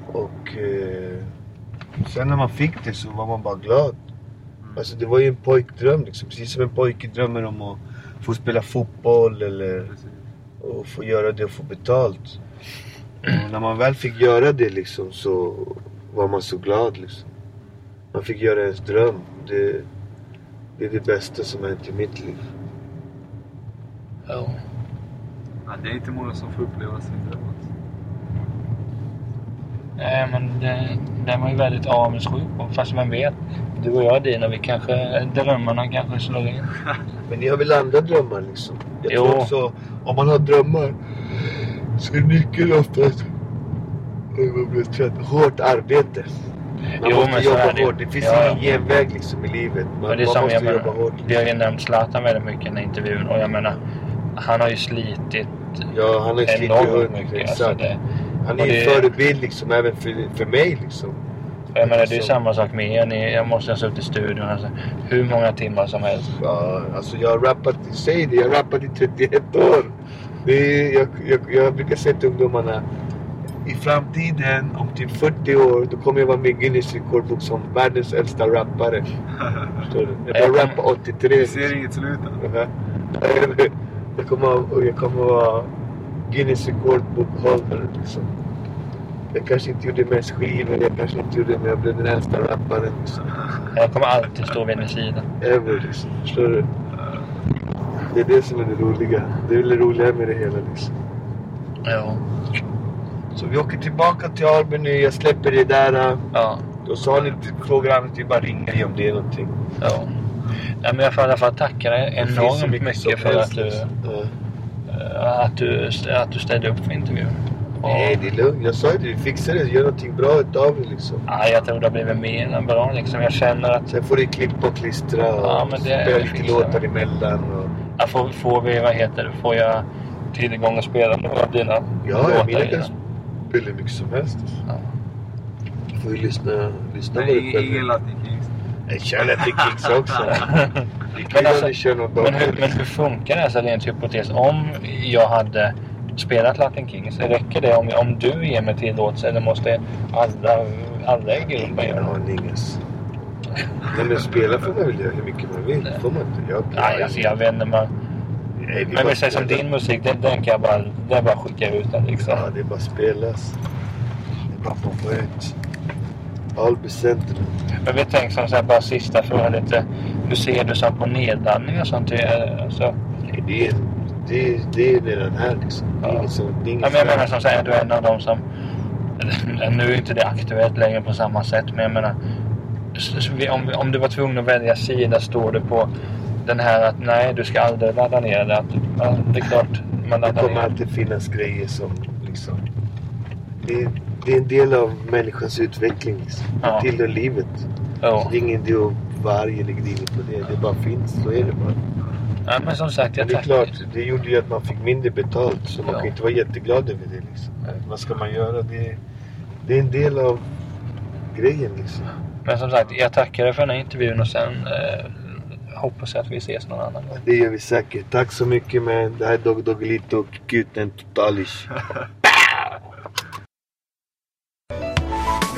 Och... Eh, sen när man fick det så var man bara glad. Alltså det var ju en pojkdröm liksom. Precis som en pojke drömmer om att få spela fotboll eller och få göra det och få betalt. Och när man väl fick göra det liksom så var man så glad liksom. Man fick göra ens dröm. Det, det är det bästa som har hänt i mitt liv. Ja. Ja, det är inte många som får uppleva sin dröm. Alltså. Nej, men det, är man ju väldigt avundsjuk på. Fast vem vet? Du och jag Dino, vi kanske... Drömmarna kanske slår in. Men ni har väl andra drömmar liksom? Jag Jo. tror också, om man har drömmar så är nyckeln oftast... Hårt arbete. Man Jo, måste men jobba det. hårt. Det finns Ja, ingen genväg liksom i livet. Man, Och det är man som måste jag jobba menar, hårt. vi har ju nämnt Zlatan väldigt mycket i den här intervjun. Och jag menar, han har ju slitit Ja, han har ju slitit hundra. Alltså det, Han är ju det- förebild liksom även för, för mig liksom. jag menar, det är ju Så- samma sak med er. Ni, jag måste ha suttit i studion alltså, hur många timmar som helst. Ja, alltså jag har rappat, säg det, jag har rappat i 31 år. Det är, jag, jag, jag brukar säga till ungdomarna, i framtiden, om typ 40 år, då kommer jag vara med i Guinness rekordbok som världens äldsta rappare. Förstår du? Jag började rappa 83. Vi ser inget slut. Jag kommer, jag kommer vara Guinness rekordbok holder liksom. Jag kanske inte gjorde mest skivor, jag kanske inte gjorde men jag blev den äldsta rapparen. Liksom. Jag kommer alltid stå vid din sida. Ever liksom. Förstår du? Det är det som är det roliga. Det är väl det roliga med det hela liksom. Ja. Så vi åker tillbaka till Alby nu. Jag släpper det där. Ja. Och så har ni frågor annat, det är bara ringa i om det är någonting. ja. Nej, men jag får i alla fall tacka dig enormt mycket för att du, liksom. Ja. Eh, att, du, att du ställde upp för intervjun. Och- Nej, det är lugnt. Jag sa ju det. Vi fixar det. Gör någonting bra utav det liksom. Ja, jag tror det har blivit mer än bra liksom. Jag känner att Sen får du klippa och klistra och Ja, men det- spela det lite låtar vi. emellan. Och... jag får, får vi, vad heter det, får jag tillgång att spela några av dina Ja, ja, låtar mina i kan spela hur mycket som helst. Ja. Du får ju lyssna, lyssna på det ingen, själv. Jag kör Latin Kings också. Det är kul Men alltså- kör något Men hur, men hur funkar det alltså rent hypotes? Om jag hade spelat Latin Kings. Räcker det om, om du ger mig tillåtelse eller måste alla, alla i gruppen göra det? aning alltså. Nej men spela får man väl göra hur mycket man vill. får man inte. Jag, Nej, alltså jag vet inte. Man, Nej, men vi säger som din musik, den, den kan jag bara, den bara skicka ut den liksom. Ja, det är bara spelas. Det är bara på ett. All becenterna. Men vi tänker som så här, bara sista frågan lite. Hur ser du som på nedladdning och sånt? Alltså, Nej, det är, det, är, det är redan här liksom. Det Ja. inget som, det är ja, inget men jag menar som så här, är du en av dem som... Nu är inte det aktuellt längre på samma sätt, men jag menar... Om, om du var tvungen att välja sida, står du på den här att nej, du ska aldrig ladda ner det. Att, ja, det är klart, man Det laddar kommer ner. alltid finnas grejer som liksom... Det det är en del av människans utveckling. Liksom. Det Ja. tillhör livet. Ja. Det är ingen idé att vara arg eller grinig på det. Det bara finns. Så är det bara. ja, men som sagt, Men jag det är klart, det gjorde ju att man fick mindre betalt. Så man Ja. kan inte vara jätteglad över det. Liksom. Vad ska man göra? Det, det är en del av grejen liksom. Men som sagt, jag tackar dig för den här intervjun och sen eh, hoppas jag att vi ses någon annan gång. Det gör vi säkert. Tack så mycket men det här är Dog Doggelito och Kuten Totalish.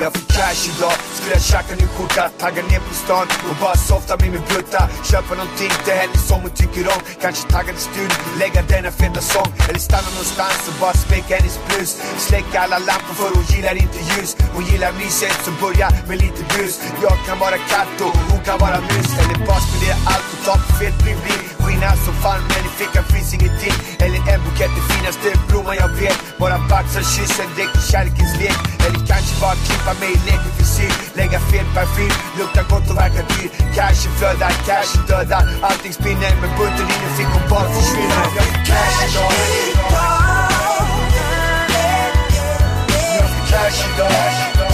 Jag får cash idag, skulle jag tjacka ny skjorta Tagga ner på stan och bara softa med min brutta. Köpa någonting till henne som hon tycker om. Kanske tagga till studion, lägga denna feta sång. Eller stanna någonstans och bara späcka hennes blus. Släcka alla lampor för hon gillar inte ljus. Hon gillar myset så börja med lite bus. Jag kan vara katt och hon kan vara mus. Eller bara spendera allt totalt på fet bling-bling Skina som fan men i fickan finns ingenting. Eller en bukett, det finaste blomman jag vet. Bara baxar kyssen, direkt i kärlekens lek. Eller kanske bara klippa mig i leken frisyr Lägga fel parfym, lukta gott och verka dyr Cashen flödar, cashen dödar Allting spinner men bunten fick hon bara fick cash idag cash idag